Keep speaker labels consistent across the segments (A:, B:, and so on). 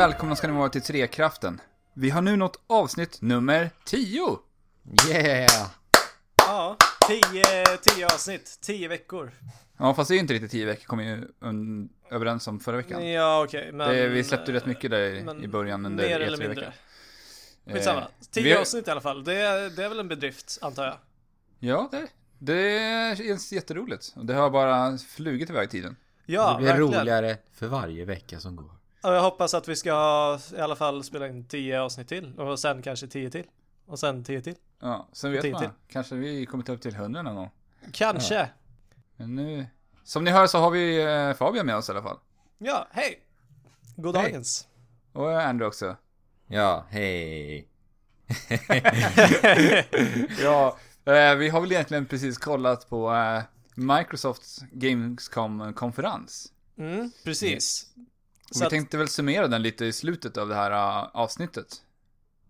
A: välkomna ska ni vara till Trekraften. Vi har nu nått avsnitt nummer 10.
B: Yeah!
C: Ja, tio, tio avsnitt, tio veckor.
A: Ja, fast det är ju inte riktigt 10 veckor, kom vi ju un- överens om förra veckan.
C: Ja, okej, men...
A: det, vi släppte ju rätt mycket där i-
C: men
A: i början under
C: Mer
A: E3
C: eller mindre. Skitsamma.
A: Eh,
C: Tio
A: vi har-
C: avsnitt i alla fall. Det, är- det är väl en bedrift, antar jag.
A: Ja, det, det känns jätteroligt. Och det har bara flugit iväg tiden.
C: Ja,
B: det blir
C: verkligen.
B: roligare för varje vecka som går.
C: Och jag hoppas att vi ska ha, i alla fall spela in tio avsnitt till. Och sen kanske tio till. Och sen tio till.
A: Ja, sen vet
C: Tio
A: man.
C: till.
A: Kanske vi kommer ta upp till 100 någon gång.
C: Kanske. Ja,
A: Men nu... Som ni hör så har vi eh, Fabian med oss i alla fall.
C: hej! God
A: Hej.
C: dagens.
A: Och Andrew också.
B: Ja, hej!
A: Ja, eh, vi har väl egentligen precis kollat på eh, Microsofts Gamescom-konferens.
C: Mm, precis. Så
A: vi
C: att,
A: tänkte väl summera den lite i slutet av det här eh, avsnittet.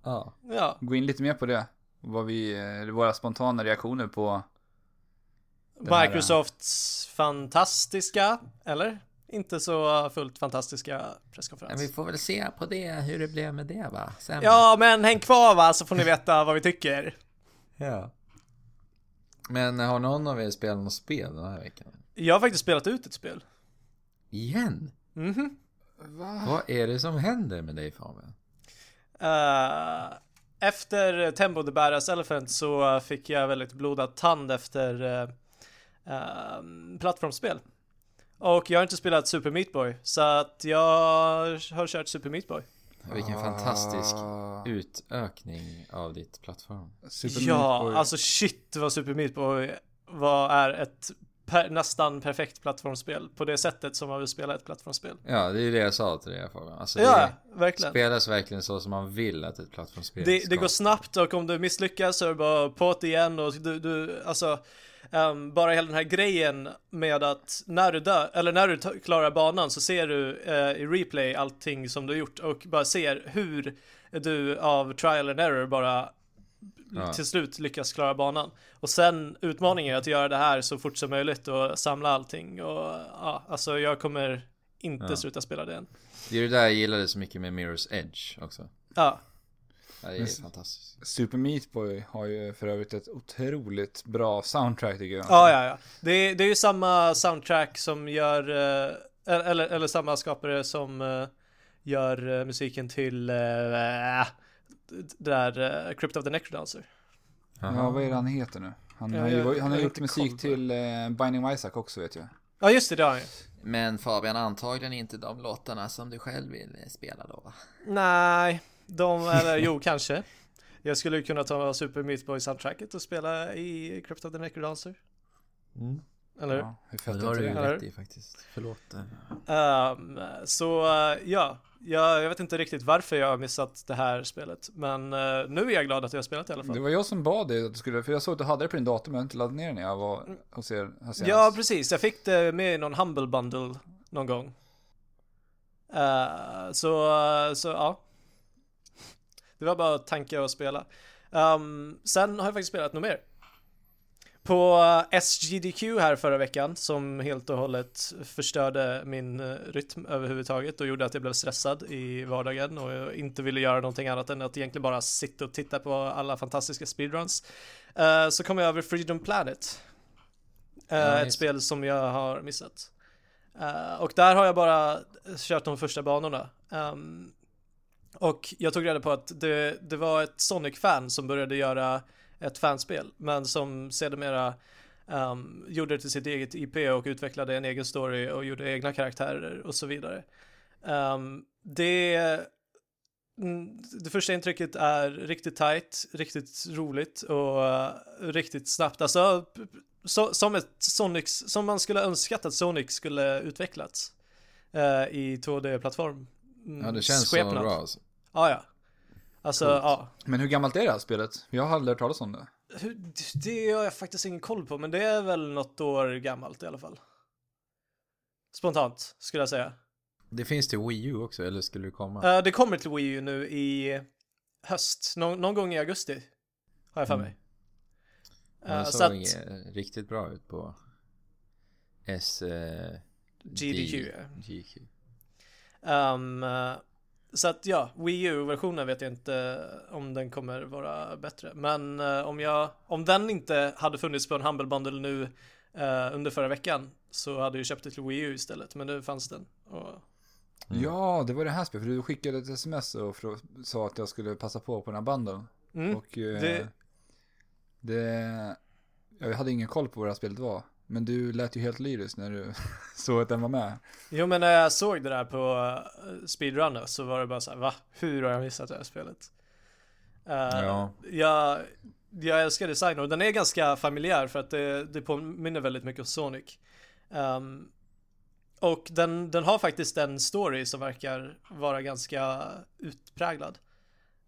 B: Ja.
C: ja,
A: Gå in lite mer på det. Vad vi, eh, våra spontana reaktioner på... Den här-
C: Microsofts fantastiska, eller? Inte så fullt fantastiska
B: Men
C: presskonferens.
B: vi får väl se på det, hur det blev med det va? Sen.
C: Ja, men häng kvar va, så får ni veta vad vi tycker.
B: ja. Men har någon av er spelat något spel den här veckan?
C: Jag har faktiskt spelat ut ett spel.
B: Igen?
C: Mhm.
B: Vad är det som händer med dig Fabian?
C: Eh, efter Tembo the Badass Elephant så fick jag väldigt blodad tand efter uh, plattformsspel. Och jag har inte spelat Super Meat Boy, så att jag har kört Super Meat Boy.
B: Vilken fantastisk
A: Ah,
B: utökning av ditt plattform.
A: Super
C: ja,
A: Meat Boy.
C: alltså shit vad Super Meat Boy var, är ett per, nästan perfekt plattformsspel på det sättet som man vill spela ett plattformsspel.
B: Ja, det är det jag sa till dig Fabian. Alltså,
C: Ja,
B: det
C: verkligen.
B: spelas verkligen så som man vill att ett plattformsspel
C: Det,
B: ska.
C: det går snabbt och om du misslyckas så är det bara på det igen och du, du alltså ehm, bara hela den här grejen med att när du dör, eller när du klarar banan så ser du eh, i replay allting som du gjort och bara ser hur du av trial and error bara
B: Ja.
C: till slut lyckas klara banan. Och sen utmaningen är att göra det här så fort som möjligt och samla allting och ja, alltså jag kommer inte
B: Ja.
C: sluta spela det än.
B: Det är det där jag gillade så mycket med Mirror's Edge också.
C: Ja,
B: det är
A: Men-
B: fantastiskt.
A: Super Meat Boy har ju för övrigt ett otroligt bra soundtrack tycker jag.
C: Ja, ja, ja. Det är, det är ju samma soundtrack som gör, eh, eller, eller samma skapare som eh, gör eh, musiken till eh, det där eh, Crypt of the Necrodancer.
A: Ja, vad är det han heter nu? Han
C: Ja,
A: har, ju,
C: jag-
A: han
C: jag
A: har gjort musik till eh, Binding of Isaac också vet jag.
C: Ja, just det, det har han ju.
B: Men Fabian, antagligen inte de låtarna som du själv vill spela då va?
C: Nej, de, eller jo, kanske. Jag skulle ju kunna ta Super Meat Boy soundtracket och spela i Crypt of the Necrodancer.
B: Mm.
C: Eller hur?
A: Ja, hur
B: det har du ju rätt i faktiskt. Förlåt.
C: Ehm, så eh, ja, jag, jag vet inte riktigt varför jag har missat det här spelet. Men eh, nu är jag glad att jag har spelat det i alla fall.
A: Det var jag som bad dig att du skulle, för jag såg att du hade det på din dator men jag hade inte laddat ner det när jag var hos er här senast.
C: Ja, precis. Jag fick det med i någon Humble Bundle någon gång. Eh, så, så ja. Det var bara tanke att spela. Ehm, sen har jag faktiskt spelat något mer. På SGDQ här förra veckan som helt och hållet förstörde min eh, rytm överhuvudtaget och gjorde att jag blev stressad i vardagen och jag inte ville göra någonting annat än att egentligen bara sitta och titta på alla fantastiska speedruns. Eh, så kom jag över Freedom Planet. Eh,
B: Ja,
C: ett spel som jag har missat. Eh, och där har jag bara kört de första banorna. Ehm, och jag tog reda på att det, det var ett Sonic-fan som började göra ett fanspel, men som sedermera um, gjorde det till sitt eget IP och utvecklade en egen story och gjorde egna karaktärer och så vidare. Ehm, det, mm, det första intrycket är riktigt tight, riktigt roligt och eh, riktigt snabbt. Alltså, så, som ett Sonic, som man skulle önskat att Sonic skulle utvecklats eh, i 2D-plattform. Mm,
B: Ja, det känns så
C: skepnad.
B: bra alltså.
C: Ja, ja. Alltså,
B: Coolt.
C: ja.
A: Men hur gammalt är det här spelet? Jag har aldrig hört talas om det.
C: Det har jag faktiskt ingen koll på, men det är väl något år gammalt i alla fall. Spontant, skulle jag säga.
B: Det finns till Wii U också, eller skulle det komma?
C: Eh, det kommer till Wii U nu i höst, Nå- någon gång i augusti. Har jag för
B: Mm.
C: mig.
B: Men
C: Eh,
B: det
C: så
B: såg
C: att,
B: eh, riktigt bra ut på S...
C: GDQ,
B: D-
C: ja.
B: GQ.
C: Så att ja, Wii U-versionen vet jag inte om den kommer vara bättre. Men eh, om jag, om den inte hade funnits på en Humble Bundle nu eh, under förra veckan så hade jag köpt det till Wii U istället. Men nu fanns den. Och,
B: Mm.
A: Ja, det var det här spelet, för du skickade ett sms och sa att jag skulle passa på på den här banden.
C: mm,
A: Och eh,
C: det-
A: det... Jag hade ingen koll på vad det här spelet var. Men du lät ju helt lyrisk när du såg att den var med.
C: Jo men när jag såg det där på uh, Speedrunner så var det bara så här, va? Hur har jag missat det här spelet? Eh,
B: Ja.
C: jag, jag älskar designen och den är ganska familjär för att det, det påminner väldigt mycket om Sonic. Ehm, och den, den har faktiskt en story som verkar vara ganska utpräglad.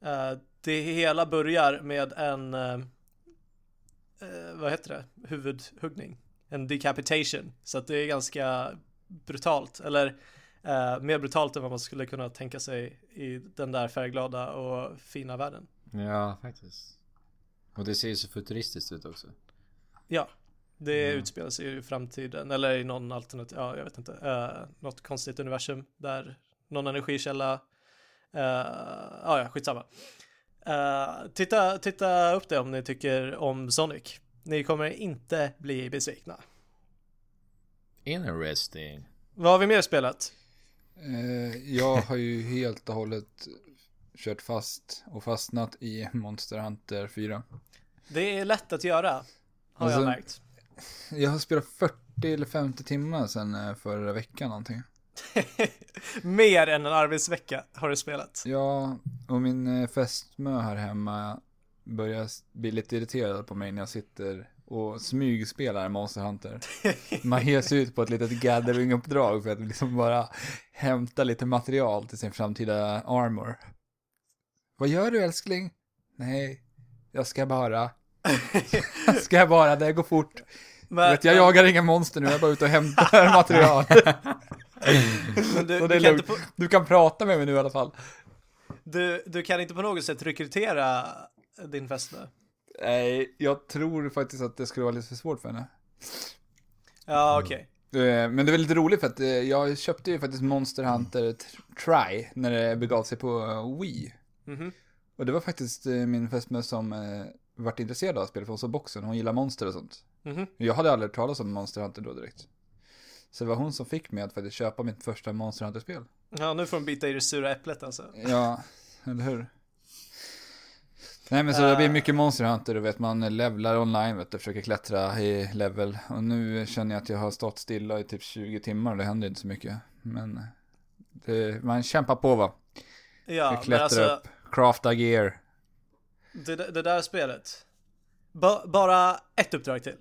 C: Eh, det hela börjar med en, eh, eh, vad heter det, huvudhuggning. En decapitation. Så att det är ganska brutalt, eller eh, mer brutalt än vad man skulle kunna tänka sig i den där färgglada och fina världen.
B: Ja, faktiskt. Och det ser ju så futuristiskt ut också.
C: Ja, det
B: Mm.
C: utspelar sig i framtiden, eller i någon alternativ, ja jag vet inte, uh, något konstigt universum där någon energikälla, uh, ja ja, skitsamma. Uh, titta, titta upp det om ni tycker om Sonic. Ni kommer inte bli besvikna.
B: Interesting.
C: Vad har vi mer spelat?
A: Eh, jag har ju helt och hållet kört fast och fastnat i Monster Hunter 4.
C: Det är lätt att göra, har
A: Alltså-
C: jag märkt.
A: Jag har spelat 40 eller 50 timmar sedan eh, förra veckan någonting.
C: Mer än en arbetsvecka har du spelat.
A: Ja, och min eh, fästmö här hemma börjar bli lite irriterad på mig när jag sitter och smygspelar Monster Hunter. Man ger sig ut på ett litet gathering-uppdrag för att liksom bara hämta lite material till sin framtida armor. Vad gör du älskling? Nej, jag ska bara. Jag ska bara, det går fort.
C: Men,
A: Vet, jag jagar inga monster nu, jag är bara ute och hämtar material.
C: men du,
A: Så
C: du,
A: det är
C: kan
A: lugnt.
C: på,
A: Du kan prata med mig nu i alla fall.
C: du, du kan inte på något sätt rekrytera din fästmö.
A: Nej, jag tror faktiskt att det skulle vara lite för svårt för henne.
C: Ja, okej.
A: Eh, Men det är väldigt roligt för att eh, jag köpte ju faktiskt Monster Hunter Try när det begav sig på eh, Wii.
C: Mhm.
A: Och det var faktiskt min fästmö som vart intresserad av spelet för hon såg boxen, hon gillar monster och sånt.
C: Mhm.
A: Jag hade aldrig hört talas om Monster Hunter då direkt. Så det var hon som fick mig att faktiskt köpa mitt första Monster Hunter-spel.
C: Ja, nu får de bita i det sura äpplet alltså.
A: Ja, eller hur? Nej men så det blir mycket Monster Hunter, du vet man levlar online, vet du, försöker klättra i level. Och nu känner jag att jag har stått stilla i typ 20 timmar och det händer inte så mycket. Men det, man kämpar på va?
C: Ja,
A: Jag klättrar
C: alltså
A: upp, crafta gear.
C: det, det där spelet. Ba, bara ett uppdrag till.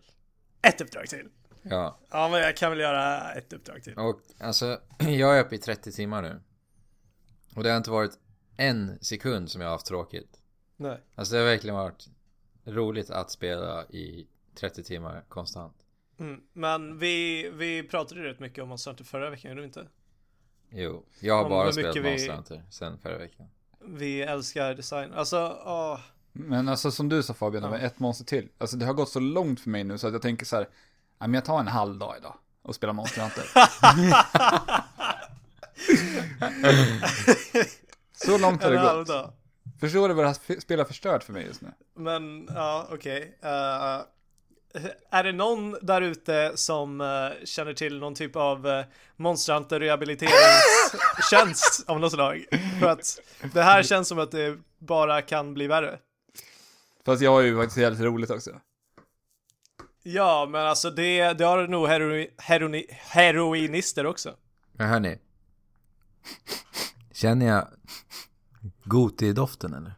C: Ett uppdrag till.
B: Ja,
C: Ja, men jag kan väl göra ett uppdrag till.
B: och alltså jag är uppe i 30 timmar nu. Och det har inte varit en sekund som jag har haft tråkigt.
C: Nej.
B: Alltså det har verkligen varit roligt att spela i 30 timmar konstant.
C: Mm. Men vi, vi pratade ju rätt mycket om Monster Hunter förra veckan, gjorde vi inte?
B: Jo, jag har
C: Om
B: bara spelat
C: mycket vi-
B: Monster Hunter sen förra veckan.
C: Vi älskar design. Alltså, åh.
A: Men alltså som du sa Fabian,
C: Ja.
A: ett monster till. Alltså det har gått så långt för mig nu så att jag tänker så här, men jag tar en halv dag idag och spelar Monster Hunter. så långt har det
C: En halv
A: gått. Förstår du vad det här sp- spelet har förstört för mig just nu?
C: Men ja, okej. Eh, är det någon där ute som eh, känner till någon typ av uh, Monster Hunter rehabiliteringstjänst av något slag? För att det här känns som att det bara kan bli värre.
A: Fast jag har ju faktiskt jävligt roligt också.
C: Ja, men alltså det, det har nog heroi, heroni, heroinister också.
B: Men hörni. Känner jag Goti-doften eller?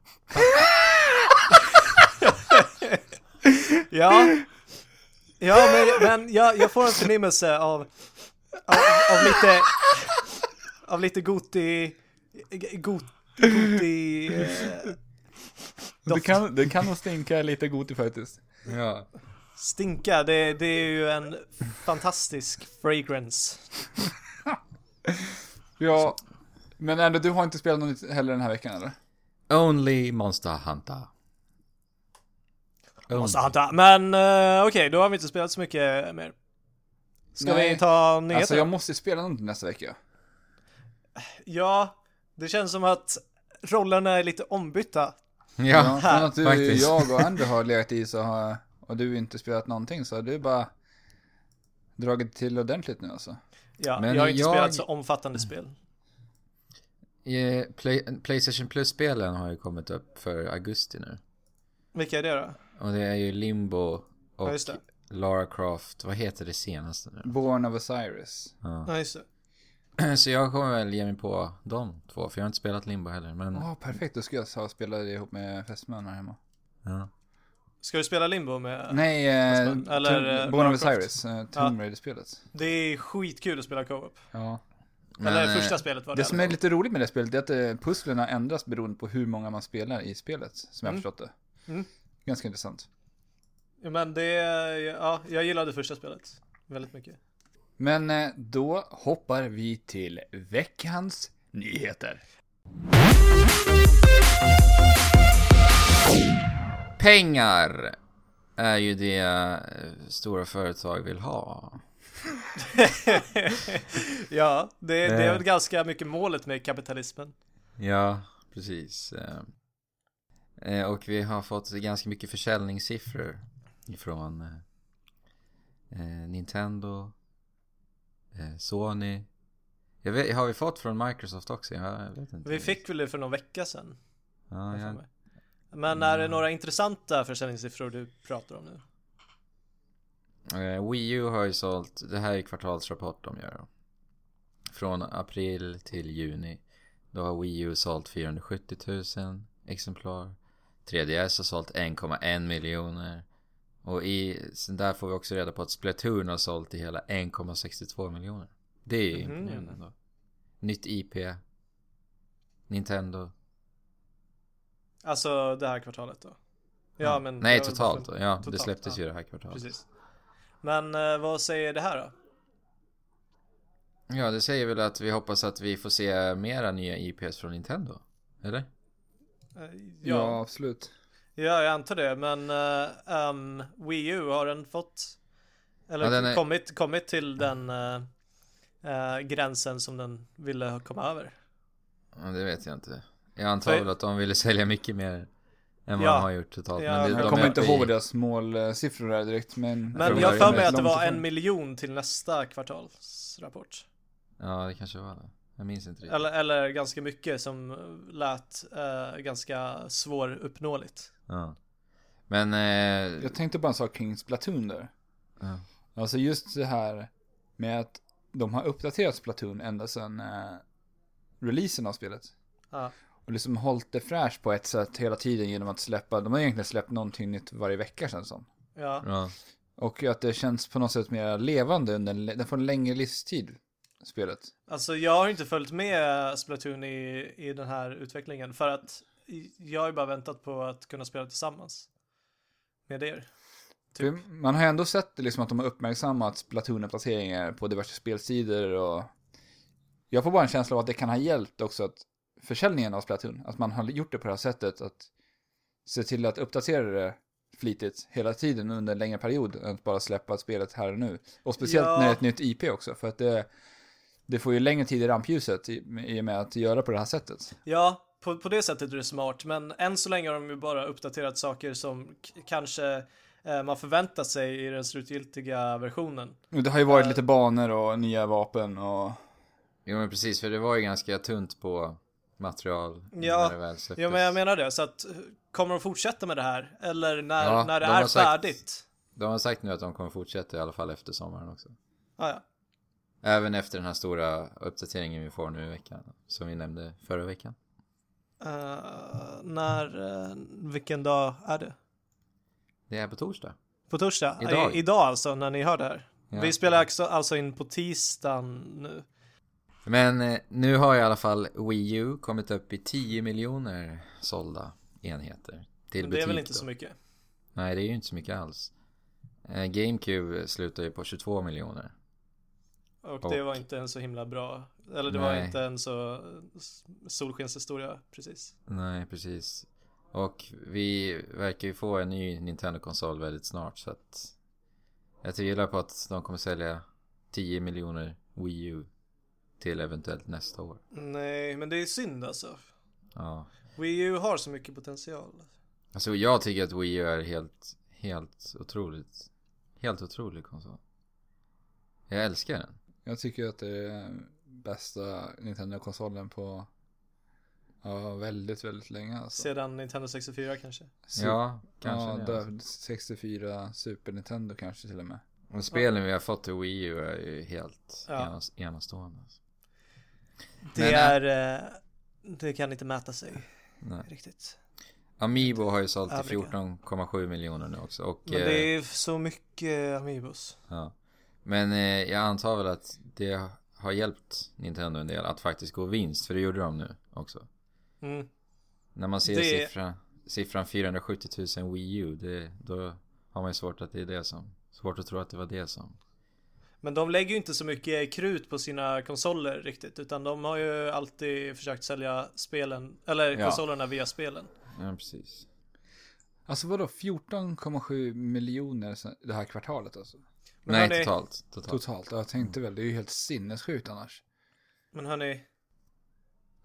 C: Ja, ja men, men jag, jag får en förnimmelse av, av, av lite, av lite goti, got, goti, eh,
A: Det kan, det kan nog stinka lite goti faktiskt.
B: Ja.
C: Stinka, det, det är ju en fantastisk fragrance.
A: Ja, men ändå, du har inte spelat något heller den här veckan eller?
B: Only Monster Hunter. Only.
C: Måste anta. Men eh, okej, då har vi inte spelat så mycket mer. Ska
A: Nej.
C: vi ta nyheter?
A: Alltså jag måste spela något nästa vecka.
C: Ja, Det känns som att rollerna är lite ombytta.
A: Ja,
B: Ja,
A: från att du,
B: faktiskt.
A: jag och Andrew har legat i så har, och du inte spelat någonting så har du bara dragit till ordentligt nu alltså.
C: Ja,
B: Men
C: jag har inte
B: jag-
C: spelat så omfattande spel.
B: Play, Playstation Plus-spelen har ju kommit upp för augusti nu.
C: Vilka är det då?
B: Och det är ju Limbo
C: Ja,
B: och
C: just det.
B: Lara Croft. Vad heter det senaste nu?
A: Born of Osiris.
B: Ja.
C: Ja, just det.
B: Så jag kommer väl ge mig på de två, för jag har inte spelat Limbo heller. Men,
A: Ja, perfekt. Då ska jag ha spela det ihop med fästmön här hemma.
B: ja.
C: Ska du spela Limbo med?
A: Nej, eh,
C: eller,
A: Tom-
C: eh,
A: Born of. Osiris. Eh, Tomb Raider-spelet.
C: Det är skitkul att spela co-op.
A: Ja.
C: Eller
B: Men,
C: första
B: eh,
C: spelet var det.
A: Det som är lite roligt med det spelet är att eh, pusslerna ändras beroende på hur många man spelar i spelet. Som jag
C: Mm.
A: förstått det.
C: Mm.
A: Ganska intressant.
C: Men det, ja, jag gillade första spelet. Väldigt mycket.
A: Men eh, då hoppar vi till veckans nyheter.
B: Pengar är ju det stora företag vill ha.
C: ja, det, det är
B: Eh.
C: väl ganska mycket målet med kapitalismen.
B: Ja, precis. Eh, eh, Och vi har fått ganska mycket försäljningssiffror eh, Nintendo, Sony. Jag vet, har vi fått från Microsoft också? Jag vet inte.
C: Vi fick väl det för någon vecka sedan.
B: Ja,
C: jag. Men är det några intressanta försäljningssiffror du pratar om nu?
B: Eh, Wii U har ju sålt, det här är kvartalsrapport de gör. Från april till juni. Då har Wii U sålt 470 000 exemplar. 3DS har sålt 1,1 miljoner. Och i, sen där får vi också reda på att Splatoon har sålt i hela 1,62 miljoner. Det är ju
C: Mhm.
B: imponerande ändå. Nytt IP. Nintendo.
C: Alltså det här kvartalet då? Ja, men...
B: Nej, totalt. då. Ja, det
C: totalt,
B: släpptes
C: ja.
B: ju det här kvartalet.
C: Precis. Men eh, vad säger det här då?
B: Ja, det säger väl att vi hoppas att vi får se mera nya IPs från Nintendo. Eller?
C: Eh,
A: Ja,
C: Ja,
A: absolut.
C: ja, jag antar det. Men uh, um, Wii U, har den fått... Eller
B: Ja, den är-
C: kommit, kommit till den eh, eh, gränsen som den ville komma över?
B: Ja, det vet jag inte. Jag antar
C: För-
B: väl att de ville sälja mycket mer än vad
C: Ja.
B: de har gjort totalt.
C: Ja,
B: men det, de
A: Jag kommer inte
B: uppe i-
A: ihåg deras målsiffror där direkt, men...
C: Men jag har för mig att det var en miljon till nästa kvartalsrapport.
B: Ja, det kanske var det. Jag minns inte riktigt.
C: Eller, eller ganska mycket som lät eh, ganska svåruppnåeligt.
B: Ja. Men... Eh,
A: Jag tänkte bara en sak kring Splatoon där.
B: ja.
A: Alltså just det här med att de har uppdaterat Splatoon ända sedan eh, releasen av spelet.
C: Ja.
A: Och liksom hållit det fräscht på ett sätt hela tiden genom att släppa, de har egentligen släppt någonting nytt varje vecka känns som.
C: Ja.
B: ja.
A: Och att det känns på något sätt mer levande under, en- den får en längre livstid, spelet.
C: Alltså jag har inte följt med Splatoon i, i den här utvecklingen för att jag har ju bara väntat på att kunna spela tillsammans med er. Typ.
A: Man har ju ändå sett liksom att de har uppmärksammat Splatoon-uppdateringar på diverse spelsidor och jag får bara en känsla av att det kan ha hjälpt också att försäljningen av Splatoon, att man har gjort det på det här sättet att se till att uppdatera det flitigt hela tiden under en längre period än att bara släppa spelet här och nu. Och speciellt
C: Ja.
A: när det är ett nytt IP också, för att det, det får ju längre tid i rampljuset i, i och med att göra på det här sättet.
C: Ja, på, på det sättet är det smart, men än så länge har de ju bara uppdaterat saker som kanske eh, man förväntar sig i den slutgiltiga versionen.
A: Det har ju varit
C: Eh.
A: lite banor och nya vapen och
B: Jo men precis, för det var ju ganska tunt på material
C: Ja. Ja, men jag menar det, så att kommer de fortsätta med det här? Eller när,
B: Ja,
C: när det är
B: sagt-
C: färdigt?
B: De har sagt nu att de kommer fortsätta i alla fall efter sommaren också.
C: Ah, ja.
B: Även efter den här stora uppdateringen vi får nu i veckan. Som vi nämnde förra veckan.
C: Eh, när, eh, vilken dag är det?
B: Det är på torsdag.
C: På torsdag?
B: Idag.
C: I, idag alltså, när ni hör det här.
B: Ja.
C: Vi spelar alltså, alltså in på tisdagen nu.
B: Men eh, nu har i alla fall Wii U kommit upp i 10 miljoner sålda enheter. Till
C: Men
B: butik
C: det är väl inte
B: då.
C: så mycket?
B: Nej, det är ju inte så mycket alls. Eh, GameCube slutar ju på 22 miljoner.
C: Och,
B: Och-
C: det var inte en så himla bra, eller det var
B: Nej.
C: inte en så solskenshistoria precis.
B: Nej, precis. Och vi verkar ju få en ny Nintendo-konsol väldigt snart så att jag tvivlar på att de kommer sälja 10 miljoner Wii U till eventuellt nästa år.
C: Nej, men det är synd alltså.
B: Ja.
C: Wii U har så mycket potential.
B: Alltså jag tycker att Wii U är helt, helt otroligt, helt otrolig konsol. Jag älskar den.
A: Jag tycker att det är bästa Nintendo-konsolen på ja, väldigt, väldigt länge alltså.
C: Sedan Nintendo 64 kanske.
A: Su-
B: Ja, kanske
A: ja,
B: det,
A: där,
B: alltså.
A: 64 Super Nintendo kanske till och med.
B: Och spelen vi har fått till Wii U är ju helt
C: Ja.
B: enas, enastående. Alltså.
C: Det
B: Men,
C: är... eh, Det kan inte mäta sig
B: Nej.
C: riktigt.
B: Amiibo har ju sålt till
C: Övriga.
B: 14,7 miljoner nu också. Och,
C: Men
B: eh,
C: det är så mycket Amiibos.
B: ja. Men eh, jag antar väl att det har hjälpt Nintendo en del att faktiskt gå vinst. För det gjorde de nu också.
C: Mm.
B: När man ser
C: Det-
B: siffran, siffran 470 000 Wii U. Det, då har man ju svårt att det är det som. Svårt att tro att det var det som.
C: Men de lägger ju inte så mycket krut på sina konsoler riktigt. Utan de har ju alltid försökt sälja spelen, eller
A: Ja.
C: konsolerna via spelen.
B: Ja precis.
A: Alltså vadå 14,7 miljoner det här kvartalet alltså?
C: Men
B: Nej
C: hörni-
B: totalt. Totalt.
A: Totalt. Ja, Jag tänkte väl, det är ju helt sinnessjukt annars.
C: Men hörni,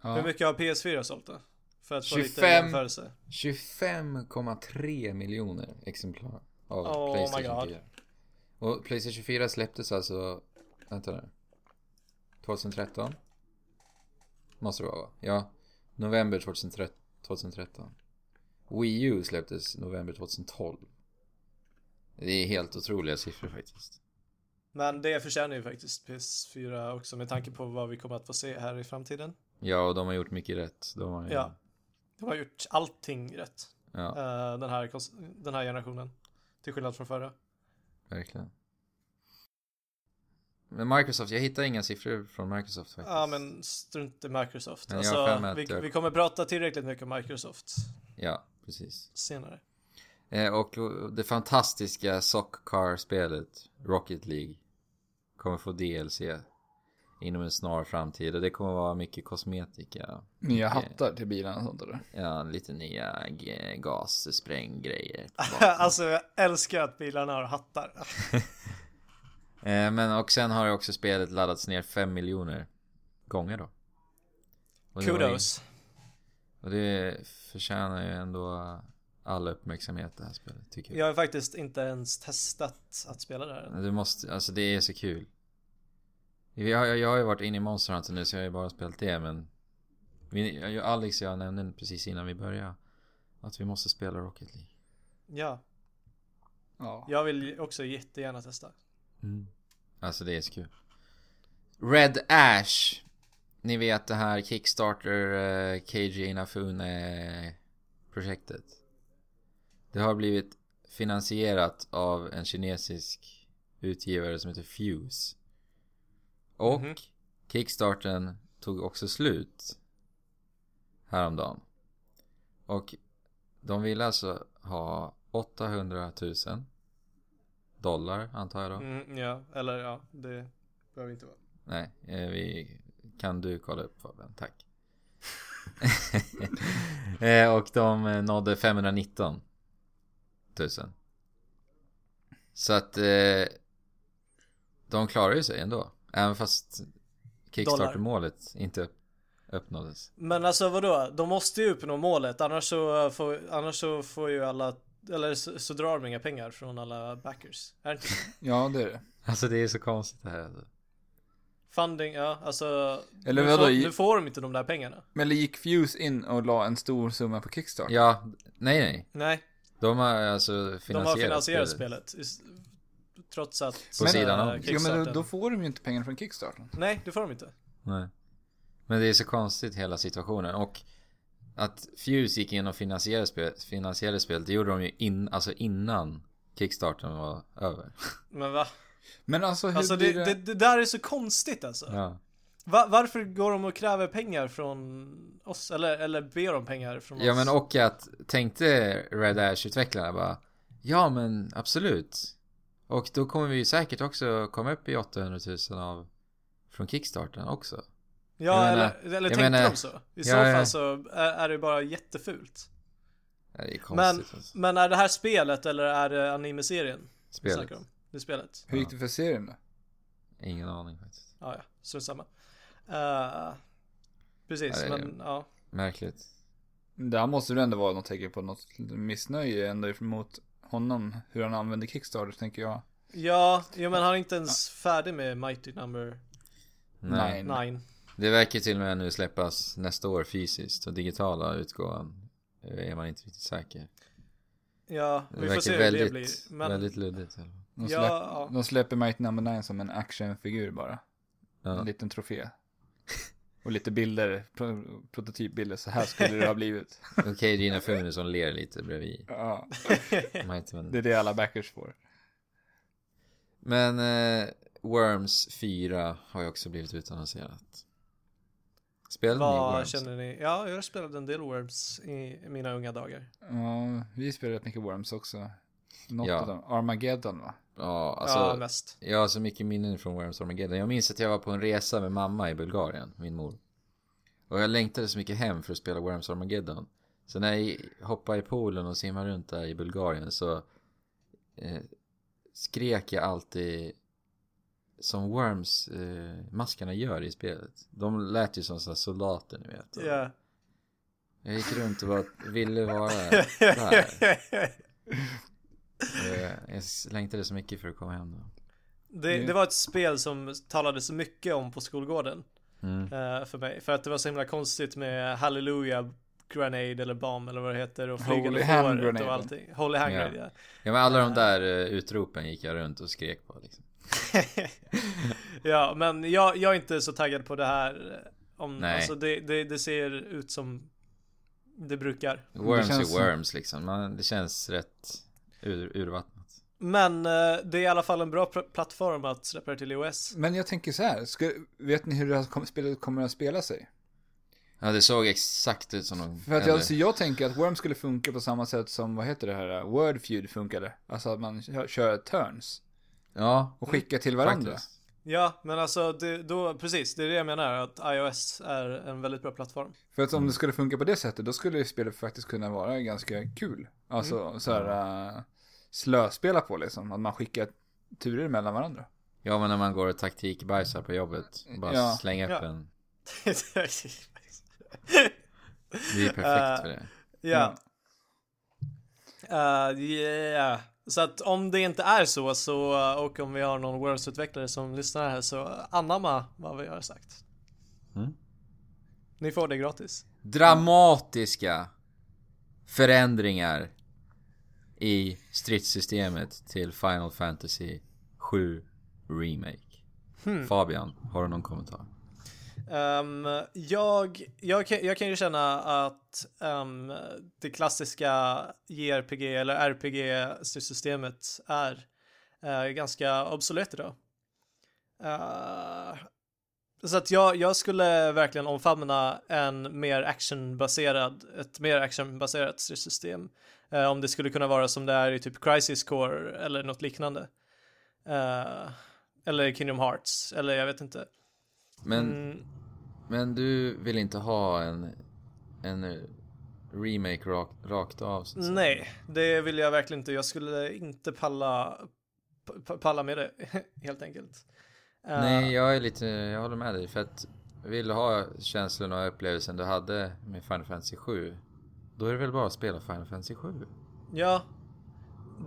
A: Ja.
C: hur mycket har PS4 sålt då? För att få lite
B: 25.
C: jämförelse.
B: 25,3 miljoner exemplar av
C: Oh
B: Playstation
C: God.
B: 4. Och Playstation 4 släpptes alltså, vänta nu. 2013? Måste det vara va? Ja. November 2013. 2013. Wii U släpptes november 2012. Det är helt otroliga siffror faktiskt.
C: Men det förtjänar ju faktiskt PS4 också med tanke på vad vi kommer att få se här i framtiden.
B: Ja, och de har gjort mycket rätt. De har ju,
C: Ja. De har gjort allting rätt.
B: ja,
C: eh, den, här, den här generationen. Till skillnad från förra.
B: Verkligen. Men Microsoft, jag hittar inga siffror från Microsoft faktiskt.
C: Ja men strunt i Microsoft.
B: Men
C: Alltså, vi,
B: jag-
C: vi kommer prata tillräckligt mycket om Microsoft
B: Ja, precis.
C: senare.
B: Eh, och och det fantastiska Sockcar-spelet Rocket League kommer få DLC inom en snar framtid och det kommer vara mycket kosmetika.
A: Nya hattar till bilarna och sånt eller?
B: Ja, lite nya gasspränggrejer.
C: alltså jag älskar att bilarna har hattar.
B: eh, men och sen har ju också spelet laddats ner 5 miljoner gånger då. Och det
C: Kudos.
B: Och det förtjänar ju ändå all uppmärksamhet det här spelet tycker jag.
C: Jag har faktiskt inte ens testat att spela det här.
B: Du måste, alltså det är så kul. Vi har, jag har ju varit inne i Monster Hunter nu så jag har ju bara spelat det men vi, jag, Alex och jag nämnde precis innan vi började att vi måste spela Rocket League.
C: Ja,
A: Ja.
C: jag vill också jättegärna testa.
B: Alltså det är så kul. Red Ash. Ni vet det här Kickstarter uh, KJ Inafune projektet. Det har blivit finansierat av en kinesisk utgivare som heter Fuse. Och
C: Mhm.
B: Kickstarten tog också slut häromdagen. Och de vill alltså ha 800 000 dollar antar jag då.
C: Mm, ja, eller ja, det behöver inte vara.
B: Nej, eh, vi kan du kolla upp Fabian, tack. eh, och de eh, nådde 519 000. Så att eh, de klarar ju sig ändå. Även fast Kickstarter-målet inte upp- uppnåddes.
C: Men alltså vadå? De måste ju uppnå målet annars så får, annars så får ju alla eller så, så drar de inga pengar från alla backers. Är det inte så?
A: ja, det är det.
B: Alltså det är så konstigt det här. Alltså.
C: Funding, ja alltså.
A: Eller
C: nu,
A: vadå, i-
C: nu får de inte de där pengarna.
A: Men gick Fuse in och la en stor summa på Kickstarter?
B: Ja, nej nej.
C: Nej,
B: De har alltså
C: de
B: finansierat,
C: har finansierat spelet. Is- Trots att...
B: På sidan om.
C: eh,
A: Ja, men då, då får de ju inte pengar från Kickstarter.
C: Nej, det får de inte.
B: Nej. Men det är så konstigt hela situationen och att Fuse gick in och finansierade, spel, finansierade spelet, det gjorde de ju in, alltså innan Kickstarten var över.
C: Men va?
A: Men alltså hur
C: Alltså det,
A: det?
C: det, det där är så konstigt alltså.
B: Ja.
C: Va, varför går de och kräver pengar från oss? Eller, eller ber de pengar från
B: ja
C: oss?
B: men och att tänkte Red Ash-utvecklarna bara Ja men absolut. Och då kommer vi ju säkert också komma upp i 800 000 av från Kickstarten också.
C: Ja,
B: jag menar-
C: eller, eller tänkte
B: menar-
C: de så? I
B: Ja,
C: så fall så är, är det bara jättefult.
B: Det är
C: Men,
B: konstigt alltså.
C: men är det här spelet eller är det anime-serien?
B: Spelet.
C: om? Det är spelet?
A: Hur gick det för serien då?
B: Ingen aning faktiskt.
C: Ja, ja, strunt samma. Uh, precis,
B: Ja, det
C: men ja.
B: Märkligt.
A: Där måste det ändå vara något tecken på något missnöje ändå mot honom. Hur han använder Kickstarter tänker jag.
C: Ja, jo men han är inte ens färdig med Mighty Number
B: Nej.
C: 9.
B: Det verkar till och med nu släppas nästa år fysiskt och digitala utgåvan är man inte riktigt säker.
C: Ja,
B: Det
C: vi får
B: verkar
C: se hur
B: väldigt,
C: det blir. Men
B: väldigt luddigt.
A: De,
C: Ja,
A: släpp,
C: ja.
A: de släpper Mighty Number 9 som en actionfigur bara. En
B: Ja.
A: liten trofé. Och lite bilder, pro, prototypbilder, så här skulle det ha blivit.
B: Okej, Gina Funes som ler lite bredvid.
A: Ja, det är det alla backers får.
B: Men eh, Worms 4 har ju också blivit utannonserat. Spelade ni
C: vad
B: Worms?
C: känner ni? Ja, jag spelade en del Worms i mina unga dagar.
A: Ja, vi spelar rätt mycket Worms också. Något
B: Ja.
A: av dem. Armageddon va?
B: Ja, alltså.
C: ja, mest.
B: Jag har så mycket minnen från Worms Armageddon. Jag minns att jag var på en resa med mamma i Bulgarien, min mor. Och jag längtade så mycket hem för att spela Worms Armageddon. Så när jag hoppade i poolen och simmade runt där i Bulgarien så eh, skrek jag alltid som Worms eh, maskarna gör i spelet. De lät ju som så här soldater ni vet.
C: Ja.
B: Jag gick runt och bara ville vara där. Och jag, längtade så mycket för att komma hem då.
C: det, det var ett spel som talades mycket om på skolgården.
B: Mm.
C: eh, för mig. För att det var så himla konstigt med Hallelujah Grenade eller bomb eller vad det heter och flygande
A: Holy hand
C: fåret
A: grenade.
C: och allting. Holy hand
B: Ja.
C: grenade, ja.
B: Ja men alla de där eh, utropen gick jag runt och skrek på liksom.
C: ja, men jag, jag är inte så taggad på det här. eh, Om,
B: Nej.
C: Alltså det, det, det ser ut som det brukar.
B: Worms
A: känns
B: är worms liksom. Man, det känns rätt ur, urvattnat.
C: Men eh, det är i alla fall en bra pr- plattform att släppa det till iOS.
A: Men jag tänker så här, ska, vet ni hur det här kom, spelet kommer att spela sig?
B: Ja det såg exakt ut som de...
A: För att
B: eller-
A: jag, alltså, jag tänker att Worms skulle funka på samma sätt som, vad heter det här, Wordfeud funkade. Alltså att man kör, kör turns
B: Ja,
A: och skickar till varandra.
B: faktiskt.
C: Ja, men alltså det, då, precis, det är det jag menar. Att iOS är en väldigt bra plattform.
A: För att om det skulle funka på det sättet, då skulle ju spelet faktiskt kunna vara ganska kul. Alltså så här uh, slöspela på liksom, att man skickar turer mellan varandra.
B: Ja men när man går och taktikbajsar på jobbet. Bara
A: Ja.
B: slänga upp
C: Ja.
B: en. Det är ju perfekt
C: Eh,
B: för det.
C: ja. Uh, yeah. Så att om det inte är så, så och om vi har någon Worms-utvecklare som lyssnar här så anamma vad vi har sagt.
B: Mm.
C: Ni får det gratis.
B: Dramatiska förändringar i stridssystemet till Final Fantasy 7 Remake.
C: Hmm.
B: Fabian, har du någon kommentar?
C: Ehm, jag, jag, jag kan ju känna att ehm, det klassiska JRPG eller RPG-systemet är eh, ganska obsolet idag. Eh, så att jag, jag skulle verkligen omfamna en mer actionbaserad, ett mer actionbaserat stridssystem. Eh, om det skulle kunna vara som det är i typ Crisis Core eller något liknande. Eh, eller Kingdom Hearts, eller jag vet inte.
B: Men,
C: Mm.
B: Men du vill inte ha en, en remake rak, rakt av? Så?
C: Nej, det vill jag verkligen inte. Jag skulle inte palla, palla med det, helt enkelt. Eh,
B: Nej, jag är lite, jag håller med dig. För att vill du ha känslan och upplevelsen du hade med Final Fantasy 7 Då är det väl bara att spela Final Fantasy 7?
C: Ja.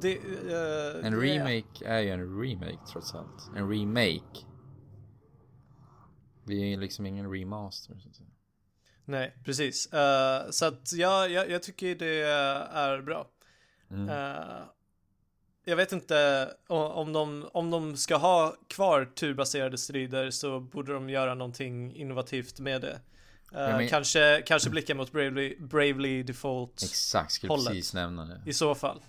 C: Det, eh,
B: En
C: det-
B: remake är ju en remake trots allt. En remake. Det är liksom ingen remaster. Så att säga.
C: Nej, precis. Eh, så att ja, jag, jag tycker det är bra.
B: Mm.
C: Eh, jag vet inte om de, om de ska ha kvar turbaserade strider så borde de göra någonting innovativt med det.
B: Ja, men-
C: kanske, kanske blicka mot Bravely, Bravely Default.
B: Exakt, skulle
C: Hållet.
B: precis nämna det.
C: I så fall.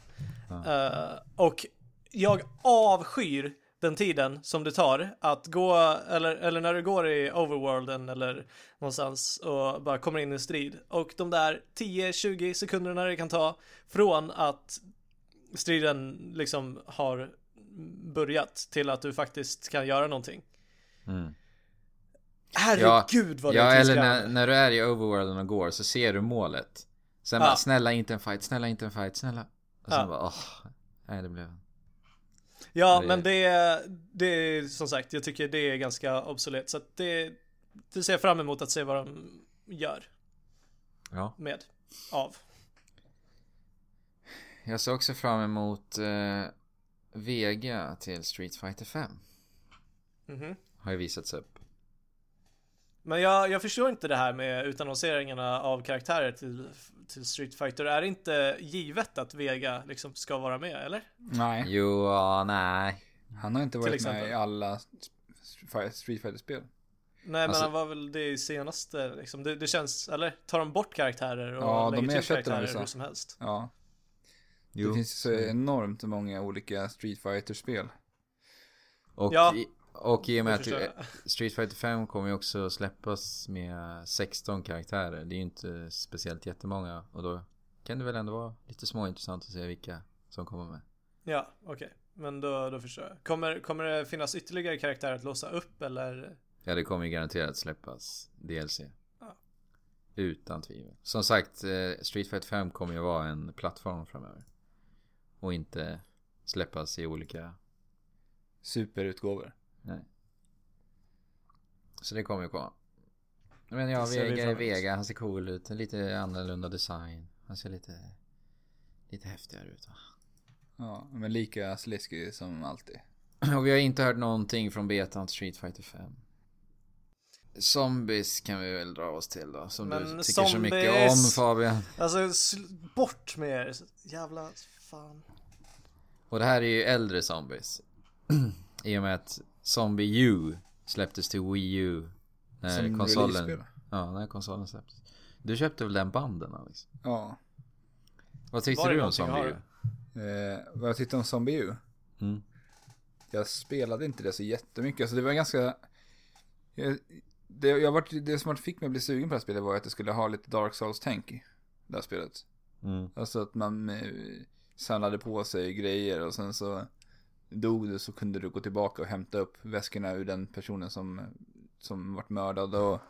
B: Ja.
C: Och jag avskyr den tiden som det tar att gå, eller, eller när du går i overworlden eller någonstans och bara kommer in i strid. Och de där 10-20 sekunderna det kan ta från att striden liksom har börjat till att du faktiskt kan göra någonting.
B: Mm.
C: Herregud vad det
B: Ja,
C: är
B: eller när, när du är i overworlden och går så ser du målet. Sen
C: Ja.
B: bara, snälla inte en fight, snälla inte en fight, snälla. Och sen
C: Ja.
B: bara, åh. Nej, det blev...
C: Ja,
B: det-
C: men det är, det är som sagt, jag tycker det är ganska obsolet. Så att det, det ser jag fram emot att se vad de gör
B: Ja.
C: med. Av.
B: Jag ser också fram emot eh, Vega till Street Fighter 5.
C: Mhm.
B: Har ju visats upp.
C: Men jag, jag förstår inte det här med utannonseringarna av karaktärer till, till Street Fighter. Är det inte givet att Vega liksom ska vara med, eller?
A: Nej,
B: Jo, ja, nej.
A: han har inte varit med i alla Street Fighter-spel.
C: Nej,
B: Alltså-
C: men han var väl det senaste liksom. Det, det känns, eller? Tar de bort karaktärer och
A: Ja, de
C: lägger till karaktärer hur som helst?
A: Ja,
B: Jo.
A: det finns ju så enormt många olika Street Fighter-spel.
B: Och,
C: Ja.
B: Och i och med att. Street Fighter 5 kommer ju också släppas med 16 karaktärer. Det är ju inte speciellt jättemånga. Och då kan det väl ändå vara lite småintressant att se vilka som kommer med.
C: Ja, okej. Men då, då förstår jag. Kommer, kommer det finnas ytterligare karaktärer att låsa upp eller?
B: Ja, det kommer ju garanterat släppas DLC.
C: Ja.
B: Utan tvivel. Som sagt, eh, Street Fighter 5 kommer ju vara en plattform framöver. Och inte släppas i olika...
A: Superutgåvor.
B: Nej. Så det kommer ju komma. Men ja, Vega är. Vega. Han ser cool ut. Lite annorlunda design. Han ser lite... Lite häftigare ut va?
A: Ja, men lika sliskig som alltid.
B: Och vi har inte hört någonting från betan till Street Fighter 5. Zombies kan vi väl dra oss till då. Som
C: Men
B: du tycker så mycket om
C: zombies-
B: Fabian.
C: Alltså, bort med er. Jävla fan.
B: Och det här är ju äldre zombies. I och med att Zombie U släpptes till Wii U. När
A: Som
B: konsolen... Ja, när konsolen släpptes. Du köpte väl den banden Alex?
A: Ja.
B: Vad tyckte
C: Var
B: du om? Zombie U?
A: Eh, vad jag tyckte om Zombie U?
B: Mm.
A: Jag spelade inte det så jättemycket. Alltså det var ganska... Jag, det, jag vart, det som fick mig att bli sugen på det här spelet var att det skulle ha lite Dark Souls-tänk i det här spelet.
B: Mm.
A: Alltså att man eh, samlade på sig grejer och sen så dog du så kunde du gå tillbaka och hämta upp väskorna ur den personen som, som vart mördad och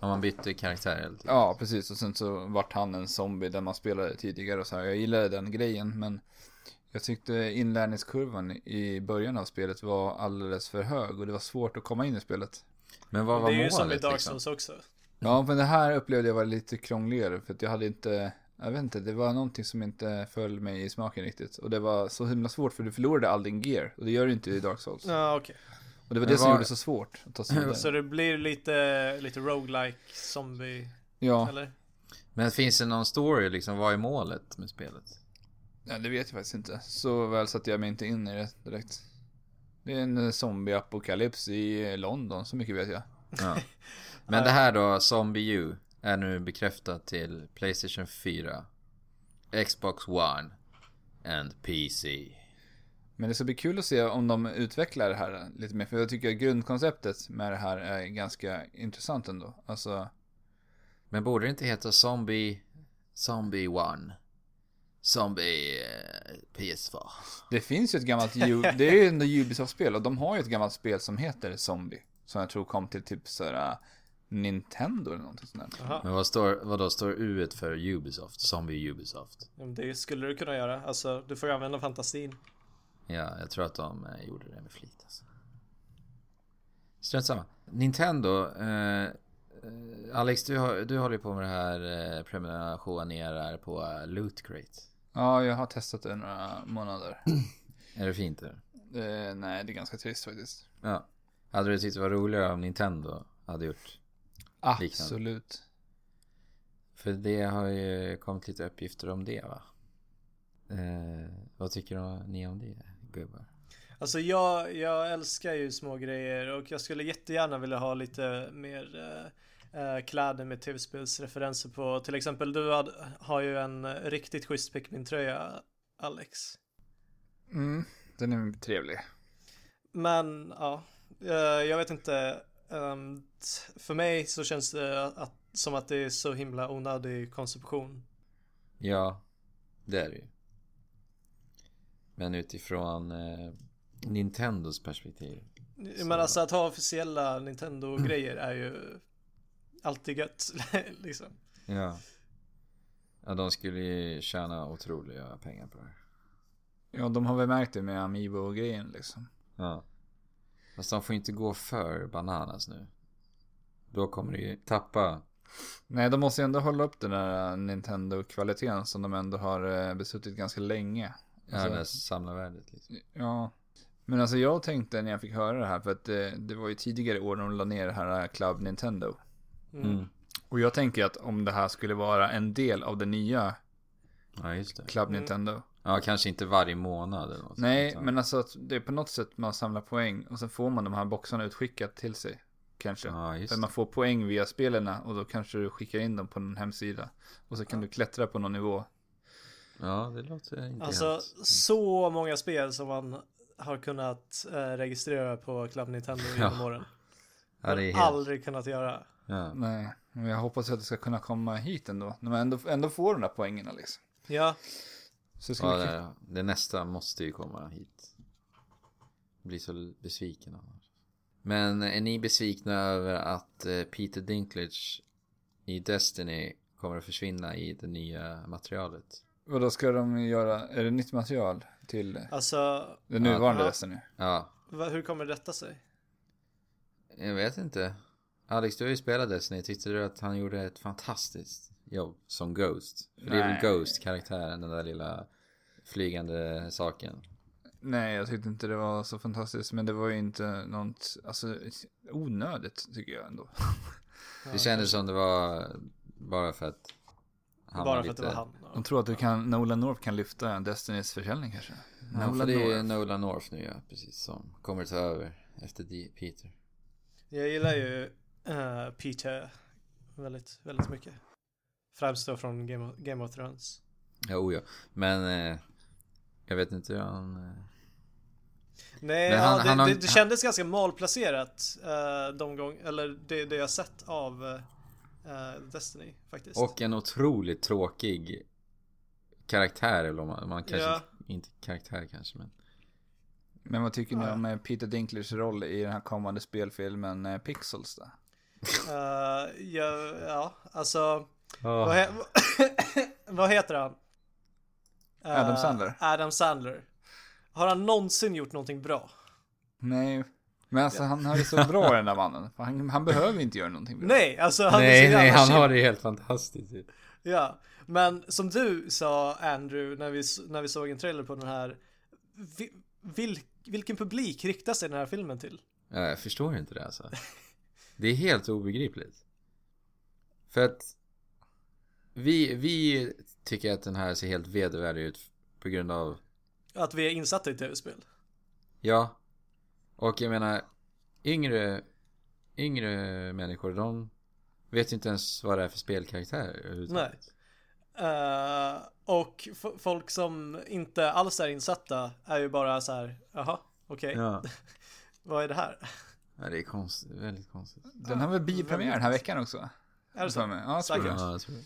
B: Om man bytte karaktär helt
A: ja precis och sen så vart han en zombie där man spelade tidigare och så här. Jag gillade den grejen men jag tyckte inlärningskurvan i början av spelet var alldeles för hög och det var svårt att komma in i spelet.
B: Men vad
C: Det
B: var
C: är ju som i
B: målet
C: Dark
B: liksom?
C: Souls också.
A: Ja men det här upplevde jag var lite krångligare för att jag hade inte jag vet inte, det var någonting som inte föll mig i smaken riktigt. Och det var så himla svårt för du förlorade all din gear. Och det gör du inte i Dark Souls.
C: Ja, okej.
A: Och det var
B: Men
A: det som
B: var-
A: gjorde det så svårt att ta sig vidare.
C: Så det blir lite, lite roguelike zombie,
A: Ja,
C: eller?
B: Men finns det någon story liksom? Vad är målet med spelet?
A: ja, det vet jag faktiskt inte. Så väl satte jag mig inte in i det direkt. Det är en zombie-apokalyps i London, så mycket vet jag.
B: Ja. Men det här då, Zombie U, är nu bekräftat till Playstation 4, Xbox One and PC.
A: Men det ska bli kul att se om de utvecklar det här lite mer. För jag tycker att grundkonceptet med det här är ganska intressant ändå. Alltså,
B: Men borde det inte heta Zombie, Zombie One? Zombie eh, PS4.
A: det finns ju ett gammalt, det är ju ändå Ubisoft-spel och de har ju ett gammalt spel som heter Zombie. Som jag tror kom till typ sådär Nintendo eller någonting sånt där.
C: Jaha.
B: Men vad står, vad då står U för Ubisoft? Zombie Ubisoft.
C: Ja, Det skulle du kunna göra. Alltså, du får ju använda fantasin.
B: Ja, jag tror att de eh, gjorde det med flit alltså. Strunt samma. Nintendo. Eh, eh, Alex, du, har, du håller ju på med det här eh, prenumerationerar på eh, Loot Crate.
A: Ja, jag har testat det några månader.
B: Är det fint eller?
A: Eh, nej, det är ganska trist faktiskt.
B: Ja. Hade du tyckt det var roligare om Nintendo hade gjort?
A: Absolut.
B: För det har ju kommit lite uppgifter om det va? Eh, vad tycker ni om det gubbar?
C: Alltså jag, jag älskar ju små grejer och jag skulle jättegärna vilja ha lite mer eh, eh, kläder med tv-spelsreferenser på. Till exempel du had, har ju en riktigt schysst Pikmin-tröja, Alex.
A: Mm, den är trevlig.
C: Men ja, eh, jag vet inte. T- för mig så känns det att, som att det är så himla onödig konception.
B: Ja, det är det ju. Men utifrån eh, Nintendos perspektiv.
C: Men alltså att ha officiella Nintendo-grejer är ju alltid gött, liksom.
B: Ja. Ja, de skulle ju tjäna otroliga pengar på det här.
A: Ja, de har väl märkt det med Amiibo-grejen liksom.
B: Ja. Fast de får inte gå för bananas nu. Då kommer det ju tappa.
A: Nej, de måste ju ändå hålla upp den där Nintendo-kvaliteten som de ändå har eh, besuttit ganska länge.
B: Ja,
A: Alltså-
B: det här samlarvärdet liksom.
A: Ja. Men alltså jag tänkte när jag fick höra det här, för att det, det var ju tidigare år de la ner det här Club Nintendo.
C: Mm.
B: Mm.
A: Och jag tänker att om det här skulle vara en del av det nya
B: Ja, just det.
A: Club
C: Mm.
A: Nintendo.
B: Ja, kanske inte varje månad eller något
A: Nej,
B: sånt,
A: men alltså att det är på något sätt man samlar poäng och sen får man de här boxarna utskickat till sig. Kanske.
B: Ja, just
A: För man får poäng via spelarna och då kanske du skickar in dem på någon hemsida. Och så kan du klättra på någon nivå.
B: Ja, det låter inte
C: Alltså
B: helt...
C: så många spel som man har kunnat eh, registrera på Club Nintendo genom
B: Ja.
C: åren.
B: Ja, det är helt...
C: Aldrig kunnat göra.
B: Ja.
A: Nej, men jag hoppas att det ska kunna komma hit ändå. När man ändå, ändå får de där poängerna liksom.
C: Ja,
A: Så ska
B: Ja,
A: vi
B: det, det nästa måste ju komma hit. Blir så besviken annars. Men är ni besvikna över att eh, Peter Dinklage i Destiny kommer att försvinna i det nya materialet?
A: Och då ska de göra, är det nytt material till
C: alltså
A: det nuvarande
C: Ja.
A: Destiny?
B: Ja,
C: va, hur kommer detta sig?
B: jag vet inte. Alex, du har ju spelat Destiny. Tyckte du att han gjorde ett fantastiskt jobb som Ghost? För det är väl. Ghost-karaktären, den där lilla flygande saken.
A: Nej, jag tyckte inte det var så fantastiskt. Men det var ju inte något, alltså onödigt tycker jag ändå.
B: Det kändes som det var bara för att han
C: Bara
B: var
C: för att
B: lite...
C: det var han.
A: De tror att du kan, Nolan North kan lyfta Destinys försäljning kanske?
B: Ja, för det är ju Nolan North nu ja, precis som kommer ta över efter D- Peter.
C: Jag gillar ju eh, Peter väldigt, väldigt mycket. Främst då från Game of, Game of Thrones.
B: Ja, oh ja. Men eh, jag vet inte hur han... Eh,
C: Nej,
B: Men
C: ja,
B: han-
C: det,
B: han
C: det, det kändes ganska malplacerat uh, de gånger, eller det, det jag sett av eh, Destiny faktiskt.
B: och en otroligt tråkig karaktär eller om man, man kanske
C: Ja.
B: inte, karaktär kanske men.
A: Men vad tycker ni
C: Ja.
A: om eh, Peter Dinklers roll i den här kommande spelfilmen eh, Pixels då?
C: Eh, ja, ja, alltså. Vad,
B: Oh.
C: he- vad heter han? Eh,
A: Adam Sandler.
C: Adam Sandler. Har han någonsin gjort någonting bra?
A: Nej, men alltså han har det så bra den där mannen. Han, han behöver inte göra någonting bra.
C: Nej, alltså han
B: Nej, nej, han har det helt fantastiskt.
C: Ja, men som du sa Andrew när vi, när vi såg en trailer på den här. Vi, vil, vilken publik riktar sig den här filmen till?
B: Ja, jag förstår inte det alltså. Det är helt obegripligt. För att vi, vi tycker att den här ser helt vedervärdig ut på grund av,
C: Att vi är insatta i tv-spel?
B: ja. Och jag menar, yngre, yngre människor, de vet ju inte ens vad det är för spelkaraktär överhuvudtaget.
C: Eh, och f- folk som inte alls är insatta är ju bara så här, jaha, okej,
B: Ja.
C: vad är det här?
B: ja, det är konstigt, väldigt konstigt.
A: Den har väl biopremiär den här veckan också?
C: Är det så?
A: Ja, jag tror det.
B: Ja, jag tror det.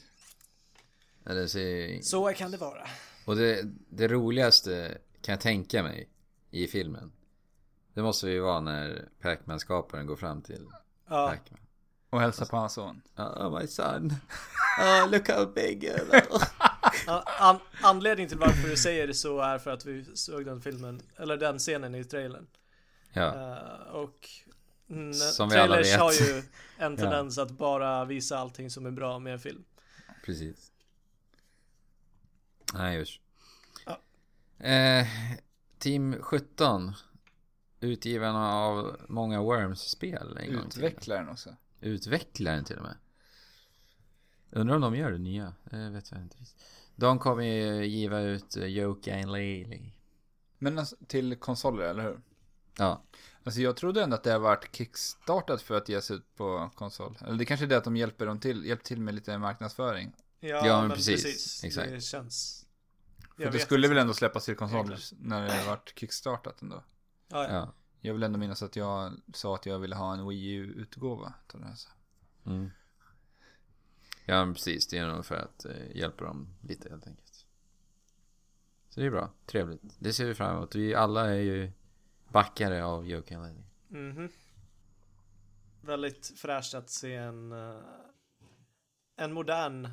B: Ja, det ser...
C: Så kan det vara.
B: Och det, det roligaste kan jag tänka mig i filmen. Det måste ju vara när Pac-Man-skaparen går fram till
C: Ja,
B: Pac-Man.
A: Och hälsa på hans son.
B: Oh my son. Oh look how big.
C: an- an- anledningen till varför du säger det så är för att vi såg den filmen, eller den scenen i trailern.
B: ja.
C: Eh, och
B: Som vi alla
C: trailers
B: vet.
C: har ju en tendens att bara visa allting som är bra med en film.
B: Precis. Nej usch.
C: Ja.
B: Eh, Team 17. Utgivarna av många Worms-spel.
A: Utvecklaren också.
B: Utvecklaren till och med. Undrar om de gör det nya. Det vet jag inte. De kommer ju giva ut uh, Yoka and Laylee.
A: Men alltså, till konsoler, eller hur?
B: Ja.
A: Alltså jag trodde ändå att det har varit kickstartat för att ges ut på konsol. Eller det kanske är det att de hjälper dem till, hjälper till med lite marknadsföring.
C: Ja,
B: Ja, men
C: men
B: precis.
C: precis.
B: Exakt.
C: Det känns...
A: För det skulle väl ändå släppas till konsoler
C: Egentligen.
A: när det varit kickstartat ändå.
C: Ja, ja.
B: Ja.
A: Jag vill ändå minnas att jag sa att jag ville ha en Wii U-utgåva.
B: Mm. Ja men precis. Det är nog för att eh, hjälpa dem lite helt enkelt. Så det är bra. Trevligt. Det ser vi fram emot. Vi alla är ju backare av and Laylee.
C: Mhm. Väldigt fräscht att se en, eh, en modern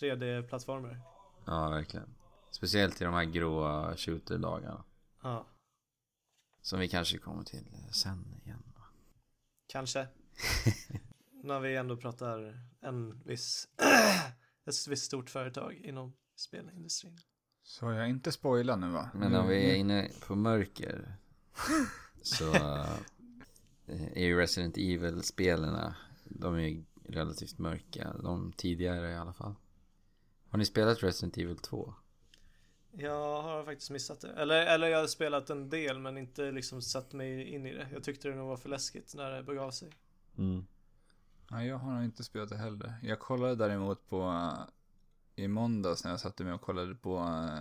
C: 3D-plattformer.
B: Ja verkligen. Speciellt i de här gråa shooter-dagarna.
C: Ja,
B: Som vi kanske kommer till sen igen.
C: kanske. när vi ändå pratar en viss, ett visst stort företag inom spelindustrin.
A: Så jag inte spoila nu va?
B: Men om vi är inne på mörker så eh, är ju Resident Evil-spelarna, de är ju relativt mörka. De tidigare i alla fall. Har ni spelat Resident Evil 2?
C: Jag har faktiskt missat det. Eller, eller jag har spelat en del men inte liksom satt mig in i det. Jag tyckte det nog var för läskigt när det begav sig.
B: Mm.
A: Nej, jag har nog inte spelat det heller. Jag kollade däremot på uh, i måndags när jag satte mig och kollade på uh,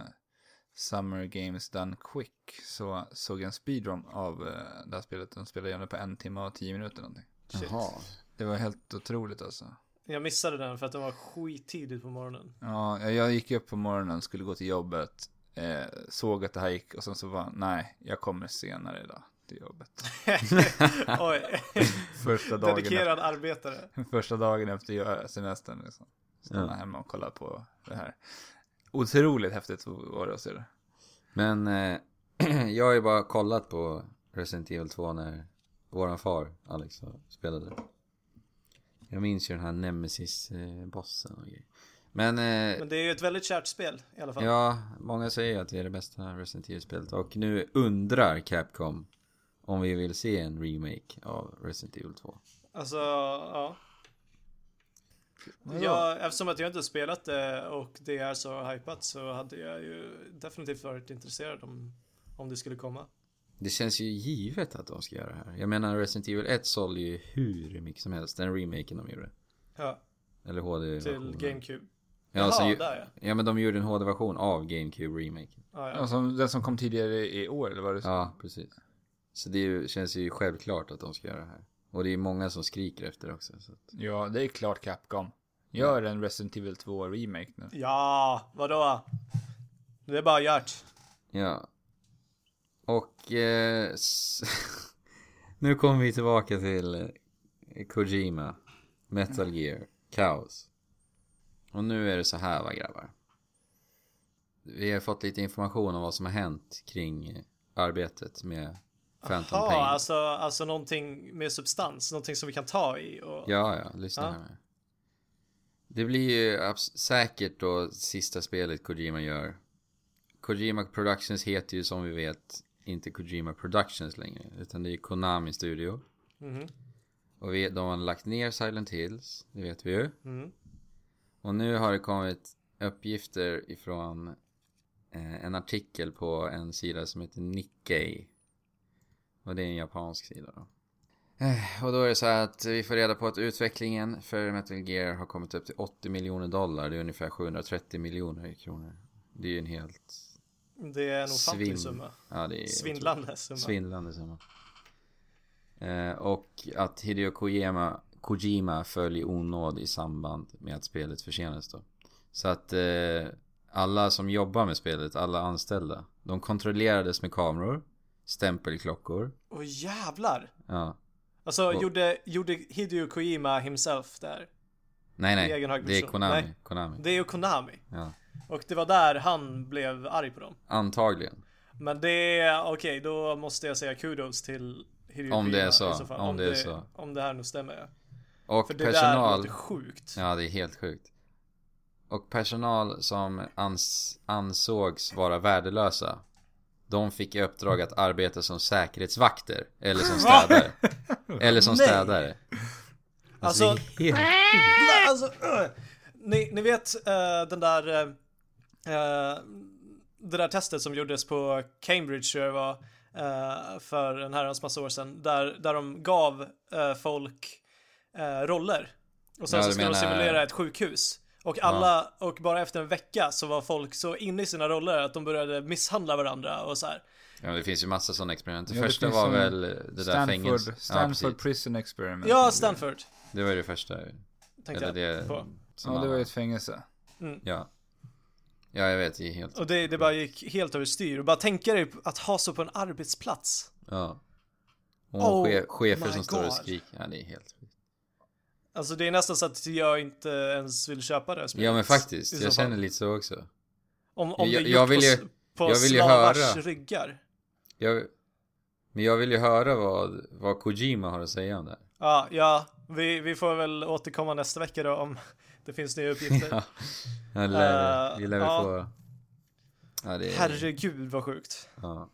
A: Summer Games Done Quick. Så såg jag en speedrun av uh, det här spelet. De spelade igenom det på en timme och tio minuter någonting.
C: Shit.
B: Jaha.
A: Det var helt otroligt alltså.
C: Jag missade den för att den var skittidigt på morgonen.
A: Ja, jag- gick upp på morgonen, skulle gå till jobbet. Eh, såg att det här gick och sen så var nej, jag kommer senare idag till jobbet.
C: Oj,
A: Första dagen,
C: dedikerad arbetare.
A: första dagen efter semestern liksom. Stanna
B: Ja.
A: hemma och kolla på det här. Otroligt häftigt var det att se det.
B: Men eh, jag har ju bara kollat på Resident Evil 2 när våran far Alex spelade. Jag minns ju den här Nemesis-bossen och grejer. Men eh,
C: Men det är ju ett väldigt kärt spel i alla fall.
B: ja, många säger att det är det bästa Resident Evil-spelet. Och nu undrar Capcom om vi vill se en remake av Resident Evil 2.
C: Alltså, ja. ja. Eftersom att jag inte spelat det och det är så hypat så hade jag ju definitivt varit intresserad om, om det skulle komma.
B: Det känns ju givet att de ska göra det här. Jag menar Resident Evil 1 sålde ju hur mycket som helst, den remaken de gjorde.
C: Ja,
B: Eller HD
C: till GameCube.
B: Ja,
C: Jaha,
B: så ju,
C: där ja.
B: ja men de gjorde en HD-version av GameCube remaken.
C: Ja, ja.
A: Alltså, den som kom tidigare i år, eller vad det
B: Ja, precis. Så det ju, känns ju självklart att de ska göra det här. Och det är många som skriker efter det också. Så att,
A: Ja, det är klart Capcom. Gör en Resident Evil 2 remake nu.
C: ja, vadå? Det är bara gjort.
B: ja. Och eh, nu kommer vi tillbaka till eh, Kojima, Metal Gear, Kaos. Och nu är det så här va grabbar. Vi har fått lite information om vad som har hänt kring eh, arbetet med Phantom
C: Ja,
B: Pain.
C: alltså, alltså någonting med substans, någonting som vi kan ta i och...
B: Ja, ja, lyssna
C: Ja.
B: här med. Det blir ju säkert då sista spelet Kojima gör. Kojima Productions heter ju som vi vet inte Kojima Productions längre. Utan det är Konami Studio.
C: Mhm.
B: Och vi, de har lagt ner Silent Hills, det vet vi ju.
C: Mm.
B: Och nu har det kommit uppgifter ifrån eh, en artikel på en sida som heter Nikkei. Och det är en japansk sida då. Eh, Och då är det så här att vi får reda på att utvecklingen för Metal Gear har kommit upp till 80 miljoner dollar. Det är ungefär 730 miljoner kronor. Det är ju en helt...
C: Det är en ofantlig
B: Svin-
C: summa.
B: Ja, det är
C: Svindlande summa.
B: Svindlande summa. Eh, och att Hideo Kojima, Kojima föll i onåd i samband med att spelet försenades då. Så att eh, alla som jobbar med spelet, alla anställda, de kontrollerades med kameror, stämpelklockor.
C: Åh jävlar!
B: Ja.
C: Alltså
B: Och-
C: gjorde, gjorde Hideo Kojima himself där?
B: Nej, nej. Det är. Konami.
C: Nej.
B: Konami.
C: Det är ju Konami.
B: Ja.
C: Och det var där han blev arg på dem.
B: Antagligen.
C: Men det okej, då måste jag säga kudos till Hideo
B: Om det är så,
C: fall.
B: om det är så.
C: Om det här nu stämmer ja.
B: Och
C: För det
B: personal.
C: där låter sjukt.
B: Ja, det är helt sjukt. Och personal som ans ansågs vara värdelösa. De fick i uppdrag att arbeta som säkerhetsvakter. Eller som städare. eller som städare.
C: Alltså-
B: det är helt...
C: Nej, alltså, ni, ni vet eh, den där eh, det där testet som gjordes på Cambridge tror jag det var eh, för en herrans massa år sedan där, där de gav folk roller och sen
B: Ja,
C: så skulle de
B: menar-
C: simulera ett sjukhus och alla och bara efter en vecka så var folk så inne i sina roller att de började misshandla varandra och så här.
B: Ja, det finns ju massa sådana experiment. Det
A: Ja, det
B: första
A: finns
B: var väl det där
A: Stanford,
B: fängelset. Ja,
A: Stanford
B: precis.
A: Prison Experiment.
C: Ja, Stanford
B: Det var ju det första.
C: tänkte
B: Eller
C: jag
B: det...
C: på.
B: Som
A: Ja, det var ju ett fängelse.
B: Ja. Ja, jag vet. Det är helt...
C: Och det, det bara gick helt överstyr. Och bara tänka dig att ha så på en arbetsplats.
B: Ja. Och
C: Oh
B: che- chefer som står och
C: God.
B: skriker. Ja, det är helt.
C: Alltså det är nästan så att jag inte ens vill köpa det spelet.
B: Ja, men faktiskt. Jag känner lite så också.
C: Om, om
B: Jag-
C: det är
B: jag
C: gjort
B: vill
C: på,
B: ju-
C: s- på
B: jag vill ju
C: slavars
B: höra.
C: ryggar.
B: Jag, men jag vill ju höra vad, vad Kojima har att säga om det här.
C: Ja, ja, vi, vi får väl återkomma nästa vecka då om det finns nya uppgifter.
B: ja, det lär,
C: Eh,
B: vi lär väl
C: ja.
B: få... Ja, det är...
C: Herregud vad sjukt.
B: Ja.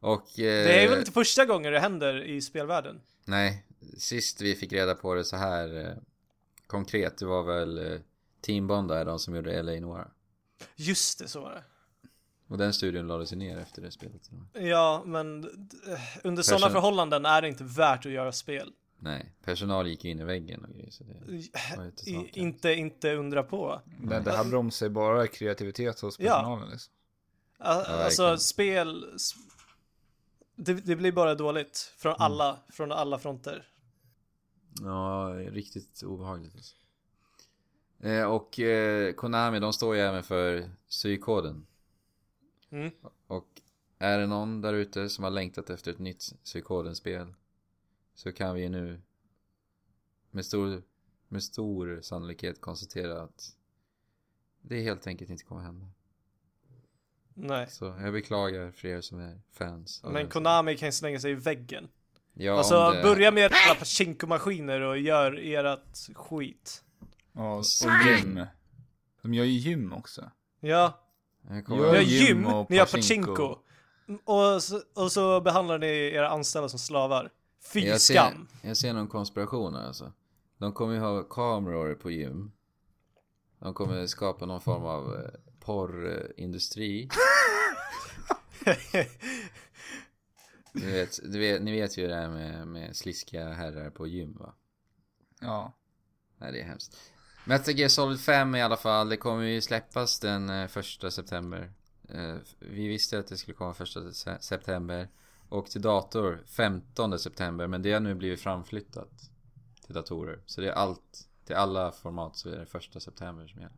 B: Och...
C: Det är
B: eh,
C: väl inte första gången det händer i spelvärlden?
B: Nej, sist vi fick reda på det så här eh, konkret, det var väl eh, Team Bondi, de som gjorde LA Noir.
C: Just det, så var det.
B: Och den studion lades ju ner efter det spelet.
C: Ja, men d- under sådana förhållanden är det inte värt att göra spel.
B: Nej, personal gick in i väggen och grejer så det inte sant.
C: inte, inte undra på.
A: Det, det här bromsar ju bara kreativitet hos
C: Ja.
A: personalen liksom.
C: A- Alltså
B: verkligen.
C: spel, det, det blir bara dåligt från
B: Mm.
C: alla, från alla fronter.
B: Ja, riktigt obehagligt. Alltså. Eh, och eh, Konami, de står ju även för psykoden.
C: Mm.
B: Och är det någon där ute som har längtat efter ett nytt psykoden-spel så kan vi ju nu med stor, med stor sannolikhet konstatera att det helt enkelt inte kommer hända.
C: Nej.
B: Så jag beklagar för er som är fans.
C: Men Konami kan ju slänga sig i väggen.
B: Ja,
C: alltså
B: det-
C: börja med alla Pachinko-maskiner och gör ert skit.
A: Ja, och gym. De gör ju gym också.
C: Ja,
B: Jag
C: har
A: gym
C: gym,
A: och
C: ni har
A: Pachinko.
C: Pachinko. Och så, och så behandlar ni era anställda som slavar. Fy
B: jag ser,
C: skam.
B: jag ser någon konspiration här alltså. De kommer ju ha kameror på gym. De kommer skapa någon form av eh, porrindustri. Du vet, du vet, ni vet ju det här med, med sliskiga herrar på gym va?
A: Ja.
B: Nej det är hemskt. Metal Gear Solid 5 i alla fall, det kommer ju släppas den eh, första september. Eh, vi visste att det skulle komma första se- september. Och till dator 15 september, men det har nu blivit framflyttat till datorer. Så det är allt, till alla format så är det första september som gäller.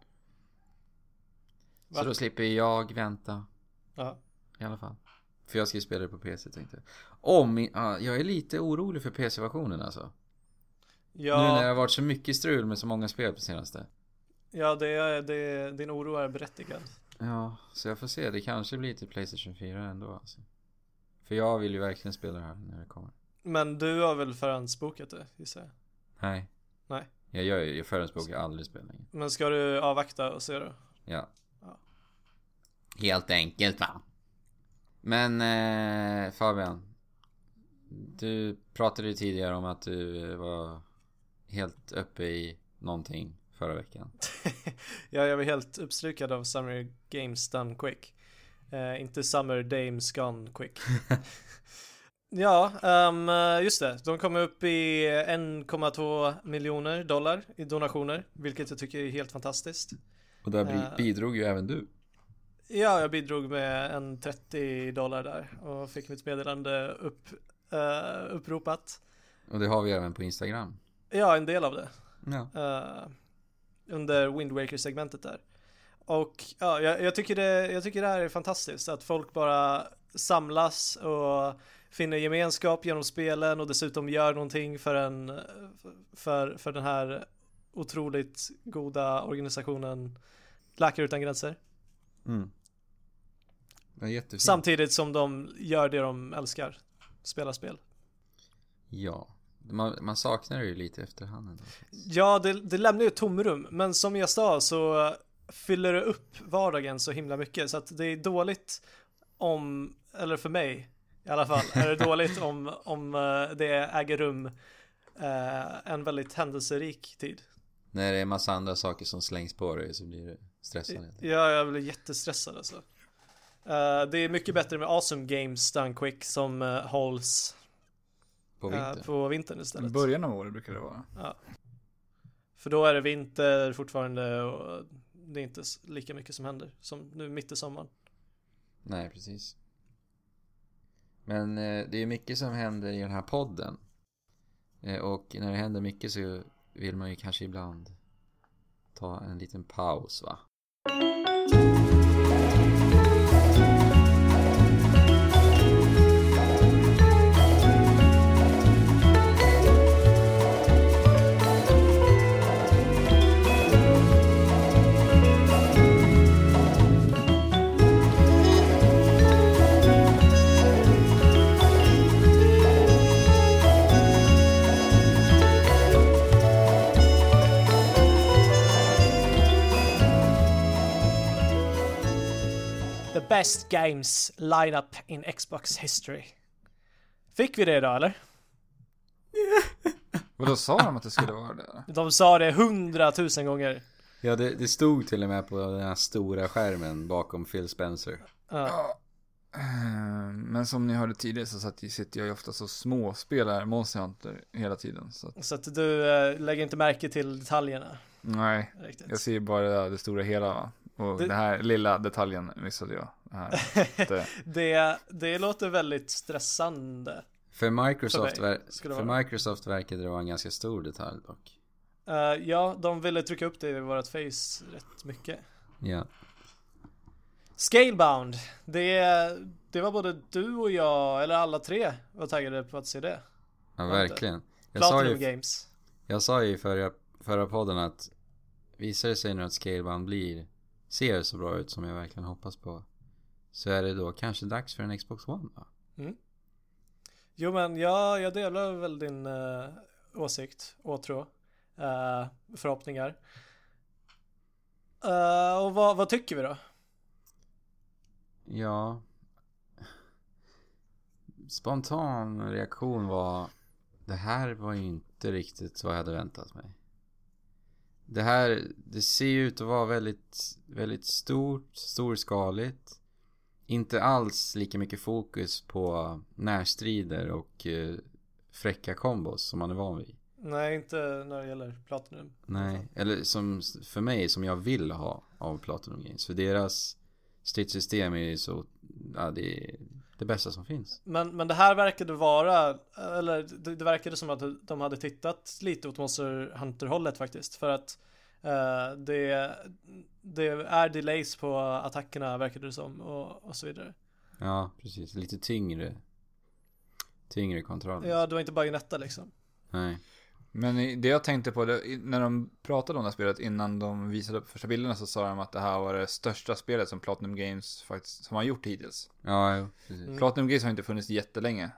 C: Va?
B: Så då slipper jag vänta
C: Ja.
B: i alla fall. För jag ska ju spela det på PC tänkte jag. Om, ja, jag är lite orolig för PC-versionen alltså. Nu när det
C: Ja,
B: har varit så mycket strul med så många spel på senaste.
C: ja det är, det, din oro är berättigad.
B: Ja, så jag får se. Det kanske blir till Playstation 4 ändå alltså. För jag vill ju verkligen spela det här när det kommer.
C: Men du har väl förhandsbokat det, gissar jag?
B: Nej.
C: Nej.
B: Jag gör ju, jag förhandsbokar aldrig spel längre.
C: Men ska du avvakta och se då?
B: Ja.
C: Ja.
B: Helt enkelt va. Men eh, Fabian. Du pratade ju tidigare om att du eh, var helt uppe i någonting förra veckan.
C: ja, jag var helt uppslukad av Summer Games Done Quick. Eh, inte Summer Dames Gone Quick. ja, ehm, just det. De kom upp i 1,2 miljoner dollar i donationer, vilket jag tycker är helt fantastiskt.
B: Och där
C: Eh.
B: bidrog ju även du.
C: Ja, jag bidrog med en 30 dollar där och fick mitt meddelande upp, eh, uppropat.
B: Och det har vi även på Instagram.
C: Ja, en del av det.
B: Ja.
C: eh, under Wind Waker-segmentet där. Och ja, jag, jag, tycker det, jag tycker det här är fantastiskt, att folk bara samlas och finner gemenskap genom spelen och dessutom gör någonting för, en, för, för den här otroligt goda organisationen Läkare Utan Gränser.
B: Mm. Jättefint.
C: Samtidigt som de gör det de älskar, spela spel.
B: Ja. Man, man saknar det ju lite efterhand ändå.
C: Ja, det, det lämnar ju ett tomrum, men som jag sa så fyller det upp vardagen så himla mycket så att det är dåligt om, eller för mig i alla fall, är det dåligt om, om eh, det äger rum eh, en väldigt händelserik tid.
B: När det är massa andra saker som slängs på dig så blir det stressande.
C: Ja, jag blir jättestressad alltså. Eh, det är mycket bättre med Awesome Games Done Quick som uh, hålls
B: På
C: eh,
B: vintern.
C: på vintern
A: I
C: istället.
A: början av året brukar det vara.
C: För då är det vinter fortfarande och det är inte lika mycket som händer som nu mitt i sommaren.
B: Nej, precis. Men eh, det är mycket som händer i den här podden. Eh, och när det händer mycket så vill man ju kanske ibland ta en liten paus va?
C: Best Games Lineup in Xbox History. Fick vi det idag eller?
A: Och då sa de att det skulle vara det?
C: De sa det hundratusen gånger.
B: Ja, det, det stod till och med på den här stora skärmen bakom Phil Spencer.
C: Ja.
A: Eh, Men som ni hörde tidigare så sitter jag ju ofta så små spelar Monster Hunter hela tiden. Så att,
C: Så att du eh, lägger inte märke till detaljerna
A: nej,
C: riktigt.
A: jag ser bara det stora hela. Va? Och
C: Det-
A: den här lilla detaljen missade jag. Det här. Det,
C: Det, det låter väldigt stressande.
B: För Microsoft,
C: För mig
B: för
C: vara.
B: Microsoft verkade det vara en ganska stor detalj dock.
C: Eh, ja, de ville trycka upp det i vårt face rätt mycket.
B: Ja.
C: Scalebound. Det, det var både du och jag, eller alla tre, var taggade på att se det.
B: Ja, verkligen. Jag sa, ju,
C: Games.
B: jag sa ju i förra, förra podden att visar det sig nu att Scalebound blir, ser så bra ut som jag verkligen hoppas på. Så är det då kanske dags för en Xbox One va?
C: Jo men jag, jag delar väl din uh, åsikt, åtrå, uh, förhoppningar. Eh, och vad, vad tycker vi då?
B: Ja. Spontan reaktion var Det här var ju inte riktigt vad jag hade väntat mig. Det här, det ser ju ut att vara väldigt, väldigt stort, storskaligt. Inte alls lika mycket fokus på närstrider och eh, fräcka kombos som man är van vid.
C: Nej, inte när det gäller Platinum.
B: Nej, eller som för mig som jag vill ha av Platinum Games. För deras stridssystem är ju så, ja det är det bästa som finns.
C: Men, men det här verkade vara, eller det, det verkade som att de hade tittat lite åt Monster Hunter-hållet faktiskt. För att eh, det, det är delays på attackerna verkade det som och, och så vidare.
B: Ja, precis. Lite tyngre. Tyngre kontroll.
C: Ja, det var inte bajonetta liksom.
B: Nej.
A: Men det jag tänkte på, det, när de pratade om det här spelet innan de visade upp första bilderna så sa de att det här var det största spelet som Platinum Games faktiskt, som har gjort hittills.
B: Ja, jo, precis.
C: Mm.
A: Platinum Games har inte funnits jättelänge.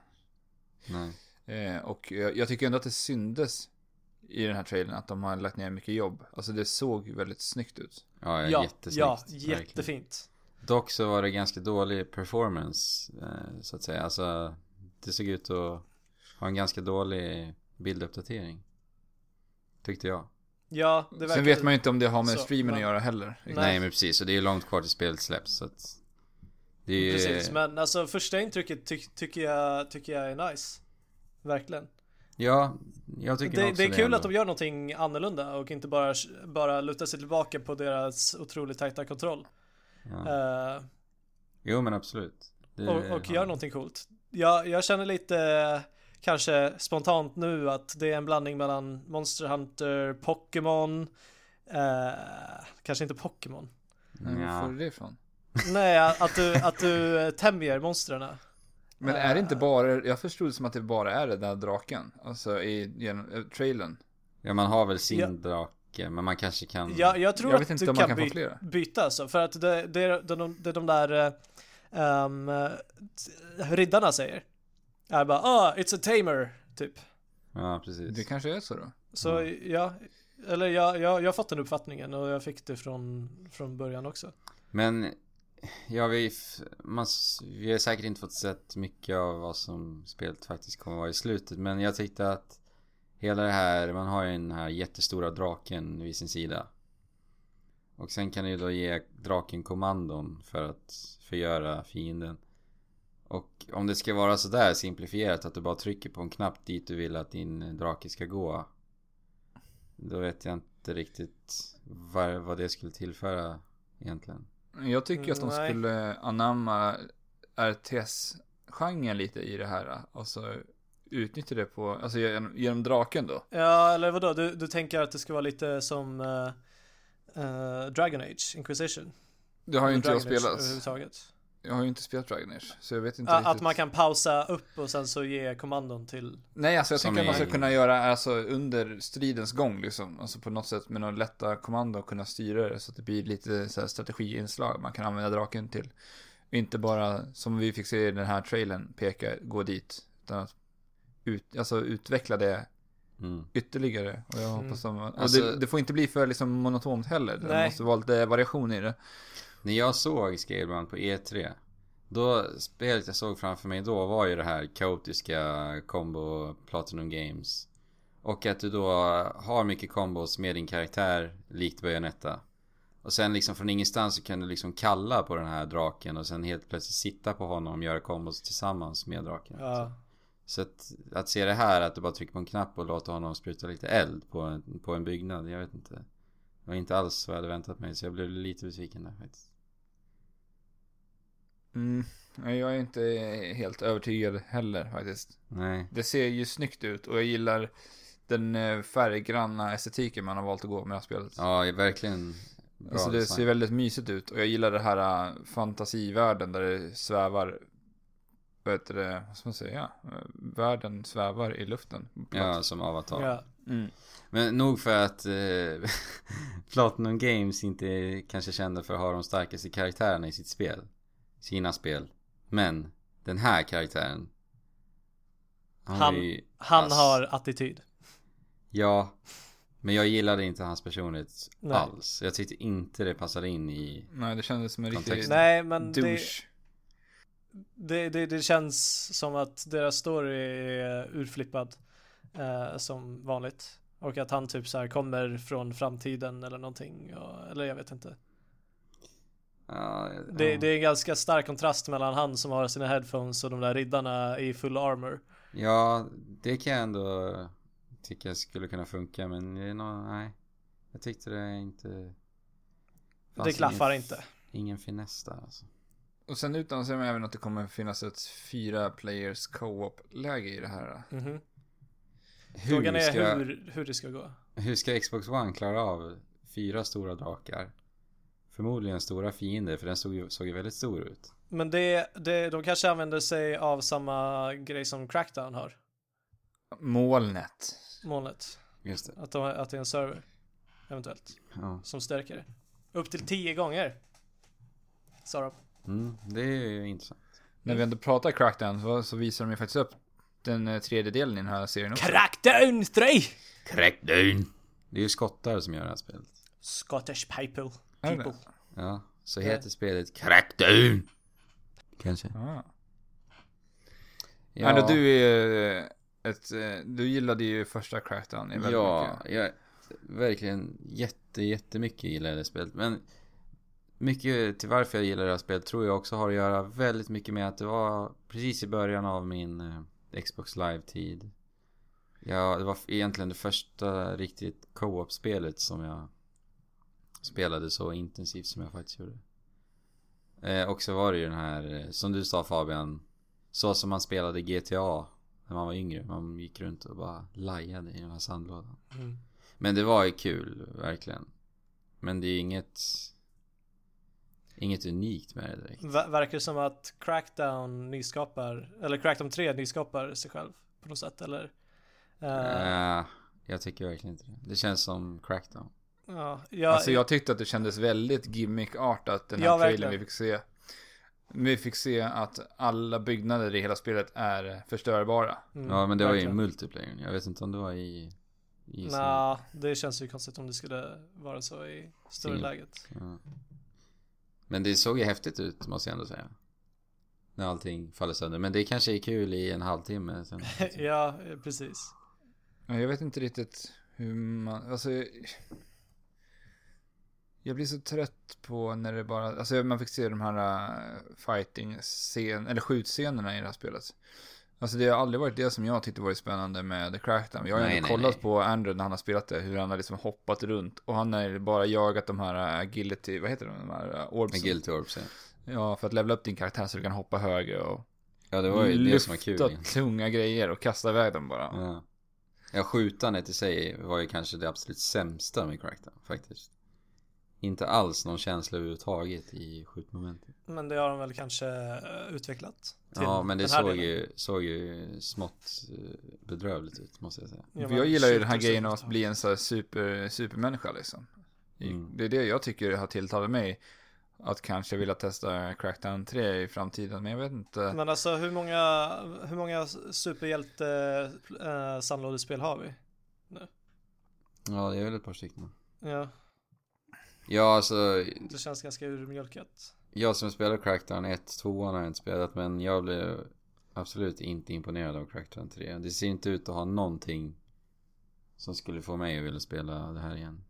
B: Nej.
A: Eh, och jag, jag tycker ändå att det syndes i den här trailern att de har lagt ner mycket jobb. Alltså det såg väldigt snyggt ut.
B: Ja, ja, jättesnyggt.
C: ja,
B: verkligen.
C: jättefint.
B: Dock så var det ganska dålig performance, eh, så att säga. Alltså, det såg ut att ha en ganska dålig bilduppdatering. Tyckte jag.
C: Ja, det verkade...
A: Sen vet man ju inte om det har med
C: så,
A: streamen att
C: men-
A: göra heller.
B: Nej. men precis. Och det är ju långt kvar till spelet släpps, så att... Det är ju...
C: Precis, men alltså första intrycket ty tycker, jag, tycker jag är nice. Verkligen.
B: Ja, jag tycker
C: Det,
B: också
C: det är kul
B: ändå.
C: att de gör någonting annorlunda och inte bara, bara lutar sig tillbaka på deras otroligt tajta kontroll.
B: Ja.
C: Eh,
B: Jo, men absolut. Det-
C: och, och
B: ja.
C: gör någonting coolt. Jag, jag känner lite kanske spontant nu att det är en blandning mellan Monster Hunter, Pokémon, eh, kanske inte Pokémon.
A: Nej, var
B: Ja.
A: får du det ifrån?
C: Nej, att du, att du eh, tämjer monstren.
A: Men är det inte bara, jag förstod det som att det bara är den där draken. Alltså i genom, eh, trailern.
B: Ja, man har väl sin
C: Ja.
B: drake, men man kanske kan...
C: Ja, jag tror
A: Jag vet
C: att
A: inte
C: du
A: om man
C: kan,
A: kan
C: by-
A: flera.
C: byta alltså, för att det, det, är- det, är de- det är de där eh, eh, riddarna säger. Är bara ah, it's a tamer, typ.
B: Ja, precis.
A: Det kanske är så då.
C: Så ja, eller jag, jag, jag fått den uppfattningen och jag fick det från, från början också.
B: Men ja, vi, man, vi har säkert inte fått sett mycket av vad som spelet faktiskt kommer vara i slutet. Men jag tyckte att hela det här, man har ju den här jättestora draken vid sin sida. Och sen kan du ju då ge draken kommandon för att förgöra fienden. Och om det ska vara sådär simplifierat att du bara trycker på en knapp dit du vill att din drake ska gå. Då vet jag inte riktigt vad, vad det skulle tillföra egentligen.
A: Jag tycker att de
C: Nej.
A: skulle anamma RTS-genren lite i det här. Alltså utnyttja det på, alltså genom, genom draken då.
C: Ja, eller vadå? Du, du tänker att det ska vara lite som eh, eh, Dragon Age, Inquisition?
A: Det har ju inte jag
C: Age
A: spelat.
C: överhuvudtaget.
A: Jag har ju inte spelat Dragon Age. Så jag vet inte
C: Ja,
A: riktigt.
C: Att man kan pausa upp och sen så ge kommandon till
A: Nej, alltså jag
B: Som
A: tänker att man ska kunna göra alltså under stridens gång liksom. Alltså på något sätt med några lätta kommando kunna styra det så att det blir lite så här strategiinslag man kan använda draken till. Inte bara som vi fick se i den här trailern peka, gå dit. Utan att ut, alltså utveckla det
B: Mm.
A: ytterligare. Och jag
C: Mm.
A: hoppas de, och
B: Alltså-
A: det, det får inte bli för liksom monotont heller. Det
C: Nej.
A: måste vara lite variation i det.
B: När jag såg Scalebound på E3 Då, spelet jag såg framför mig då var ju det här kaotiska combo Platinum Games. Och att du då har mycket combos med din karaktär likt Bayonetta. Och sen liksom från ingenstans så kan du liksom kalla på den här draken och sen helt plötsligt sitta på honom och göra combos tillsammans med draken.
C: Ja.
B: Så att, att se det här att du bara trycker på en knapp och låter honom spruta lite eld på en, på en byggnad, jag vet inte. Det var inte alls vad jag hade väntat mig så jag blev lite besviken där faktiskt
A: Mm, jag är inte helt övertygad heller faktiskt.
B: Nej
A: Det ser ju snyggt ut och jag gillar den eh, färggranna estetiken man har valt att gå med det här spelet.
B: Ja, verkligen bra
A: alltså det
B: design.
A: ser väldigt mysigt ut och jag gillar det här äh, fantasivärlden där det svävar vad heter det, vad ska man säga? Äh, Världen svävar i luften.
B: Ja, som avatar
C: Ja.
A: Mm.
B: Men nog för att eh, Platinum Games inte är kanske kända för att ha de starkaste karaktärerna i sitt spel Sina spel Men den här karaktären
C: Han-
B: är ju-
C: Han
B: ass-
C: har attityd.
B: Ja Men jag gillade inte hans personlighet
C: Nej.
B: alls Jag tyckte inte det passade in i
A: Nej, det kändes som en riktig.
C: Nej, men det,
A: douche.
C: det, det, det känns som att deras story är urflippad. Eh, som vanligt. Och att han typ så här kommer från framtiden eller någonting. Och, eller jag vet inte.
B: Ja,
C: Det,
B: ja.
C: det är en ganska stark kontrast mellan han som har sina headphones och de där riddarna i full armor.
B: Ja, det kan jag ändå tycka skulle kunna funka men nej. Jag tyckte det inte...
C: det klaffar
B: ingen,
C: inte.
B: Ingen finess där alltså.
A: Och sen utannonserar man även att det kommer finnas ett fyra players co-op-läge i det här.
C: Mhm.
B: Hur
C: Frågan är
B: ska,
C: hur, hur det ska gå.
B: hur ska Xbox One klara av fyra stora drakar? Förmodligen stora fiender för den såg ju, såg ju väldigt stor ut.
C: Men det, det, de kanske använder sig av samma grej som Crackdown har.
A: Molnet.
C: Molnet.
B: Just det.
C: Att, de, att det är en server. Eventuellt.
B: Ja.
C: Som stärker det. Upp till 10 gånger. Sa de.
B: Mm, det är ju intressant.
A: När vi ändå pratar Crackdown så, så visar de ju faktiskt upp den eh, tredje delen i den här serien också.
C: Crackdown 3!
B: Crackdown! Det är ju skottar som gör det här spelet.
C: Scottish people. People.
B: Ja, så heter spelet Crackdown! Kanske.
A: Ah.
B: Ja.
A: Ja. du är eh, ett, eh, du gillade ju första Crackdown väldigt
B: Ja,
A: mycket.
B: jag verkligen jätte, jättemycket gillar det spelet. Men mycket till varför jag gillar det här spelet tror jag också har att göra väldigt mycket med att det var precis i början av min eh, Xbox Live-tid. Ja, det var egentligen det första riktigt co-op-spelet som jag spelade så intensivt som jag faktiskt gjorde. Eh, och så var det ju den här, eh, som du sa Fabian, så som man spelade GTA när man var yngre. Man gick runt och bara lajade i den här sandlådan.
C: Mm.
B: Men det var ju kul, verkligen. Men det är inget... Inget unikt med det direkt.
C: Ver- verkar det som att Crackdown nyskapar, eller Crackdown 3 nyskapar sig själv på något sätt eller? Eh,
B: Äh, jag tycker verkligen inte det. Det känns som Crackdown.
C: Ja, jag,
A: Alltså jag tyckte att det kändes väldigt gimmick-artat den här
C: Ja,
A: trailern
C: verkligen.
A: vi fick se. Vi fick se att alla byggnader i hela spelet är förstörbara.
C: mm,
B: Ja, men det var ju
C: verkligen.
B: multiplayer. Jag vet inte om det var i... i
C: Nja, det känns ju konstigt om det skulle vara så i större läget.
B: Ja. Men det såg ju häftigt ut, måste jag ändå säga. När allting faller sönder. Men det kanske är kul i en halvtimme sen.
C: ja, precis.
A: Ja, Jag vet inte riktigt hur man, alltså. Jag blir så trött på när det bara, alltså man fick se de här uh, fighting-scen, eller skjutscenerna i det här spelet. Alltså det har aldrig varit det som jag tyckte varit spännande med The Crackdown. Jag har ju
B: Nej, nej,
A: kollat
B: nej.
A: på Andrew när han har spelat det, hur han har liksom hoppat runt. Och han har bara jagat de här uh, agility, vad heter de, de här uh, orbsen.
B: Guilty Orbs, ja.
A: Ja, för att levela upp din karaktär så du kan hoppa högre och
B: Ja, det var ju det som var kul.
A: lyfta tunga grejer och kasta iväg dem bara.
B: Ja. Ja, skjutandet i sig var ju kanske det absolut sämsta med Crackdown faktiskt. Inte alls någon känsla överhuvudtaget i skjutmomentet.
C: Men det har de väl kanske eh, utvecklat. till
B: Ja, men det såg
C: delen.
B: ju, såg ju smått eh, bedrövligt ut måste jag säga.
C: Ja,
A: jag gillar ju den här grejen av att bli en sån här super, supermänniska liksom.
B: Mm.
A: Det är det jag tycker har tilltalat mig. Att kanske vilja testa Crackdown 3 i framtiden, men jag vet inte.
C: Men alltså hur många, hur många superhjälte äh, sandlådespel har vi?
B: Ja, det är väl ett par stycken.
C: Ja.
B: Ja, alltså
C: Det känns ganska urmjölkat.
B: jag som spelar Crackdown 1, 2 har jag inte spelat men jag blev absolut inte imponerad av Crackdown 3. Det ser inte ut att ha någonting som skulle få mig att vilja spela det här igen.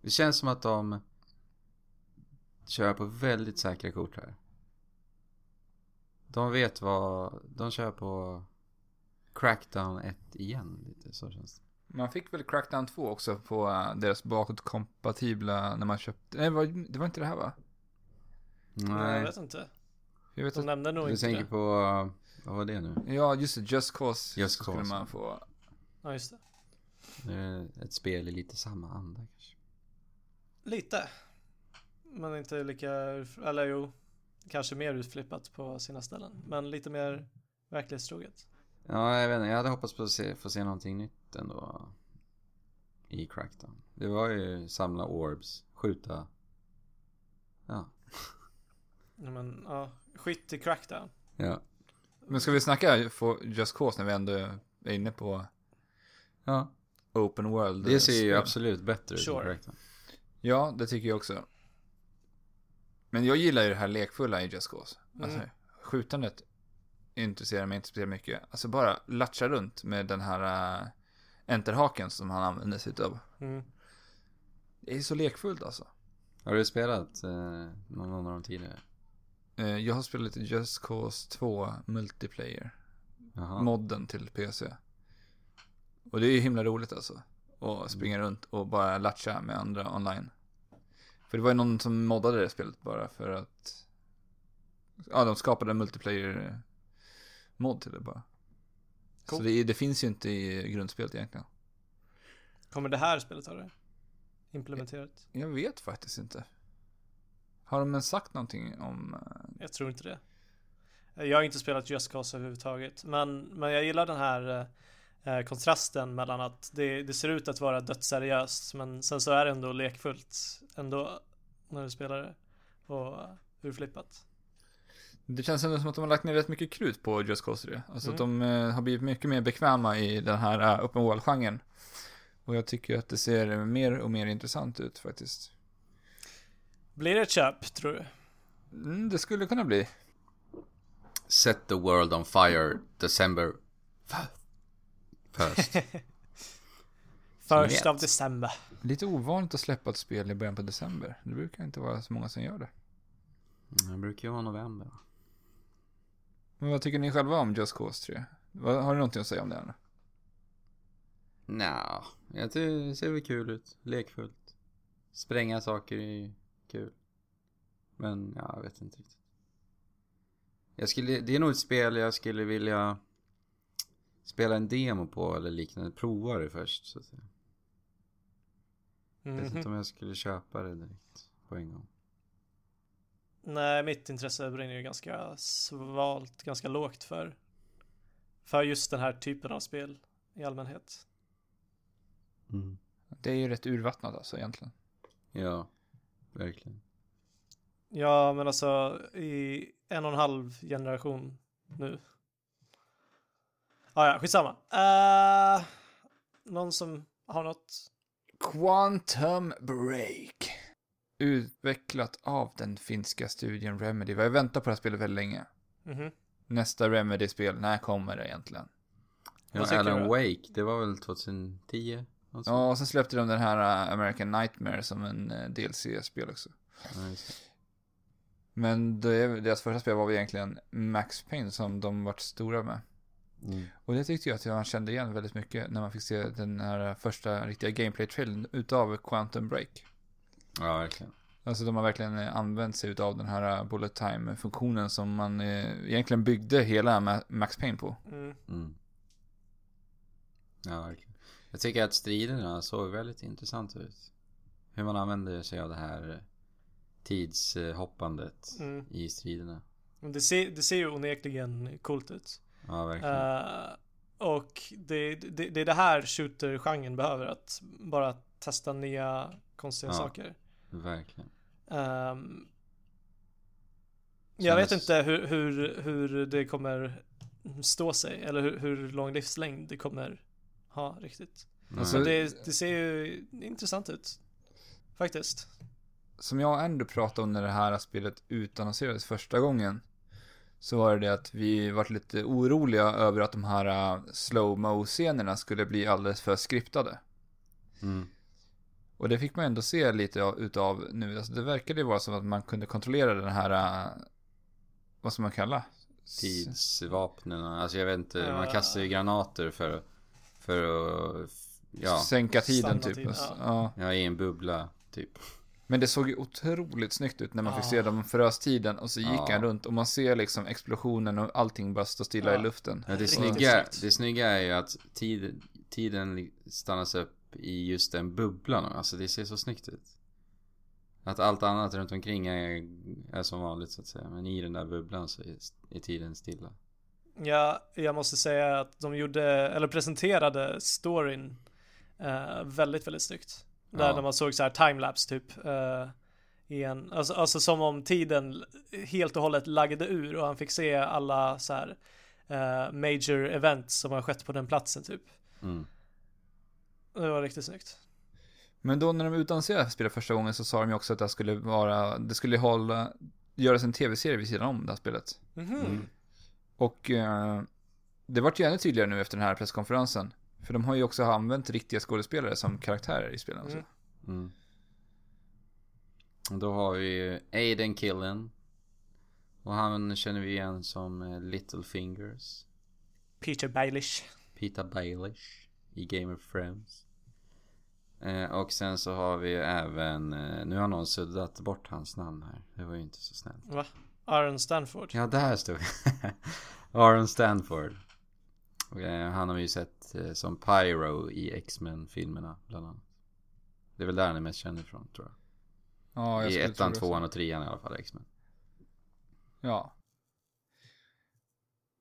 B: Det känns som att de kör på väldigt säkra kort här. De vet vad, de kör på Crackdown 1 igen lite så känns det.
A: Man fick väl Crackdown 2 också på eh, deras bakåtkompatibla när man köpte, nej det var, inte det här va?
C: Jag
B: Nej,
C: vet inte.
A: Jag vet
C: De
A: att,
C: nämnde nog
B: du
C: inte
B: tänker
C: det.
B: på, vad var det nu?
A: ja just det, Just Cause.
B: Just
A: så skulle
B: Cause.
A: man få,
C: Ja, just det.
B: Det är ett spel i lite samma anda kanske.
C: Lite. Men inte lika, eller jo, kanske mer utflippat på sina ställen. Men lite mer verklighetstroget.
B: Ja, jag vet inte. Jag hade hoppats på att se, få se någonting nytt ändå. I Crackdown. Det var ju samla orbs, skjuta. Ja.
C: Ja, Men ja, skit i crackdown.
B: Ja.
A: men ska vi snacka få Just Cause när vi ändå är inne på
B: Ja.
A: Open World?
B: Det ser ju absolut bättre ut än
C: Sure.
B: Crackdown.
A: Ja, det tycker jag också. Men jag gillar ju det här lekfulla i Just Cause. Alltså,
C: Mm.
A: skjutandet intresserar mig inte speciellt mycket. Alltså bara latcha runt med den här uh, enterhaken som han använder sig utav.
C: Mm.
A: Det är så lekfullt alltså.
B: Har du spelat eh, någon av de tidigare?
A: Eh, jag har spelat Just Cause 2 multiplayer.
B: Jaha.
A: Modden till PC. Och det är ju himla roligt alltså. Att springa runt och bara latcha med andra online. För det var ju någon som moddade det spelet bara för att... Ja, de skapade en multiplayer mod till det bara. Så
C: Cool.
A: det, det finns ju inte i grundspelet egentligen.
C: Kommer det här spelet ha det? Implementerat?
A: Jag vet faktiskt inte. Har de ens sagt någonting om... eh,
C: Jag tror inte det. Jag har inte spelat Just Cause överhuvudtaget. Men, men jag gillar den här eh, kontrasten mellan att det, det ser ut att vara dödsseriöst men sen så är det ändå lekfullt ändå när du spelar det. Och uh, urflippat.
A: Det känns ändå som att de har lagt ner rätt mycket krut på Just Cause 3. Alltså
C: Mm.
A: att de eh, har blivit mycket mer bekväma i den här uh, open wall-genren. Och jag tycker att det ser mer och mer intressant ut faktiskt.
C: Blir det ett köp tror du?
A: Mm, det skulle kunna bli.
B: Set the world on fire December first.
C: First of december.
A: Lite ovanligt att släppa ett spel i början på december. Det brukar inte vara så många som gör det.
B: Det brukar ju vara november.
A: Men vad tycker ni själva om Just Cause 3? Vad, har ni någonting att säga om det? Här?
B: Nja, jag tycker det ser väl kul ut. Lekfullt. Spränga saker är kul. Men ja, jag vet inte riktigt. Jag skulle, det är nog ett spel jag skulle vilja spela en demo på eller liknande. Prova det först så att säga. Jag vet inte
C: Mhm.
B: om jag skulle köpa det direkt på en gång.
C: Nej, mitt intresse brinner ju ganska svalt, ganska lågt för för just den här typen av spel i allmänhet.
B: Mm.
A: Det är ju rätt urvattnat alltså egentligen.
B: Ja, verkligen.
C: Ja, men alltså i en och en halv generation nu. Ah, ja, skitsamma. Uh, någon som har något?
A: Quantum Break. Utvecklat av den finska studien Remedy. Vi har väntat på det här spelet väldigt länge.
C: Mhm.
A: Nästa Remedy-spel, när kommer det egentligen?
B: Ja, Alan? Wake, det var väl 2010? Något sånt?
A: Ja, och sen släppte de den här uh, American Nightmare som en uh, DLC-spel också.
B: Det.
A: Men det, deras första spel var väl egentligen Max Payne som de vart stora med.
B: Mm.
A: Och det tyckte jag att man kände igen väldigt mycket när man fick se den här uh, första riktiga gameplay-trailern utav Quantum Break.
B: Ja, verkligen.
A: Alltså de har verkligen eh, använt sig utav den här uh, bullet time-funktionen som man eh, egentligen byggde hela Ma- Max Payne på.
C: Mm.
B: Mm. Ja, verkligen. Jag tycker att striderna såg väldigt intressant ut. Hur man använder sig av det här tidshoppandet
C: Mm.
B: i striderna.
C: Men Det ser, det ser ju onekligen coolt ut.
B: Ja, verkligen.
C: Eh, och det, det, det är det här shooter-genren behöver. Att bara testa nya konstiga
B: Ja.
C: saker.
B: Verkligen.
C: Ehm, jag vet inte hur, hur, hur det kommer stå sig. Eller hur, hur lång livslängd det kommer ha riktigt.
A: Alltså,
C: Men det, det ser ju intressant ut. faktiskt.
A: som jag ändå pratade om när det här spelet utannonserades första gången. Så var det att vi varit lite oroliga över att de här uh, slow-mo scenerna skulle bli alldeles för skriptade.
B: Mm.
A: Och det fick man ändå se lite av, utav nu. Alltså det verkade ju vara som att man kunde kontrollera den här, uh, vad ska man kalla?
B: Tidsvapnen, alltså jag vet inte, man
C: Ja.
B: kastar ju granater för, för att, ja,
A: Sänka tiden
C: Stanna
A: typ.
C: tiden,
A: Alltså,
C: ja.
A: ja.
B: i en bubbla typ.
A: Men det såg ju otroligt snyggt ut när man fick
C: Ja.
A: se dem frös tiden och så gick
B: Ja.
A: han runt och man ser liksom explosionen och allting bara stå stilla
C: Ja.
A: i luften.
B: Ja, det, snygga, det snygga är ju att tid, tiden stannas upp i just den bubblan. Alltså det ser så snyggt ut. Att allt annat runt omkring är, är som vanligt så att säga. Men i den där bubblan så är, är tiden stilla.
C: Ja, jag måste säga att de gjorde, eller presenterade storyn eh, väldigt, väldigt snyggt. Där
B: Ja.
C: man såg så här timelapse typ. Eh, i en, alltså, alltså som om tiden helt och hållet laggade ur och han fick se alla så här eh, major events som har skett på den platsen typ.
B: Mm.
C: Det var riktigt snyggt.
A: Men då när de utannonserade spelet första gången så sa de ju också att det skulle vara, det skulle hålla, göras en tv-serie vid sidan om det här spelet.
C: Mhm.
B: Mm.
A: Och eh, det vart ju ännu tydligare nu efter den här presskonferensen. För de har ju också använt riktiga skådespelare som karaktärer i spelen.
C: Mm.
B: Mm. Och Då har vi ju Aiden Killen. Och han känner vi igen som eh, Little Fingers.
C: Peter Baelish.
B: Peter Baelish i Game of Thrones. Eh, och sen så har vi ju även, eh, nu har någon suddat bort hans namn här. Det var ju inte så snällt.
C: Va? Aaron Stanford.
B: Ja, där stod Aaron Stanford. Eh, han har vi ju sett som Pyro i X-Men-filmerna bland annat. Det är väl där han är mest känd ifrån tror jag.
A: Ja, jag
B: I ettan, tvåan och trean i alla fall X-Men.
A: Ja.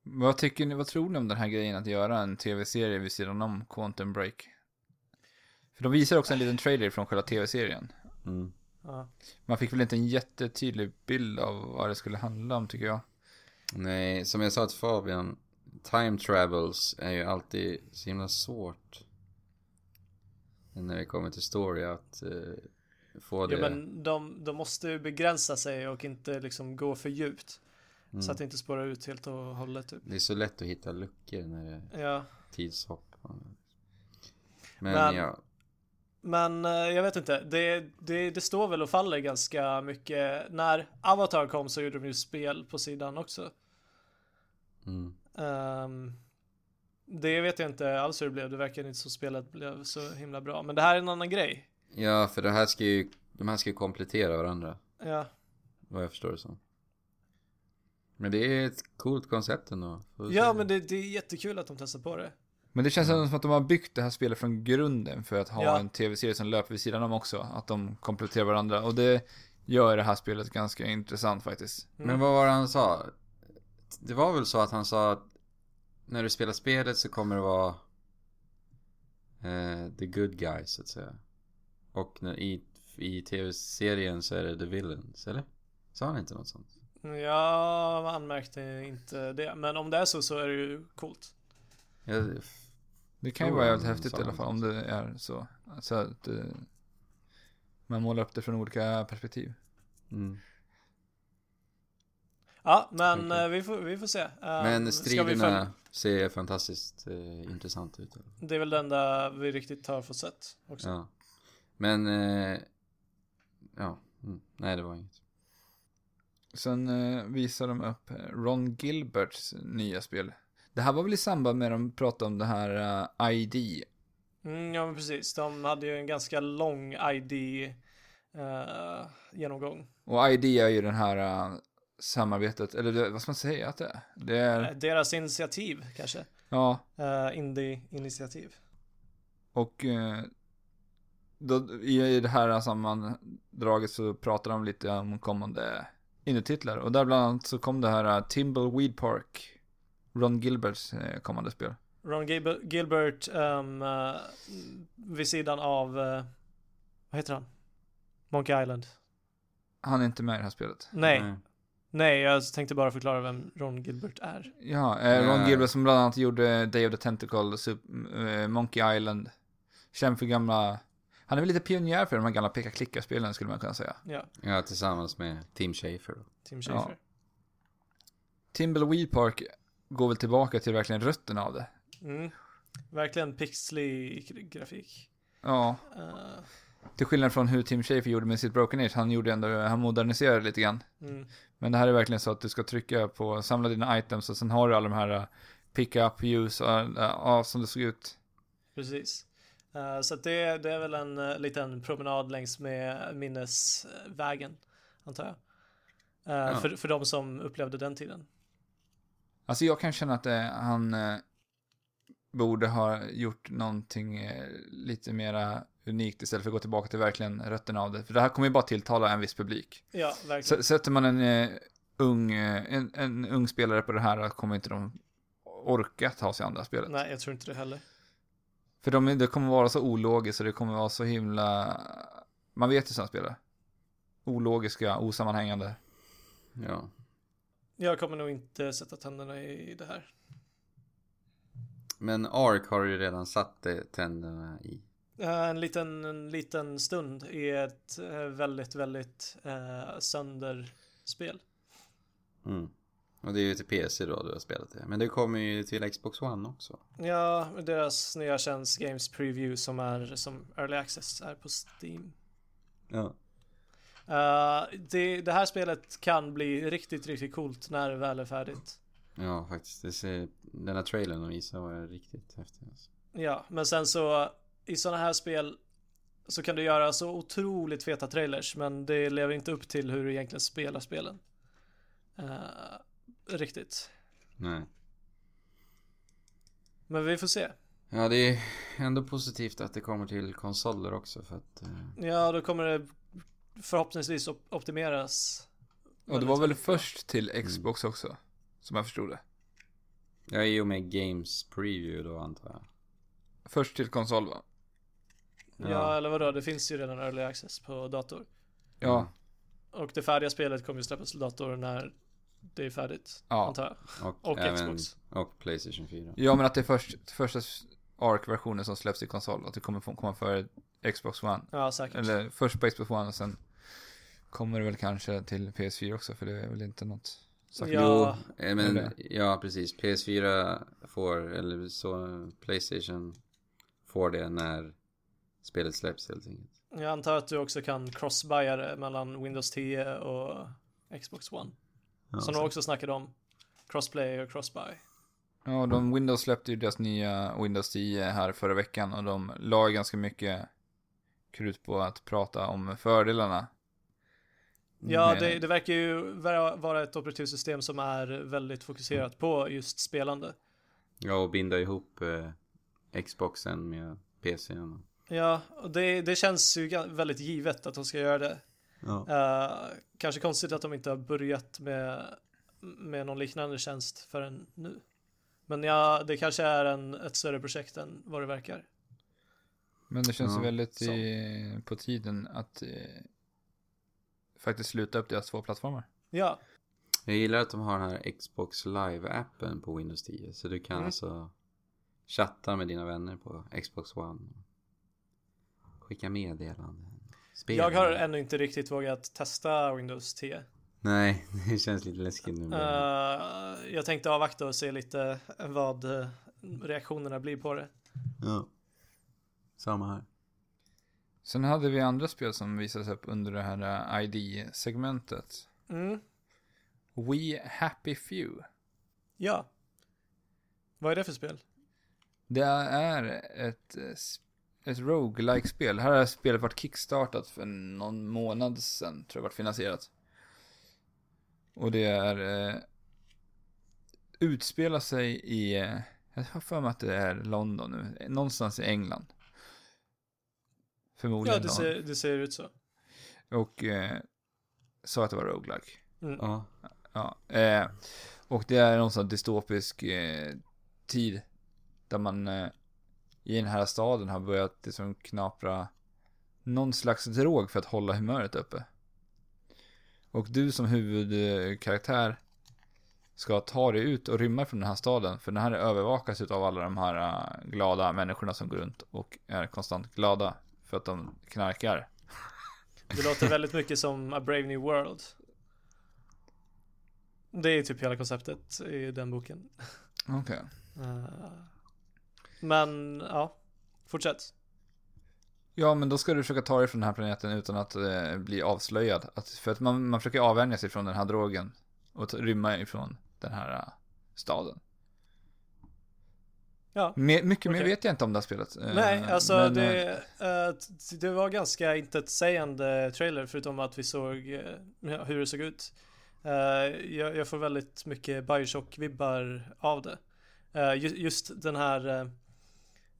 A: Vad tycker ni, vad tror ni om den här grejen att göra en tv-serie vid sidan om Quantum Break? För de visar också en liten trailer från själva tv-serien.
B: Mm.
A: Man fick väl inte en jättetydlig bild av vad det skulle handla om tycker jag.
B: Nej, som jag sa till Fabian. Time travels är ju alltid så himla svårt. När det kommer till story att eh, få det.
C: Ja men de, de måste ju begränsa sig och inte liksom gå för djupt.
B: Mm.
C: Så att det inte spårar ut helt och hållet typ.
B: Det är så lätt att hitta luckor när det är
C: Ja.
B: tidshopp. Men,
C: Men-
B: ja.
C: Men eh, jag vet inte, det, det, det står väl och faller ganska mycket. När Avatar kom så gjorde de ju spel på sidan också.
B: Mm.
C: Ehm, det vet jag inte alls hur det blev, det verkar inte som spelet blev så himla bra. Men det här är en annan grej.
B: Ja, för det här ska ju, de här ska ju komplettera varandra.
C: Ja,
B: Vad jag förstår det som. Men det är ett coolt koncept ändå.
C: ja men det, det är jättekul att de testar på det.
A: Men det känns ändå som att de har byggt det här spelet från grunden för att ha
C: Ja.
A: en tv-serie som löper vid sidan om också. Att de kompletterar varandra. Och det gör det här spelet ganska intressant faktiskt.
C: Mm.
B: Men vad var det han sa? Det var väl så att han sa att när du spelar spelet så kommer det vara eh, the good guys så att säga. Och när, i, i tv-serien så är det the villains, eller? Sa han inte något sånt?
C: Jag anmärkte inte det, men om det är så så är det ju coolt.
B: Jag,
A: Det kan ju vara jävligt häftigt i alla fall om det är så. Så att eh, man målar upp det från olika perspektiv.
B: mm.
C: Ja, men
B: Okej.
C: eh, vi, får, vi får se. Ehm,
B: Men striderna ser fantastiskt eh, intressant ut.
C: Det är väl det enda vi riktigt har fått sett också.
B: Ja. Men, eh, ja, mm. nej det var inget.
A: Sen eh, visar de upp eh, Ron Gilberts nya spel. Det här var väl i samband med att de pratade om det här eh, ID.
C: Mm, ja men precis, de hade ju en ganska lång ID eh, genomgång.
A: Och ID är ju den här eh, samarbetet, eller det, vad ska man säga att det är? Det är,
C: Eh, Deras initiativ kanske.
A: ja,
C: Uh, Indie-initiativ.
A: och eh, då, i, i det här sammandraget så pratar de lite om kommande indie-titlar. Och där bland annat så kom det här uh, Timbleweed Park, Ron Gilberts eh, kommande spel.
C: Ron Gilbert, eh, vid sidan av, eh, vad heter han? Monkey Island.
A: Han är inte med i det här spelet.
C: Nej, nej, jag tänkte bara förklara vem Ron Gilbert är.
A: Ja, eh, Ron
B: Nej.
A: Gilbert som bland annat gjorde Day of the Tentacle, Sup- eh, Monkey Island. Känd för gamla... Han är väl lite pionjär för de här gamla peka-klicka-spelen skulle man kunna säga.
C: Ja,
B: Ja, tillsammans med Tim Schafer.
C: Tim Schafer.
A: Timberwheel Park går väl tillbaka till verkligen rötterna av det.
C: Mm. Verkligen pixlig grafik.
A: Ja,
C: Uh,
A: till skillnad från hur Tim Schafer gjorde med sitt Broken Age. Han gjorde ändå, han moderniserade lite grann.
C: mm.
A: Men det här är verkligen så att du ska trycka på, samla dina items och sen har du alla de här uh, pick-up, use, uh, uh, ja, som det såg ut.
C: Precis. Eh, så det, det är väl en uh, liten promenad längs med minnesvägen, antar jag. Eh,
B: Ja.
C: för, för de som upplevde den tiden.
A: Alltså jag kan känna att han borde ha gjort någonting lite mera unikt istället för att gå tillbaka till verkligen rötterna av det. För det här kommer ju bara tilltala en viss publik.
C: Ja, verkligen.
A: S- sätter man en ung, en, en ung spelare på det här kommer inte de orka ta sig andra spelet.
C: Nej, jag tror inte det heller.
A: För de, det kommer vara så ologiskt och det kommer vara så himla... Man vet ju sådana spelare. Ologiska, osammanhängande.
B: Ja.
C: Jag kommer nog inte sätta tänderna i det här.
B: Men Ark har ju redan satt det, tänderna i.
C: Eh, En liten, en liten stund i ett eh, väldigt, väldigt uh, sönderspel.
B: Mm. Och det är ju till PC då du har spelat det. Men det kommer ju till Xbox One också.
C: Ja, deras nya tjänst Games Preview som är som Early Access är på Steam.
B: Ja.
C: Eh, det, det här spelet kan bli riktigt, riktigt coolt när det väl är färdigt.
B: Ja, faktiskt. Det ser, den här trailern de visade var riktigt häftig. Alltså.
C: Ja, men sen så i sådana här spel så kan du göra så otroligt feta trailers men det lever inte upp till hur du egentligen spelar spelen. Eh, riktigt.
B: Nej.
C: Men vi får se.
B: Ja, det är ändå positivt att det kommer till konsoler också för att... Eh,
C: Ja, då kommer det förhoppningsvis op- optimeras.
A: Och det var väl först till Xbox också. Som jag förstod det.
B: ja, i och med Games Preview då antar jag.
A: Först till konsol va?
C: Ja,
B: Ja.
C: eller vadå? Det finns ju redan early access på dator.
A: Ja.
C: Och det färdiga spelet kommer ju släppas till dator när det är färdigt.
A: Ja.
C: Antar jag.
B: Och,
C: Och
B: även,
C: Xbox.
B: Och Playstation 4.
A: Ja men att det är först, första ARC-versionen som släpps i konsol. Att det kommer komma före Xbox One.
C: Ja, säkert.
A: Eller först på Xbox One och sen kommer det väl kanske till PS4 också. För det är väl inte något sagt.
C: Ja.
B: Jo, eh, men,
A: Eller?
B: ja precis. PS4 får, eller så Playstation får det när spelet släpps helt enkelt.
C: Jag antar att du också kan crossbuya det mellan Windows 10 och Xbox One.
B: Ja,
C: Som
B: så-
C: de också snackade om. Crossplay och crossbuy.
A: Ja, de Windows släppte ju deras nya Windows 10 här förra veckan. Och de la ganska mycket krut på att prata om fördelarna.
C: Ja, det, det verkar ju vara ett operativsystem som är väldigt fokuserat på just spelande.
B: Ja, och binda ihop eh, Xboxen med PCn.
C: Ja, och det, det känns ju väldigt givet att de ska göra det.
B: Ja.
C: Eh, kanske konstigt att de inte har börjat med, med någon liknande tjänst förrän nu. Men ja, det kanske är en, ett större projekt än vad det verkar.
A: Men det känns
B: Ja,
A: väldigt i, på tiden att eh, faktiskt sluta upp deras två plattformar.
C: Ja,
B: Jag gillar att de har den här Xbox Live-appen på Windows 10. Så du kan
C: Mm.
B: alltså chatta med dina vänner på Xbox One. Skicka meddelanden. Spela.
C: jag har ännu inte riktigt vågat testa Windows 10.
B: Nej, det känns lite läskigt nu.
C: Eh, jag tänkte avvakta och se lite vad eh, reaktionerna blir på det.
B: Ja. Samma här.
A: Sen hade vi andra spel som visades upp under det här eh, ID-segmentet.
C: Mm,
A: We Happy Few.
C: ja. Vad är det för spel?
A: Det är ett, eh, s- ett roguelike spel Här har spelet varit kickstartat för någon månad sedan, tror jag varit finansierat. Och det är... Eh, utspelar sig i... Eh, jag har för mig att det är London nu. Någonstans i England.
C: Ja,
A: Förmodligen
C: det
A: då.
C: ser, det ser ut så.
A: Och eh, sa att det var roguelike.
C: Mm.
B: Ja.
A: Ja, eh, och det är någon sån dystopisk eh, tid där man eh, i den här staden har börjat liksom knapra någon slags drog för att hålla humöret uppe. Och du som huvudkaraktär ska ta dig ut och rymma från den här staden för den här övervakas av alla de här eh, glada människorna som går runt och är konstant glada för att de knarkar.
C: Det låter väldigt mycket som A Brave New World. Det är typ hela konceptet i den boken.
A: Okej.
C: Eh, Men ja, fortsätt.
A: Ja, men då ska du försöka ta dig från den här planeten utan att eh, bli avslöjad. Att, för att man, man försöker avvänja sig från den här drogen och rymma ifrån den här eh, staden.
C: Ja.
A: Me, mycket mer
C: Okej.
A: vet jag inte om det här spelet. Eh,
C: Nej, alltså
A: men,
C: det, t- det var ganska intetsägande trailer förutom att vi såg ja, hur det såg ut. Eh, jag, jag får väldigt mycket Bioshock-vibbar av det. Ju, just den här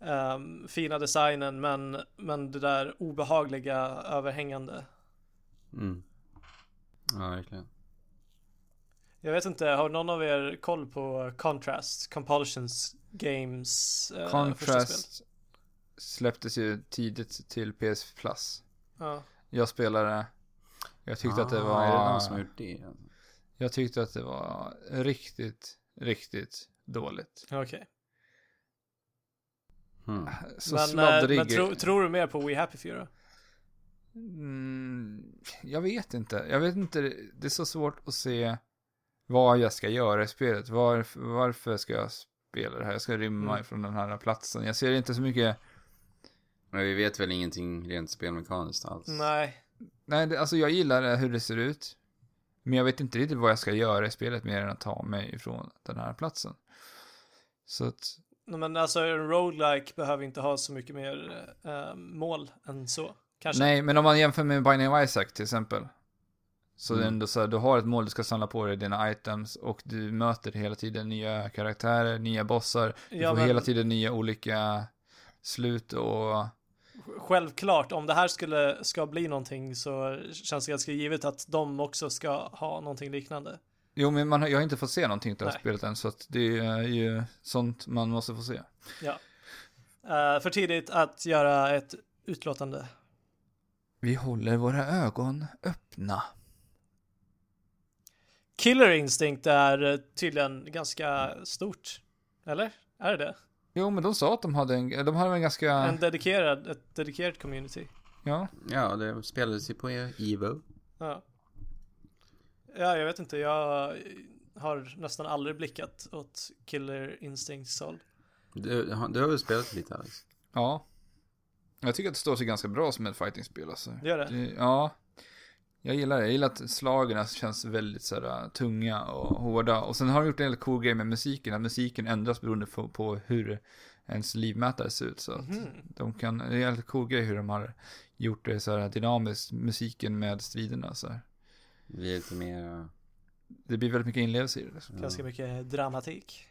C: ehm, fina designen men, men det där obehagliga överhängande.
B: Mm. Ja, verkligen.
C: Jag vet inte, har någon av er koll på Contrast, Compulsions Games spel?
A: Contrast släpptes ju tidigt till PS Plus.
C: Ja.
A: Jag spelade, jag tyckte att det
B: Ah,
A: var,
B: Är det någon som har gjort det? alltså?
A: jag tyckte att det var riktigt, riktigt dåligt.
C: Okej.
B: Hmm.
A: Så
C: Men, eh,
A: sladdrig.
C: men tro, tror du mer på We Happy Few då?
A: Mm, jag vet inte. Jag vet inte. Det är så svårt att se vad jag ska göra i spelet. Varf, varför ska jag spela det här? Jag ska rymma
C: Mm.
A: ifrån den här platsen. Jag ser inte så mycket.
B: Men vi vet väl ingenting rent spelmekaniskt alls?
C: Nej.
A: Nej, det, alltså jag gillar hur det ser ut. Men jag vet inte riktigt vad jag ska göra i spelet mer än att ta mig ifrån den här platsen. Så att,
C: Men alltså en roguelike behöver inte ha så mycket mer eh, mål än så. Kanske.
A: nej, men om man jämför med Binding of Isaac till exempel. Så det är
B: Mm.
A: ändå så här, du har ett mål, du ska samla på dig dina items och du möter hela tiden nya karaktärer, nya bossar. Du
C: Ja,
A: får
C: men
A: hela tiden nya olika slut och...
C: Självklart, om det här skulle ska bli någonting så känns det ganska givet att de också ska ha någonting liknande.
A: Jo, men man, har- jag har inte fått se någonting av det här
C: Nej.
A: spelet än, så att det är ju sånt man måste få se.
C: Ja. Eh, för tidigt att göra ett utlåtande.
A: Vi håller våra ögon öppna.
C: Killer Instinct är tydligen ganska stort. Eller? Är det det?
A: Jo, men de sa att de hade en, de hade en ganska,
C: En dedikerad, ett dedikerat community.
A: ja.
B: Ja, det spelades ju på Evo.
C: Ja. Ja, jag vet inte. Jag har nästan aldrig blickat åt Killer Instincts håll.
B: Du, har- du har väl spelat lite Alex?
A: Ja. Jag tycker att det står sig ganska bra som ett fightingspel alltså.
C: Gör det?
A: det ja. Jag gillar det. Jag gillar att slagen känns väldigt sådär tunga och hårda. Och sen har de gjort en väldigt cool grej med musiken. Att musiken ändras beroende på, på hur ens livmätare ser ut. Så att
C: Mhm.
A: de kan, det är en väldigt cool grej hur de har gjort det så här dynamiskt, musiken med striderna så här.
B: Det blir lite mer... uh,
A: Det blir väldigt mycket inlevelse i det. Liksom.
C: Ganska mycket dramatik.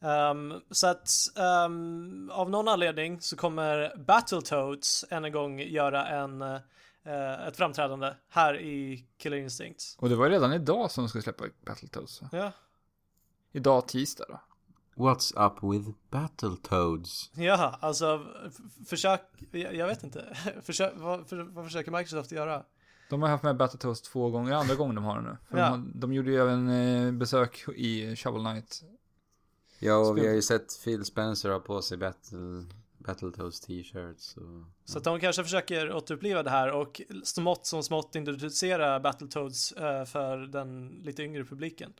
C: Ehm, så att ehm, av någon anledning så kommer Battletoads än en gång göra en, eh, ett framträdande här i Killer Instinct.
A: Och det var ju redan idag som de skulle släppa Battletoads.
C: Ja,
A: Idag tisdag då.
B: What's up with Battletoads?
C: ja alltså försök, jag, jag vet inte, försök, vad, för, vad försöker Microsoft göra?
A: De har haft med Battletoads två gånger, andra gången de har den nu. För
C: Ja.
A: de, de gjorde ju även eh, besök i Shovel Knight.
B: Ja, och vi har ju sett Phil Spencer ha på sig Battle, Battletoads t-shirts och...
C: Så att de kanske försöker återuppliva det här och smått som smått introducera Battletoads eh, för den lite yngre publiken.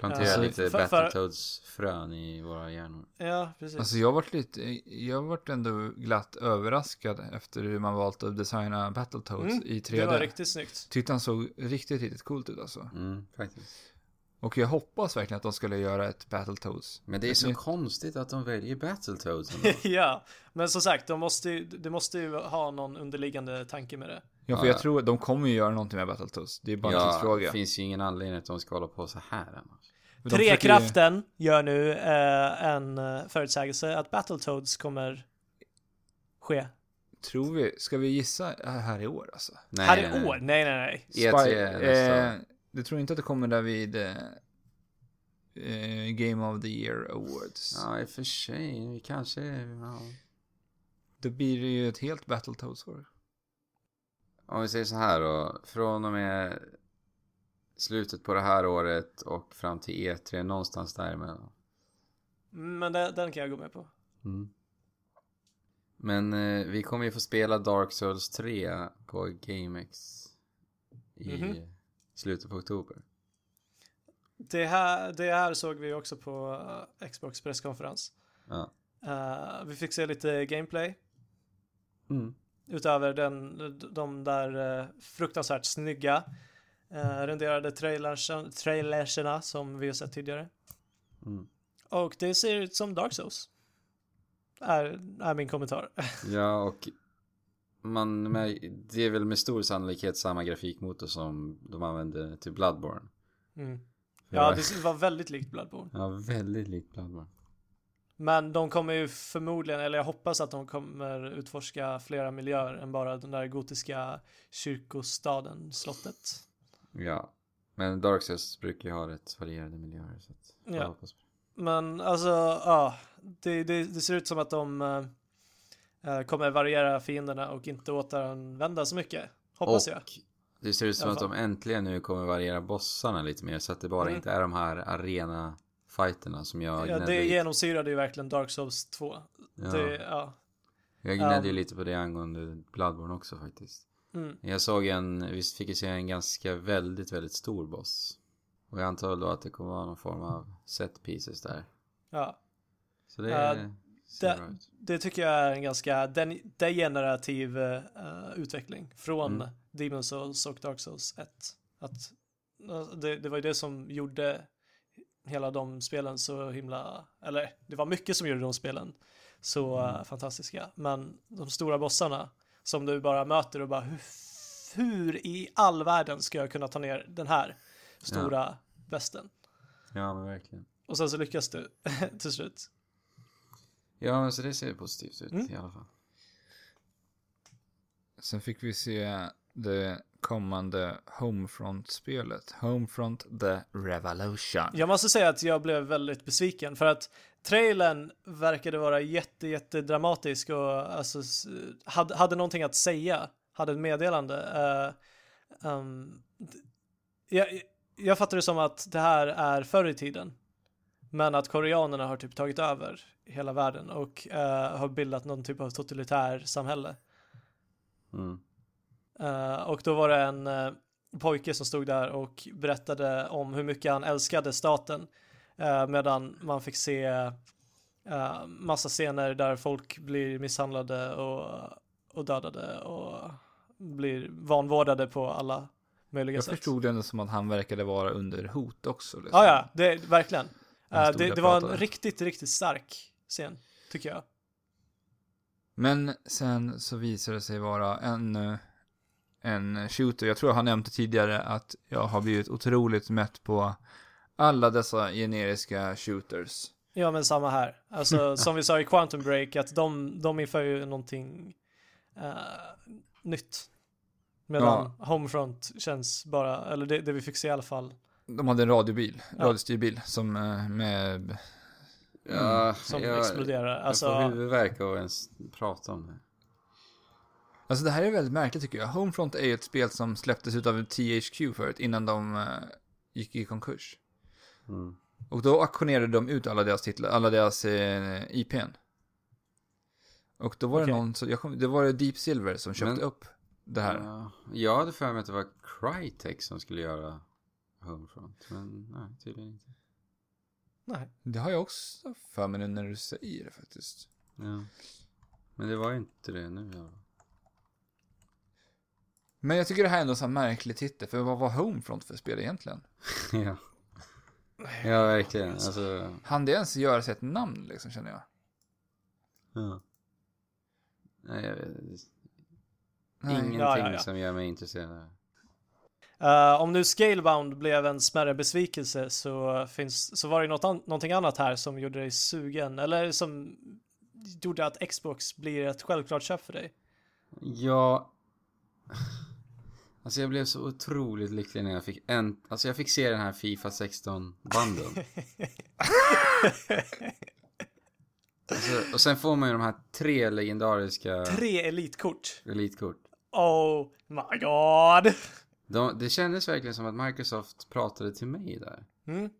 B: Plantera
C: Alltså,
B: lite
C: för- för-
B: Battletoads-frön i våra hjärnor.
C: Ja, precis.
A: Alltså jag varit lite, jag varit ändå glatt överraskad efter hur man valt att designa Battletoads
C: Mm,
A: i 3D.
C: det var riktigt snyggt.
A: Tyckte han såg riktigt, riktigt coolt ut alltså.
B: Mm, faktiskt.
A: Och jag hoppas verkligen att de skulle göra ett Battletoads.
B: Men det är
A: Ett
B: så
A: nytt-
B: konstigt att de väljer Battletoads
C: ja, men som sagt, de måste ju, det måste ju ha någon underliggande tanke med det.
A: Ja, för
B: Ja,
A: jag
B: ja.
A: tror att de kommer ju göra någonting med Battletoads. Det är bara en
B: ja,
A: tidsfråga.
B: det finns ju ingen anledning att de ska hålla på så här annars.
A: Försöker ju-
C: Trekraften gör nu eh, en eh, förutsägelse att Battletoads kommer ske.
A: Tror vi, ska vi gissa här i år alltså?
B: Nej,
C: här
B: nej,
C: i år? Nej, nej, nej.
B: E3
A: Spy- eh. Du tror inte att det kommer där vid eh, eh, Game of the Year Awards?
B: Ja, i och för sig. Vi kanske... Ja.
A: Då blir det ju ett helt Battletoads-år.
B: Om vi säger så här då. Från och med slutet på det här året och fram till E3, någonstans däremellan.
C: Men det, den kan jag gå med på.
B: Mm. Men eh, vi kommer ju få spela Dark Souls 3 på GameX i
C: Mhm.
B: slutet på oktober.
C: Det här, det här såg vi också på eh, Xbox presskonferens.
B: Ja.
C: Eh, vi fick se lite gameplay.
B: Mm.
C: Utöver den, de där eh, fruktansvärt snygga uh, renderade trailers, trailerserna som vi har sett tidigare.
B: Mm.
C: Och det ser ut som Dark Souls. Är, är min kommentar.
B: Ja, och man, det är väl med stor sannolikhet samma grafikmotor som de använde till Bloodborne.
C: Mm. Ja,
B: det
C: det var väldigt likt Bloodborne.
B: Ja, väldigt likt Bloodborne.
C: Men de kommer ju förmodligen, eller jag hoppas att de kommer utforska flera miljöer än bara den där gotiska kyrkostaden, slottet.
B: Ja. Men Dark Souls brukar ju ha rätt varierade miljöer. Så att jag
C: Ja.
B: hoppas på det.
C: Men alltså, ja. Det, det, det ser ut som att de eh, kommer variera fienderna och inte återanvända så mycket. Hoppas jag.
B: och det ser ut som att de äntligen nu kommer variera bossarna lite mer. Så att det bara
C: Mm.
B: inte är de här arena fighterna som jag
C: Ja, det genomsyrade ju verkligen Dark Souls 2.
B: ja,
C: Det, ja.
B: jag gnällde ju
C: Um,
B: lite på det angående Bloodborne också faktiskt.
C: Mm.
B: Jag såg en, vi fick ju se en ganska väldigt, väldigt stor boss. Och jag antar då att det kommer vara någon form av set pieces där.
C: ja.
B: Så det ser
C: det-. Det tycker jag är en ganska den, degenerativ eh, utveckling från
B: Mm.
C: Demon Souls och Dark Souls 1. Att, alltså, det, det var ju det som gjorde hela de spelen så himla, eller det var mycket som gjorde de spelen så
B: Mm.
C: eh, fantastiska. Men de stora bossarna som du bara möter och bara hur, hur i all världen ska jag kunna ta ner den här stora besten?
B: Ja, men verkligen.
C: Och sen så lyckas du till slut.
B: Ja, men så det ser positivt ut
C: Mm.
B: i alla fall.
A: Sen fick vi se det kommande Homefront-spelet. Homefront The Revolution.
C: Jag måste säga att jag blev väldigt besviken för att trailern verkade vara jätte, jätte dramatisk och alltså hade, hade någonting att säga, hade ett meddelande. Uh, um, jag, jag fattar det som att det här är förr i tiden, men att koreanerna har typ tagit över hela världen och eh, har bildat någon typ av totalitär samhälle.
B: Mm.
C: Eh, och då var det en pojke som stod där och berättade om hur mycket han älskade staten. Eh, medan man fick se eh, massa scener där folk blir misshandlade och, och dödade och blir vanvårdade på alla möjliga
A: Jag
C: sätt.
A: förstod det ändå som att han verkade vara under hot också. Liksom.
C: Ja, ja, det, verkligen.
A: Stod
C: det, det var en riktigt, riktigt stark scen, tycker jag.
A: Men sen så visade det sig vara en, en shooter. Jag tror jag har nämnt det tidigare att jag har blivit otroligt mätt på alla dessa generiska shooters.
C: Ja, men samma här. Alltså, som vi sa i Quantum Break, att de, de inför ju någonting eh, nytt. Medan Homefront känns bara, eller det, det vi fick se i alla fall,
A: De hade en radiobil,
C: Ja.
A: radiostyrbil som eh, med...
B: Ja,
C: som
B: jag,
C: exploderar.
B: jag får
C: Alltså,
B: huvudvärk av att ens prata om det.
A: Alltså det här är väldigt märkligt tycker jag. Homefront är ju ett spel som släpptes ut av THQ förut innan de eh, gick i konkurs.
B: Mm.
A: Och då auktionerade de ut alla deras titlar, alla deras eh, IPn. Och då var det
C: Okej.
A: någon, jag kom, det var det Deep Silver som köpte
B: Men-
A: upp det här.
B: Ja, jag hade för mig att det var Crytek som skulle göra Homefront. Men nej, tydligen inte.
C: nej.
A: Det har jag också för mig nu när du säger det faktiskt.
B: Ja. Men det var ju inte det nu fall.
A: Men jag tycker det här är ändå så här märklig titel, för vad var Homefront för spel egentligen?
B: ja. Ja, verkligen. Alltså,
A: Han det ens göra sig ett namn liksom, känner jag.
B: ja. Nej, jag vet
A: Nej.
B: Ingenting
C: Ja, ja, ja.
B: som gör mig intresserad.
C: Eh, om nu Scalebound blev en smärre besvikelse så, finns, så var det något an, någonting annat här som gjorde dig sugen, eller som gjorde att Xbox blir ett självklart köp för dig.
B: Ja. Alltså jag blev så otroligt lycklig när jag fick en, alltså jag fick se den här Fifa 16 banden. alltså, och sen får man ju de här tre legendariska
C: Tre elitkort.
B: elitkort.
C: Oh my god!
B: De, det kändes verkligen som att Microsoft pratade till mig där.
C: Mm.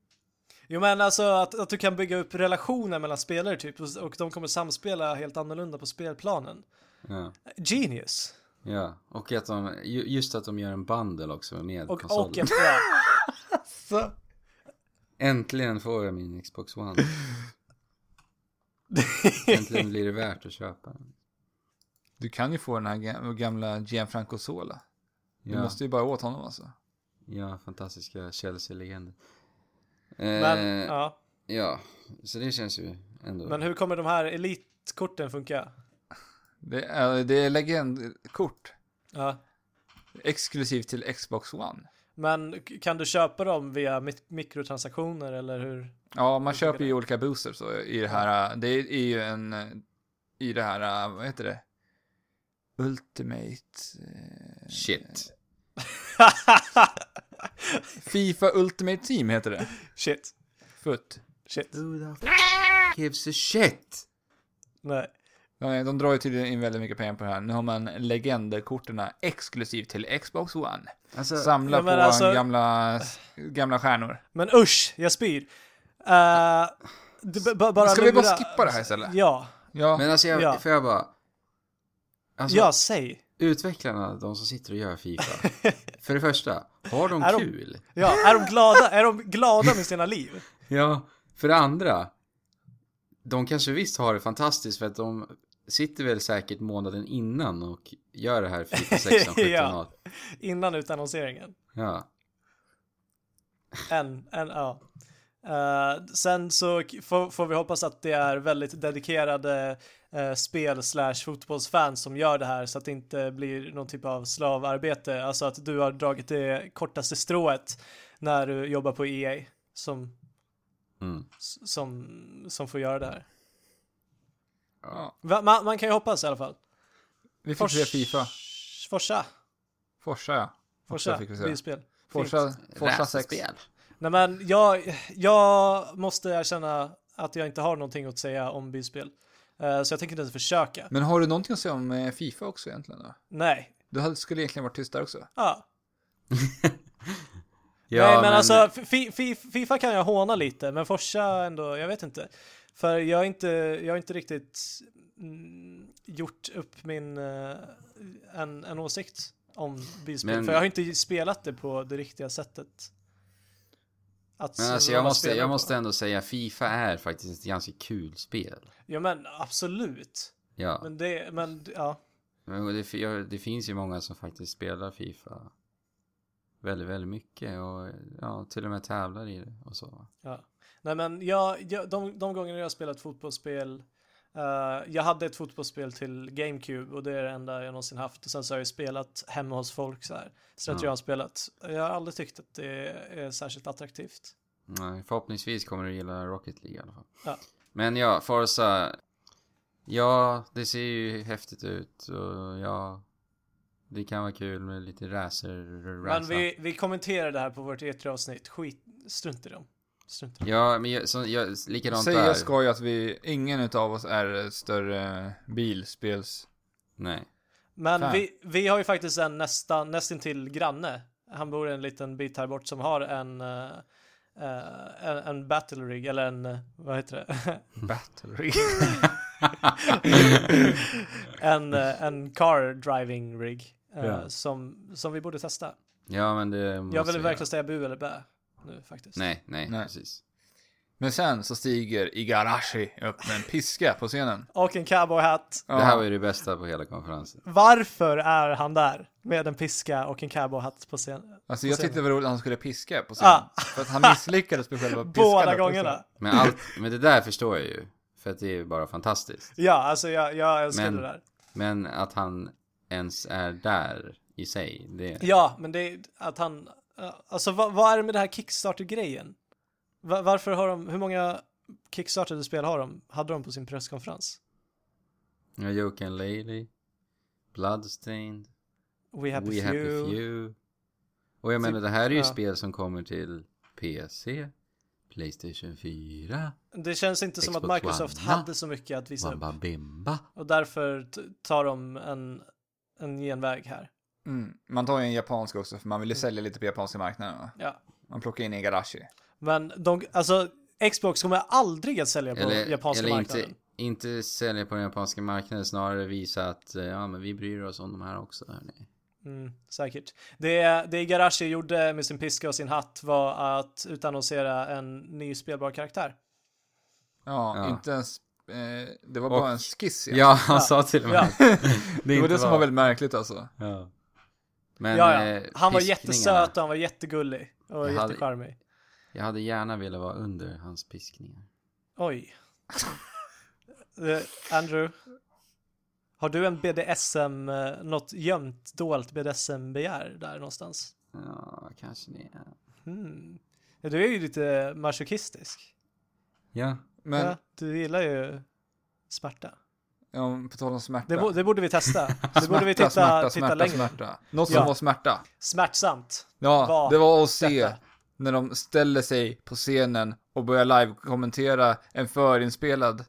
C: Jo men alltså att, att du kan bygga upp relationer mellan spelare typ och, och de kommer samspela helt annorlunda på spelplanen.
B: Ja.
C: Genius.
B: Ja. Och att de, ju- just att de gör en bundle också med
C: Och,
B: konsolen.
C: och en ja.
A: Så.
B: Äntligen får jag min Xbox One. Äntligen blir det värt att köpa den.
A: Du kan ju få den här ga- gamla Gianfranco Sola. Du
B: Ja,
A: måste ju bara åt honom alltså.
B: ja fantastiska Chelsea-legender.
C: Men,
B: Eh,
C: ja.
B: ja, så det känns ju ändå...
C: men hur kommer de här elitkorten funka?
A: Det är, det är legendkort.
C: Ja.
A: Exklusivt till Xbox One.
C: Men kan du köpa dem via mik- mikrotransaktioner eller hur?
A: Ja, man
C: Hur
A: köper ju olika boosters så i det här. Det är ju en, i det här, vad heter det? Ultimate. eh,
B: Shit.
A: Fifa Ultimate Team heter det.
C: Shit.
A: Futt.
C: Shit.
B: Who the f- gives a shit?
C: Nej.
A: De drar ju tydligen in väldigt mycket pengar på det här. Nu har man legenderkorten exklusivt till Xbox One.
B: Alltså,
A: Samla
C: Ja,
A: på
C: alltså-
A: gamla, gamla stjärnor.
C: Men usch, jag spyr. Uh, du, bara
A: Ska vi bara skippa det här istället?
C: Ja.
A: Ja,
B: men alltså jag,
C: Ja.
B: får jag bara... Alltså,
C: Ja, säg.
B: utvecklarna, de som sitter och gör Fifa. för det första, har de
C: Är de-
B: kul?
C: Ja, är de glada? Är de glada med sina liv?
B: Ja, för det andra, de kanske visst har det fantastiskt för att de sitter väl säkert månaden innan och gör det här Fifa 16, 17,
C: Ja.
B: 18.
C: Innan utannonseringen.
B: Ja.
C: En, en, ja. Eh, sen så får, får vi hoppas att det är väldigt dedikerade uh, spel slash fotbollsfans som gör det här så att det inte blir någon typ av slavarbete. Alltså att du har dragit det kortaste strået när du jobbar på EA som,
B: Mm.
C: som, som får göra det här.
A: Ja.
C: Va, man, man kan ju hoppas i alla fall.
A: vi fick se Fifa.
C: Forsa.
A: Forsa ja.
C: Forsa.
A: fick vi se.
C: Bilspel.
A: Forsa, Forsa 6.
B: Racerspel.
C: Nej men jag, jag måste erkänna att jag inte har någonting att säga om bilspel. Eh, så jag tänker inte ens försöka.
A: Men har du någonting att säga om eh, Fifa också egentligen då?
C: Nej.
A: Du skulle egentligen varit tyst där också.
C: Ja.
B: Ja,
C: Nej men, alltså fi, fi, Fifa kan jag håna lite men Forsa ändå, jag vet inte. För jag har inte, jag har inte riktigt mm, gjort upp min, eh, en, en åsikt om bilspel.
B: Men-
C: För jag har inte spelat det på det riktiga sättet. Att
B: Men alltså jag måste, jag
C: på.
B: måste ändå säga Fifa är faktiskt ett ganska kul spel.
C: Ja men absolut.
B: Ja,
C: Men det, men ja.
B: men det, det finns ju många som faktiskt spelar Fifa väldigt, väldigt mycket och ja, till och med tävlar i det och så.
C: Ja. Nej men jag, jag, de, de gångerna jag har spelat fotbollsspel eh, Jag hade ett fotbollsspel till GameCube och det är det enda jag någonsin haft och sen så har jag spelat hemma hos folk så här Slentrian-spelat Jag har aldrig tyckt att det är särskilt attraktivt
B: Nej, förhoppningsvis kommer du gilla Rocket League i alla fall.
C: Ja.
B: Men ja, Forza. Ja, det ser ju häftigt ut och ja. Det kan vara kul med lite racer,
C: Men vi, vi kommenterar det här på vårt E3-avsnitt Skit, strunt i dem Strunt i dem
B: Ja, men jag, så, jag, likadant
A: Säga
B: där.
A: ska ju att vi, ingen utav oss är större bilspels...
B: Nej.
C: Men
A: Fan.
C: vi, vi har ju faktiskt en nästan, nästintill granne Han bor en liten bit här bort som har en eh, eh, en, en battle rig eller en, eh, vad heter det?
A: Battery.
C: en, eh, en car driving rig eh,
B: Ja.
C: som, som vi borde testa.
B: Ja, men det måste
C: Jag vill verkligen säga bu eller bä nu faktiskt.
B: Nej, nej,
A: Nej.
B: precis.
A: Men sen så stiger Igarashi upp med en piska på scenen.
C: Och en cowboyhatt.
B: Det här var ju det bästa på hela konferensen.
C: Varför är han där med en piska och en cowboyhatt på scen?
A: Alltså
C: på
A: jag
C: scenen?
A: tyckte det var roligt att han skulle piska på scenen.
C: Ah.
A: För att han misslyckades med själva piskan.
C: Båda gångerna.
A: scenen.
B: Men, allt, men det där förstår jag ju. För att det är ju bara fantastiskt.
C: Ja, alltså jag, jag älskar
B: Men-
C: det där.
B: Men att han ens är där i sig, det...
C: Ja, men det är att han, alltså vad, vad är det med det här Kickstarter-grejen? Va- varför har de, hur många Kickstarter-spel har de, hade de på sin presskonferens?
B: Ja, Joke and Lady, Bloodstained,
C: We Happy
B: We
C: Few.
B: Happy Few. Och jag menar, det här är ju
C: ja.
B: spel som kommer till PC, Playstation 4,
C: Det känns inte som att
B: Xbox
C: Microsoft
B: One.
C: hade så mycket att visa upp.
B: Wamba Bimba.
C: Och därför tar de en, en genväg här.
A: Mm. Man tar ju en japansk också för man vill ju sälja lite på japanska marknaden va?
C: Ja.
A: Man plockar in Igarashi.
C: Men de, alltså, Xbox kommer aldrig att sälja på
B: Eller,
C: japanska
B: eller
C: marknaden.
B: inte, inte sälja på den japanska marknaden, snarare visa att eh, ja, men vi bryr oss om de här också. Hörni.
C: Mm, säkert. Det, det Igarashi gjorde med sin piska och sin hatt var att utannonsera en ny spelbar karaktär.
A: Ja,
B: Ja.
A: inte ens, eh, det var
B: Och-
A: bara en skiss igen.
B: Ja, han
C: Ja.
B: sa till och med
C: Ja.
B: det,
A: det var
B: inte
A: det som var väldigt märkligt alltså.
B: Ja. Men,
C: ja, ja.
B: eh,
C: Han var jättesöt och han var jättegullig och
B: Jag hade-
C: jättecharmig.
B: Jag hade gärna velat vara under hans piskningar.
C: Oj. Eh, Andrew. Har du en BDSM, eh, något gömt dolt BDSM-begär där någonstans?
B: Ja, kanske det.
C: Hmm. Ja, Du är ju lite masochistisk.
B: ja.
A: Men,
C: Ja, du gillar ju smärta.
A: Ja, på tal om smärta.
C: Det, det borde vi testa. Det borde vi titta,
A: smärta,
C: titta
A: smärta,
C: längre.
A: smärta. Något som
C: Ja.
A: var smärta.
C: Smärtsamt.
A: Ja,
C: Vad
A: det var att se
C: detta?
A: när de ställer sig på scenen och börjar live-kommentera en förinspelad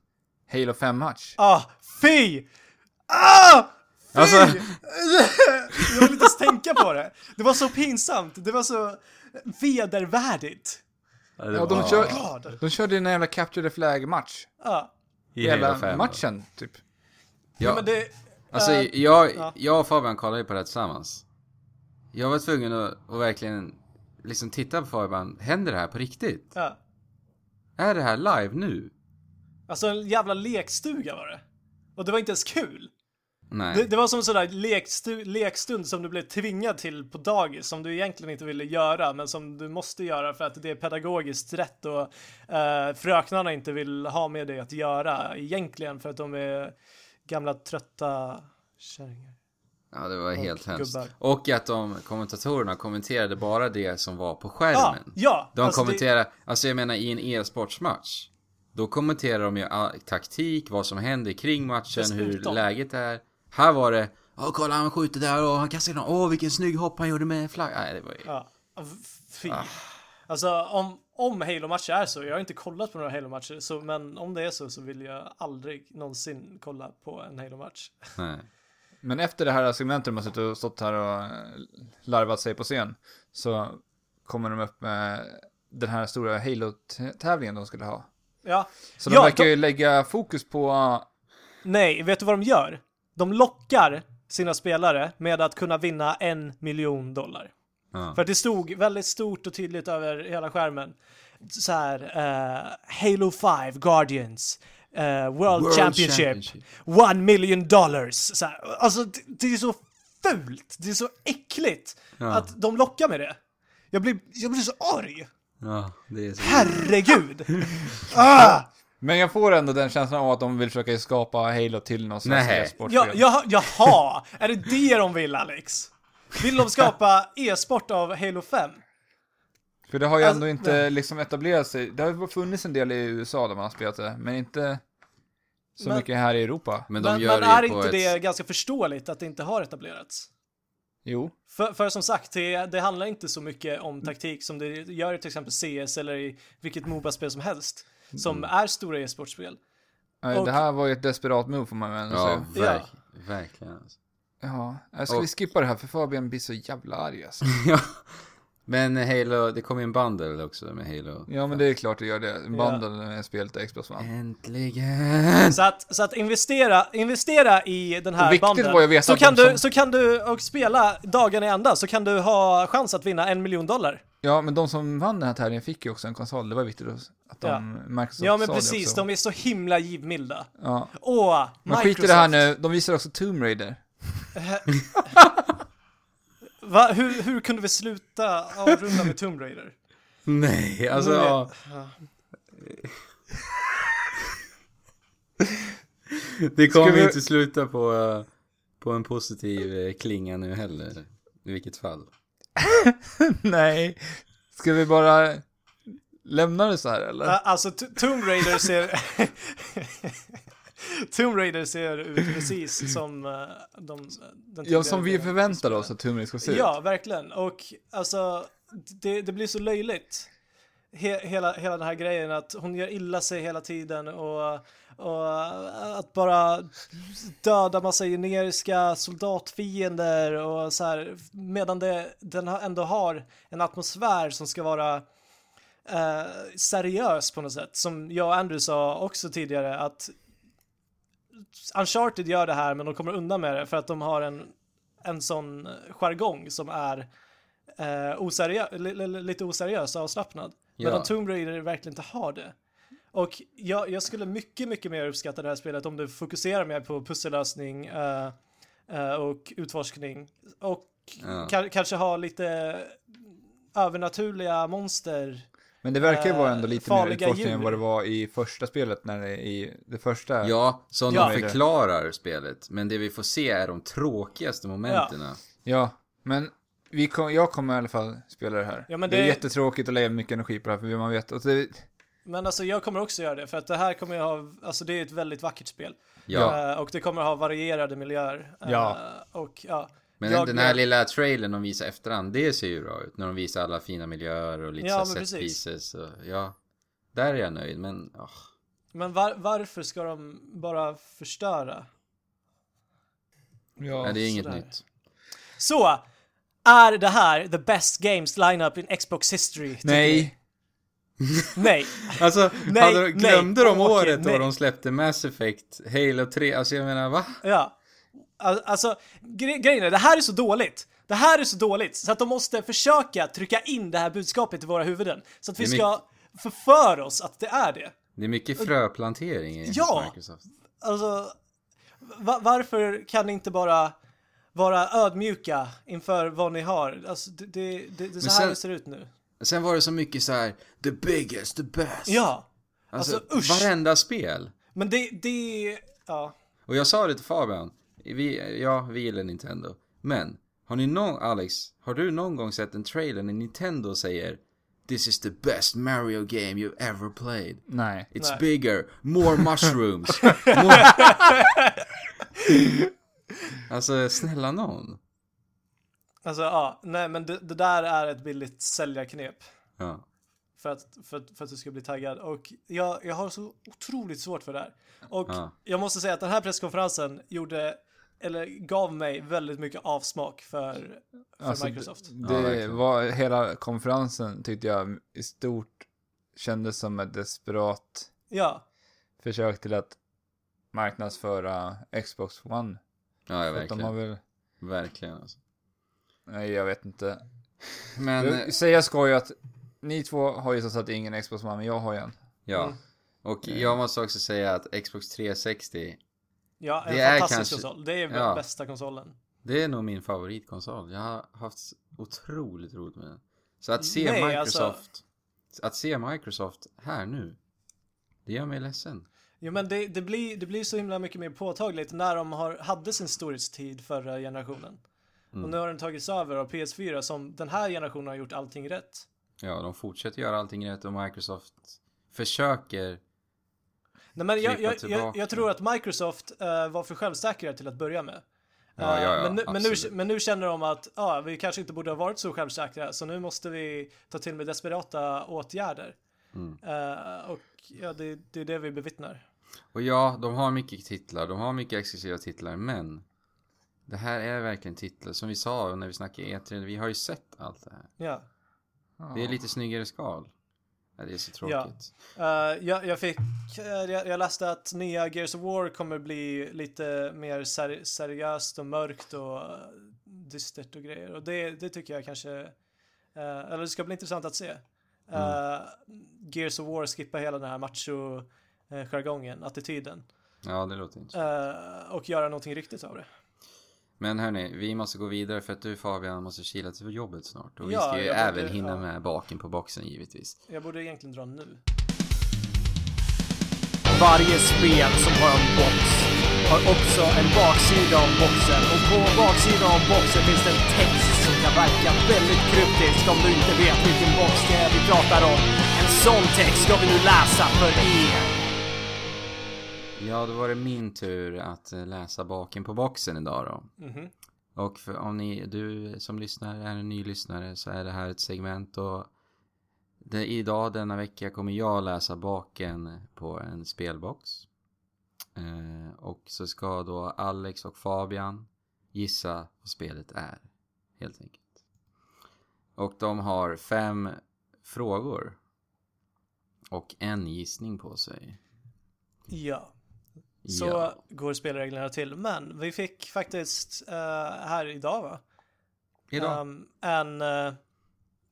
A: Halo 5-match.
C: Ah, fy! Ah! Fy!
B: Alltså-
C: Jag vill inte ens tänka på det. Det var så pinsamt. Det var så vedervärdigt.
B: Ja,
A: de
B: var-
A: kör-. De körde en jävla Capture the Flag-match.
C: Ja.
B: i Halo
A: Hela
B: 5.
A: matchen, typ.
C: Ja. Men det...
B: alltså
C: eh,
B: jag,
C: ja.
B: jag och Fabian kollade ju på det tillsammans. Jag var tvungen att, att verkligen liksom titta på Fabian. Händer det här på riktigt?
C: ja.
B: Är det här live nu?
C: Alltså en jävla lekstuga var det. Och det var inte ens kul.
B: Nej.
C: Det, det var som en sån där lekstu, lekstund som du blev tvingad till på dagis som du egentligen inte ville göra men som du måste göra för att det är pedagogiskt rätt och uh, fröknarna inte vill ha med dig att göra egentligen för att de är gamla trötta kärringar.
B: Ja, det var helt hemskt.
C: gubbar.
B: Och att de kommentatorerna kommenterade bara det som var på
C: Ja,
B: skärmen.
C: ja!
B: De
C: alltså det-
B: kommenterar, alltså jag menar i en e-sportsmatch. Då kommenterar de ju taktik, vad som händer kring matchen, hur läget är. Här var det, åh kolla han skjuter där och han kastar den, åh vilken snygg hopp han gjorde med flagg. Nej, det var ju...
C: Ja, fy.
B: Ah.
C: Alltså om, om Halo-matcher är så, jag har inte kollat på några Halo-matcher, så, men om det är så så vill jag aldrig någonsin kolla på en Halo-match.
B: Nej.
A: Men efter det här segmentet har suttit och stått här och eh, larvat sig på scen så kommer de upp med den här stora Halo-tävlingen de skulle ha.
C: Ja,
A: Så de
C: Ja,
A: verkar
C: de-
A: ju lägga fokus på,
C: Nej, vet du vad de gör? De lockar sina spelare med att kunna vinna en miljon dollar.
B: Ja.
C: För att det stod väldigt stort och tydligt över hela skärmen. Så här, eh, Halo 5 Guardians, eh, World,
B: World
C: Championship,
B: Championship.
C: one million dollars. Så här, alltså, det, det är så fult, det är så äckligt
B: Ja.
C: att de lockar med det. Jag blir, jag blir så arg.
B: ja, det är så.
C: Herregud! ah!
A: men jag får ändå den känslan av att de vill försöka skapa Halo till någon slags
B: Nej.
A: e-sportspel.
C: Ja, ja, jaha, är det det de vill Alex? Vill de skapa e-sport av Halo 5?
A: För det har ju
C: Alltså,
A: ändå inte
C: nej.
A: liksom etablerat sig. Det har ju funnits en del i USA där man har spelat det, men inte så
C: Men-
A: mycket här i Europa.
B: Men de
C: Men,
B: gör
C: men är inte
B: ett...
C: det ganska förståeligt att det inte har etablerats?
A: Jo.
C: För, för som sagt, det, det handlar inte så mycket om taktik som det gör i till exempel CS eller i vilket Moba-spel som helst. Som
B: Mm.
C: är stora e-sportspel.
A: Nej,
C: Och-
A: Det här var ju ett desperat move får man väl ändå
B: Ja,
A: säga.
B: verk, verkligen.
A: Ja, jag ska
B: Och-
A: vi skippa det här för Fabian blir så jävla arg alltså.
B: ja. Men Halo, det kom ju en bundle också med Halo.
A: Ja men det är klart det gör det. En bundle med spelet Xbox One.
B: Äntligen!
C: Så att, så att investera, investera i den här banden.
A: var
C: så kan, du,
A: som-
C: så kan du och spela dagen i ända så kan du ha chans att vinna en miljon dollar.
A: Ja men de som vann den här tävlingen fick ju också en konsol. Det var viktigt att de, Microsoft
C: Ja men precis, de är så himla givmilda.
A: Ja.
C: Åh,
A: Men
C: Microsoft.
A: skit i det här nu, de visar också Tomb Raider.
C: Va? Hur, hur kunde vi sluta avrunda med Tomb Raider?
B: Nej, alltså... Ja. Det kommer
A: vi-
B: inte sluta på, eh, på en positiv eh, klinga nu heller. I vilket fall.
A: Nej. Ska vi bara lämna det så här eller?
C: Alltså Tomb Raider ser... Tomb Raider ser ut precis som uh, de, den
A: Ja, som vi
C: delen.
A: förväntade oss att Tomb Raider ska se ut.
C: Ja, verkligen. Och alltså, det, det blir så löjligt. He, hela, hela den här grejen att hon gör illa sig hela tiden och, och att bara döda massa generiska soldatfiender och så här medan det, den ändå har en atmosfär som ska vara eh, seriös på något sätt. Som jag och Andrew sa också tidigare att Uncharted gör det här men de kommer undan med det för att de har en, en sån jargong som är eh, oseriö- li, li, lite oseriös och avslappnad.
B: Ja.
C: Medan Tomb Raider verkligen inte har det. Och jag, jag skulle mycket, mycket mer uppskatta det här spelet om det fokuserar mer på pussellösning eh, eh, och utforskning. Och
B: Ja.
C: ka- kanske ha lite övernaturliga monster.
A: Men det verkar ju vara ändå
C: Eh,
A: lite mer utforskning än vad det var i första spelet när det i det första.
B: Ja, som
C: Ja.
B: de förklarar spelet. Men det vi får se är de tråkigaste momenten.
A: Ja, men vi kom, jag kommer i alla fall spela det här.
C: Ja, men
A: det... är
C: det-
A: jättetråkigt att lägga mycket energi på det här, för man vet att det,
C: Men alltså jag kommer också göra det för att det här kommer jag ha, alltså det är ett väldigt vackert spel.
B: Ja.
C: Eh, och det kommer ha varierade miljöer. Eh,
A: Ja.
C: Och ja.
B: Men
C: jag-
B: den här
C: jag-
B: lilla trailern de visar efterhand, det ser ju bra ut. När de visar alla fina miljöer och lite
C: Ja,
B: så set pieces. Och, ja, där är jag nöjd. Men åh,
C: Men var, varför ska de bara förstöra?
A: ja.
B: nej, det är inget
C: sådär.
B: nytt.
C: Så, är det här the best games lineup in Xbox history?
A: Nej?
C: Nej.
B: Alltså,
C: Nej,
B: hade,
C: nej,
B: glömde de
C: okej,
B: året
C: nej.
B: då de släppte Mass Effect, Halo 3? Alltså jag menar, va?
C: Ja. Al- Alltså, gre grejen är, det här är så dåligt. Det här är så dåligt så att de måste försöka trycka in det här budskapet i våra huvuden. Så att vi ska förföra oss att det är det.
B: Det är mycket fröplantering i
C: Ja!
B: Microsoft.
C: Alltså, va varför kan ni inte bara vara ödmjuka inför vad ni har? Alltså, det, det, det, det är så här
B: sen-
C: det ser ut nu.
B: Sen var det så mycket så här: the biggest, the best.
C: Ja,
B: Alltså,
C: alltså, usch.
B: varenda spel.
C: men det, det, ja.
B: Och jag sa det till Fabian, vi, ja, vi gillar Nintendo. Men, har ni någon, Alex, har du någon gång sett en trailer när Nintendo säger This is the best Mario game you've ever played.
A: nej.
B: It's
C: Nej.
B: bigger, more mushrooms. more... alltså, snälla någon.
C: Alltså, ja, nej men det, det där är ett billigt säljarknep.
B: Ja.
C: För att, för, att- för att du ska bli taggad. Och jag, jag har så otroligt svårt för det här. Och
B: Ja.
C: jag måste säga att den här presskonferensen gjorde, eller gav mig väldigt mycket avsmak för, för
A: Alltså,
C: Microsoft.
A: Det
B: Ja,
A: var, hela konferensen tyckte jag i stort kändes som ett desperat
C: Ja,
A: försök till att marknadsföra Xbox One.
B: Ja, ja verkligen.
A: väl,
B: Verkligen alltså.
A: nej jag vet inte.
B: Men, eh,
A: Jag säger skoj att ni två har ju så att ingen Xbox One, men jag har ju en.
B: ja.
C: Mm.
B: Och jag måste också säga att Xbox 360,
C: ja en
B: Det är
C: fantastisk
B: kanske-
C: konsol. Det är
B: Ja.
C: bästa konsolen.
B: det är nog min favoritkonsol. Jag har haft otroligt roligt med den. Så att se
C: Nej,
B: Microsoft,
C: alltså-
B: att se Microsoft här nu, det gör mig ledsen.
C: Jo men det, det, blir, det blir så himla mycket mer påtagligt när de har, hade sin storhetstid förra generationen.
B: Mm.
C: Och nu har den tagits över av PS4 som den här generationen har gjort allting rätt.
B: Ja, de fortsätter göra allting rätt och Microsoft försöker
C: Nej men jag, jag, jag, jag tror att Microsoft eh, var för självsäkra till att börja med.
B: Ja,
C: Eh,
B: ja, ja,
C: men, nu, men, nu, men nu känner de att ah, vi kanske inte borde ha varit så självsäkra så nu måste vi ta till med desperata åtgärder.
B: Mm.
C: Eh, och ja, det, det är det vi bevittnar.
B: Och ja, de har mycket titlar, de har mycket exklusiva titlar, men det här är verkligen titlar, som vi sa när vi snackade E3, vi har ju sett allt det här.
C: Ja.
B: Det är lite snyggare skal. Det är så
C: Ja.
B: tråkigt.
C: Eh, jag, jag fick, eh, jag, jag läste att nya Gears of War kommer bli lite mer ser, seriöst och mörkt och eh, dystert och grejer. Och det, det tycker jag kanske, eh, eller det ska bli intressant att se. Eh, Gears of War skippar hela den här macho eh, jargongen, attityden.
B: Ja, det låter inte.
C: eh, och göra någonting riktigt av det.
B: Men hörni, vi måste gå vidare för att du Fabian måste kila till jobbet snart. Och vi
C: Ja,
B: ska ju även
C: borde-
B: hinna
C: ja.
B: med baken på boxen givetvis.
C: Jag borde egentligen dra nu.
D: Varje spel som har en box har också en baksida av boxen och på baksidan av boxen finns det en text som kan verka väldigt kryptisk om du inte vet vilken box det är vi pratar om. En sån text ska vi nu läsa för er.
B: Ja, då var det min tur att eh, läsa baken på boxen idag då.
C: Mhm.
B: Och för om ni, du som lyssnar är en ny lyssnare så är det här ett segment och det, idag denna vecka kommer jag läsa baken på en spelbox. Eh, och så ska då Alex och Fabian gissa vad spelet är. Helt enkelt. Och de har fem frågor. Och en gissning på sig.
C: Ja. Så
B: Ja.
C: går spelreglerna till. Men vi fick faktiskt eh, här idag va?
B: Idag.
C: Um, en, eh,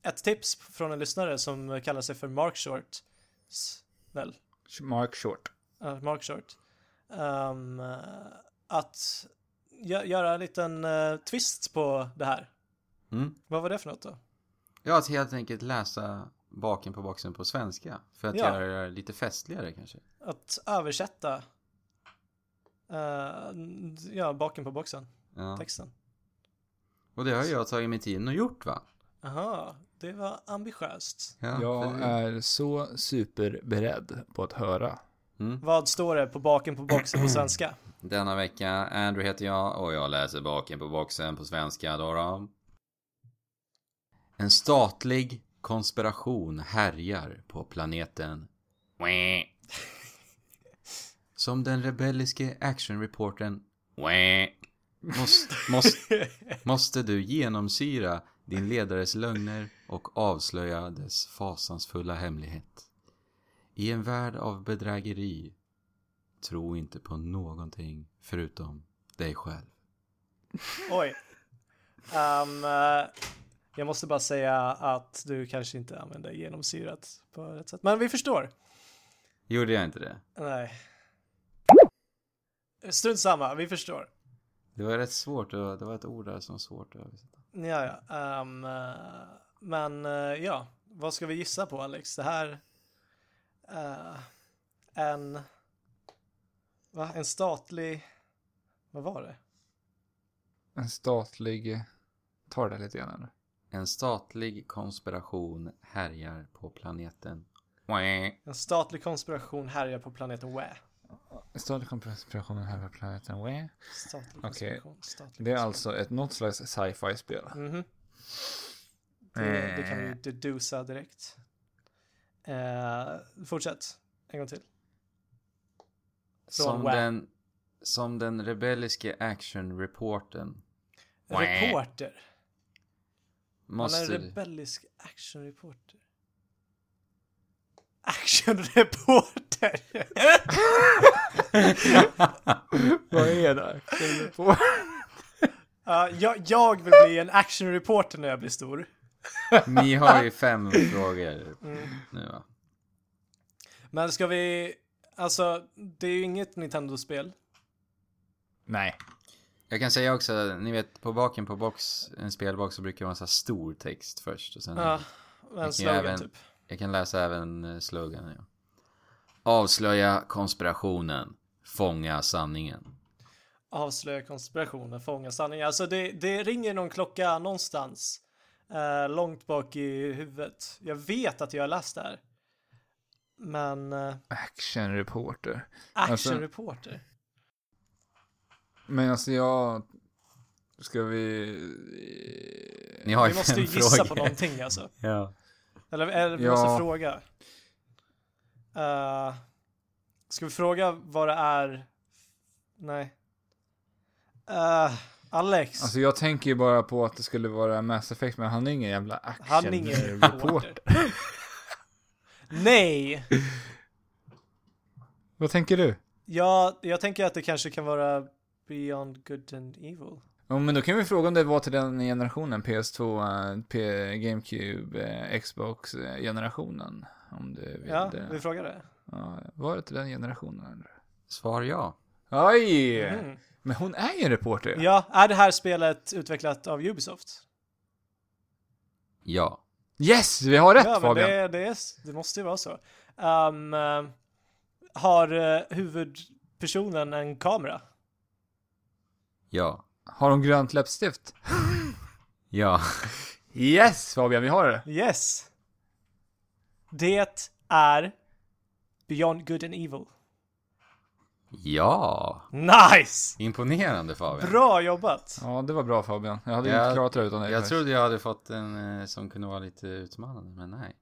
C: ett tips från en lyssnare som kallar sig för Mark Short. Väl?
A: Mark Short.
C: Ja, Mark Short. Um, att gö- göra en liten twist på det här.
B: Mm.
C: Vad var det för något då?
B: Ja, att helt enkelt läsa baken på boxen på svenska. För att
C: Ja.
B: göra det lite festligare kanske.
C: Att översätta eh, ja, baken på boxen,
B: Ja.
C: texten.
B: Och det har jag tagit mig tiden och gjort va?
C: Aha, det var ambitiöst.
B: Ja,
A: Jag är så superberedd på att höra.
B: mm.
C: Vad står det på baken på boxen på svenska?
B: Denna vecka, Andrew heter jag och jag läser baken på boxen på svenska då. då. En statlig konspiration härjar på planeten. Som den rebelliske actionreportern måste, måste, måste du genomsyra din ledares lögner och avslöja dess fasansfulla hemlighet. I en värld av bedrägeri Tro inte på någonting förutom dig själv.
C: Oj. Um, jag måste bara säga att du kanske inte använder genomsyrat på rätt sätt. Men vi förstår.
B: Gjorde jag inte det?
C: Nej. Strunt samma, vi förstår.
B: Det var rätt svårt. Det var, ett ord där som var svårt att översätta.
C: Ja, ja. eh, men eh, ja, vad ska vi gissa på Alex? Det här... eh, en... Va? En statlig... Vad var det?
A: En statlig... Ta det lite grann nu.
B: En statlig konspiration härjar på planeten.
C: En statlig konspiration härjar på planeten Wä.
A: Statlig konspiration här på planeten Wah.
C: Statlig konspiration. Statlig
A: Det är alltså ett något slags sci-fi spel.
C: Mhm. Det, det kan vi ju dedusa direkt. Eh, fortsätt. En gång till. Från
B: Som den, som den rebelliske actionreporten.
C: Reporter. Han är en
B: måste...
C: rebellisk actionreporter. Actionreporter!
A: Vad är det?
C: Ja, jag, jag vill bli en actionreporter när jag blir stor.
B: Ni har ju fem frågor
C: Mm.
B: nu va?
C: Men ska vi... Alltså, det är ju inget Nintendo-spel.
A: Nej.
B: Jag kan säga också, ni vet på baken på box, en spelbox så brukar sån här stor text först. Och sen,
C: Ja, en slogan
B: även-
C: typ.
B: Jag kan läsa även eh, sloganen. Ja. Avslöja konspirationen. Fånga sanningen.
C: Avslöja konspirationen, fånga sanningen. Alltså det, det ringer någon klocka någonstans. Eh, långt bak i huvudet. Jag vet att jag har läst det här. Men... Eh,
A: Action reporter. Alltså-
C: actionreporter.
A: Men alltså jag... Ska vi...
B: Ni har
C: Vi måste ju gissa
B: frågor.
C: på någonting alltså.
B: Ja.
C: Eller, eller vi
A: Ja.
C: måste fråga. Uh, ska vi fråga vad det är? Nej. Uh, Alex.
A: Alltså jag tänker ju bara på att det skulle vara Mass Effect, men han är ingen jävla action
C: han är ingen
A: reporter.
C: Nej.
A: Vad tänker du?
C: Ja, jag tänker att det kanske kan vara Beyond Good and Evil.
A: Ja, men då kan vi fråga om det var till den generationen, PS2, eh, P GameCube, eh, Xbox eh, generationen. Om du vill
C: Ja,
A: det.
C: vi frågar det.
A: Ja, var det till den generationen?
B: Svar ja.
A: Oj!
C: Mm.
A: Men hon är ju en reporter.
C: Ja, är det här spelet utvecklat av Ubisoft?
B: Ja.
A: Yes! Vi har rätt
C: ja, men
A: Fabian!
C: det, det, är, det måste ju vara så. Um, har huvudpersonen en kamera?
B: Ja.
A: Har hon grönt läppstift?
B: Ja.
A: Yes Fabian, vi har det!
C: Yes. Det är Beyond Good and Evil.
B: Ja.
C: Nice!
B: Imponerande Fabian.
C: Bra jobbat!
A: Ja, det var bra Fabian. Jag hade inte klarat det utan dig.
B: Jag
A: faktiskt.
B: trodde jag hade fått en eh, som kunde vara lite utmanande, men nej.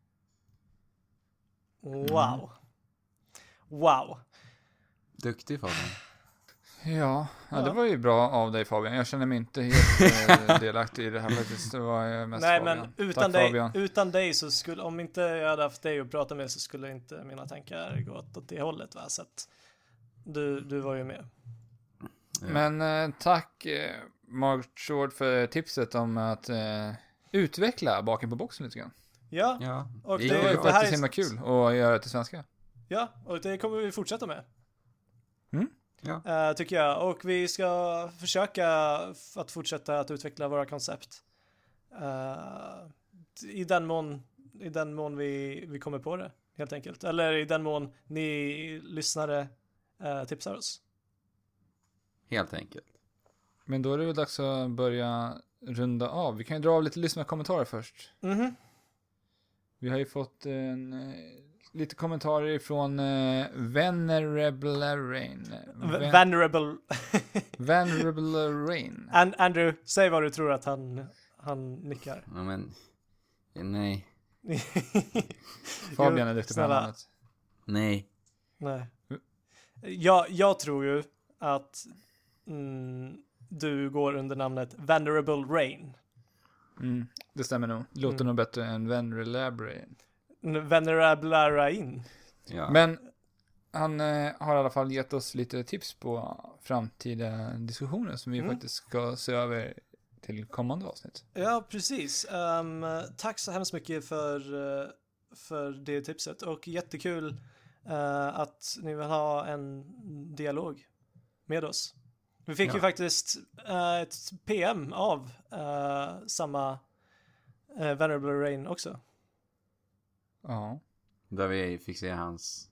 C: Wow. Wow.
B: Duktig Fabian.
A: Ja, ja, det var ju bra av dig Fabian. Jag känner mig inte helt eh, delaktig i det här faktiskt. Det var eh, mest
C: Nej
A: Fabian.
C: men utan
A: Tack
C: dig,
A: Fabian.
C: utan dig så skulle, om inte jag hade haft dig att prata med så skulle inte mina tankar gått åt det hållet va. Så att du, du var ju med.
B: Ja.
A: Men eh, tack eh, Mark Short för tipset om att eh, utveckla baken på boxen lite grann.
C: Ja,
B: Ja,
C: Och
B: det
A: Det
C: det-
A: var ju
B: går
C: det här
A: himla kul att göra det till svenska.
C: ja, och det kommer vi fortsätta med.
B: Ja.
C: eh, tycker jag. Och vi ska försöka att fortsätta att utveckla våra koncept. Eh, I den mån, i den mån vi, vi kommer på det, helt enkelt. Eller i den mån ni lyssnare eh, tipsar oss.
B: Helt enkelt.
A: Men då är det väl dags att börja runda av. Vi kan ju dra av lite lyssnarkommentarer först.
C: Mhm.
A: Vi har ju fått en, lite kommentarer ifrån eh, Venerable Rain. Ven-
C: Venerable.
A: Venerable Rain.
C: An- Andrew, säg vad du tror att han, han nickar.
B: Ja, men... Nej.
A: Fabian är duktig på namnet.
B: Nej.
C: Nej. Jag, jag tror ju att mm, du går under namnet Venerable Rain.
A: Mm, det stämmer nog. Låter
C: Mm.
A: nog bättre än Venerable Rain.
C: Venerable Rain.
B: Ja.
A: Men han eh, har i alla fall gett oss lite tips på framtida diskussioner som vi
C: Mm.
A: faktiskt ska se över till kommande avsnitt.
C: Ja, precis. Ehm, tack så hemskt mycket för, eh, för det tipset och jättekul eh, att ni vill ha en dialog med oss. Vi fick
B: Ja.
C: ju faktiskt eh, ett PM av eh, samma uh, Venerable Rain också.
A: Ja.
B: Där vi fick se hans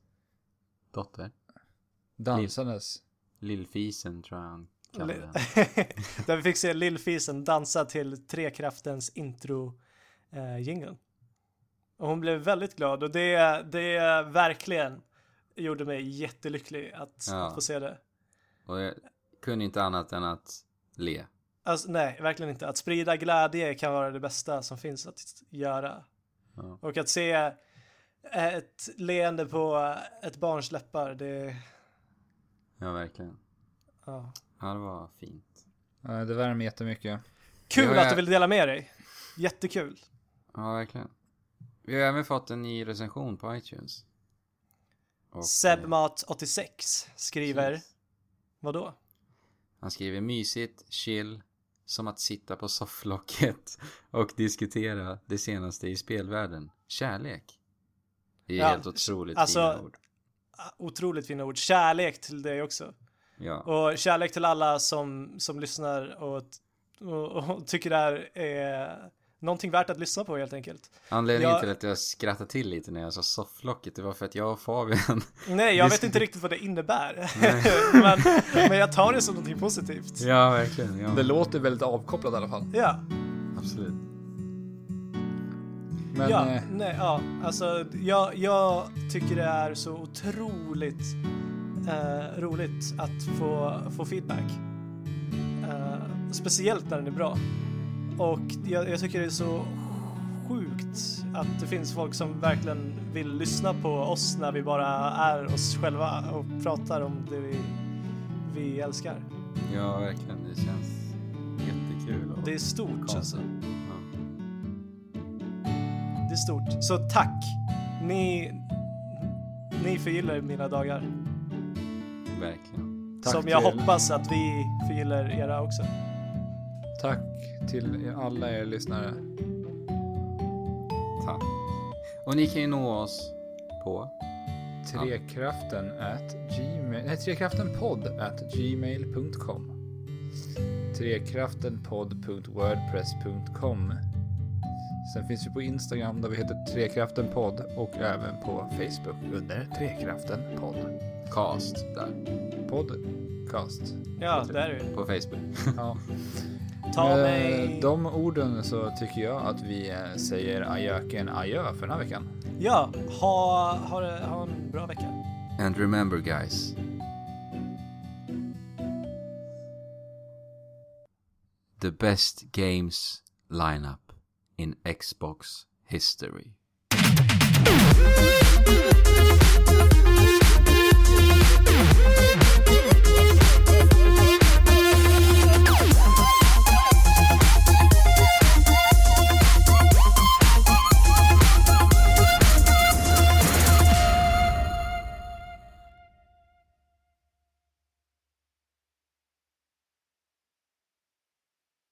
B: dotter.
A: Dansandes.
B: Lillfisen tror jag han kallade
C: Li-
B: henne.
C: Där vi fick se Lillfisen dansa till Trekraftens intro eh, jingle. Och hon blev väldigt glad och det, det verkligen gjorde mig jättelycklig att,
B: Ja.
C: att få se det.
B: Och jag kunde inte annat än att le.
C: Alltså nej, verkligen inte. Att sprida glädje kan vara det bästa som finns att göra.
B: Ja.
C: Och att se ett leende på ett barns läppar, det,
B: Ja, verkligen.
C: ja.
B: Ja, det var fint.
A: Ja, det värmer jättemycket.
C: Kul
B: Ja,
C: att du vill dela med dig. Jättekul.
B: Ja, verkligen. Vi har även fått en ny recension på iTunes. Och, eh,
C: Sebmat86 skriver,
B: precis.
C: vadå?
B: Han skriver mysigt, chill, som att sitta på sofflocket och diskutera det senaste i spelvärlden. Kärlek. Det är
C: Ja,
B: helt otroligt
C: alltså-
B: fina ord.
C: Ah, Otroligt fina ord. Kärlek till dig också.
B: Ja,
C: Och kärlek till alla som, som lyssnar och, och, och tycker det här är någonting värt att lyssna på helt enkelt.
B: anledningen
C: jag-
B: till att jag skrattade till lite när jag sa sofflocket, det var för att jag och Fabian,
C: Nej, jag vet inte riktigt vad det innebär. men, men jag tar det som någonting positivt.
B: ja verkligen, ja,
A: Det låter väldigt avkopplat i alla fall.
C: Ja,
B: absolut.
A: Men
C: ja,
A: eh,
C: nej, ja, alltså jag, jag tycker det är så otroligt eh, roligt att få, få feedback. Eh, speciellt när den är bra. Och jag, jag tycker det är så sjukt att det finns folk som verkligen vill lyssna på oss när vi bara är oss själva och pratar om det vi, vi älskar.
B: Ja, verkligen, det känns jättekul.
C: Det är stort
B: konstigt.
C: alltså. Är stort. Så tack! Ni, ni förgyllar mina dagar.
B: Verkligen.
A: tack
C: som jag
A: till,
C: hoppas att vi förgyllar era också.
A: Tack till alla er lyssnare.
B: Tack. Och ni kan ju nå oss på
A: Trekraften at gmail... Nej, trekraftenpodd at gmail.com Trekraftenpodd.wordpress.com Sen finns vi på Instagram där vi heter Trekraftenpodd och även på Facebook under Trekraftenpodd.
B: Cast där,
A: Podcast.
C: Ja, där är vi.
B: på Facebook.
A: Ja.
C: Ta
A: Med
C: mig...
A: de orden så tycker jag att vi eh, säger ajöken adjö för den här veckan.
C: Ja, ha, ha, det- ha en bra vecka.
B: And remember guys. The best games lineup in Xbox history.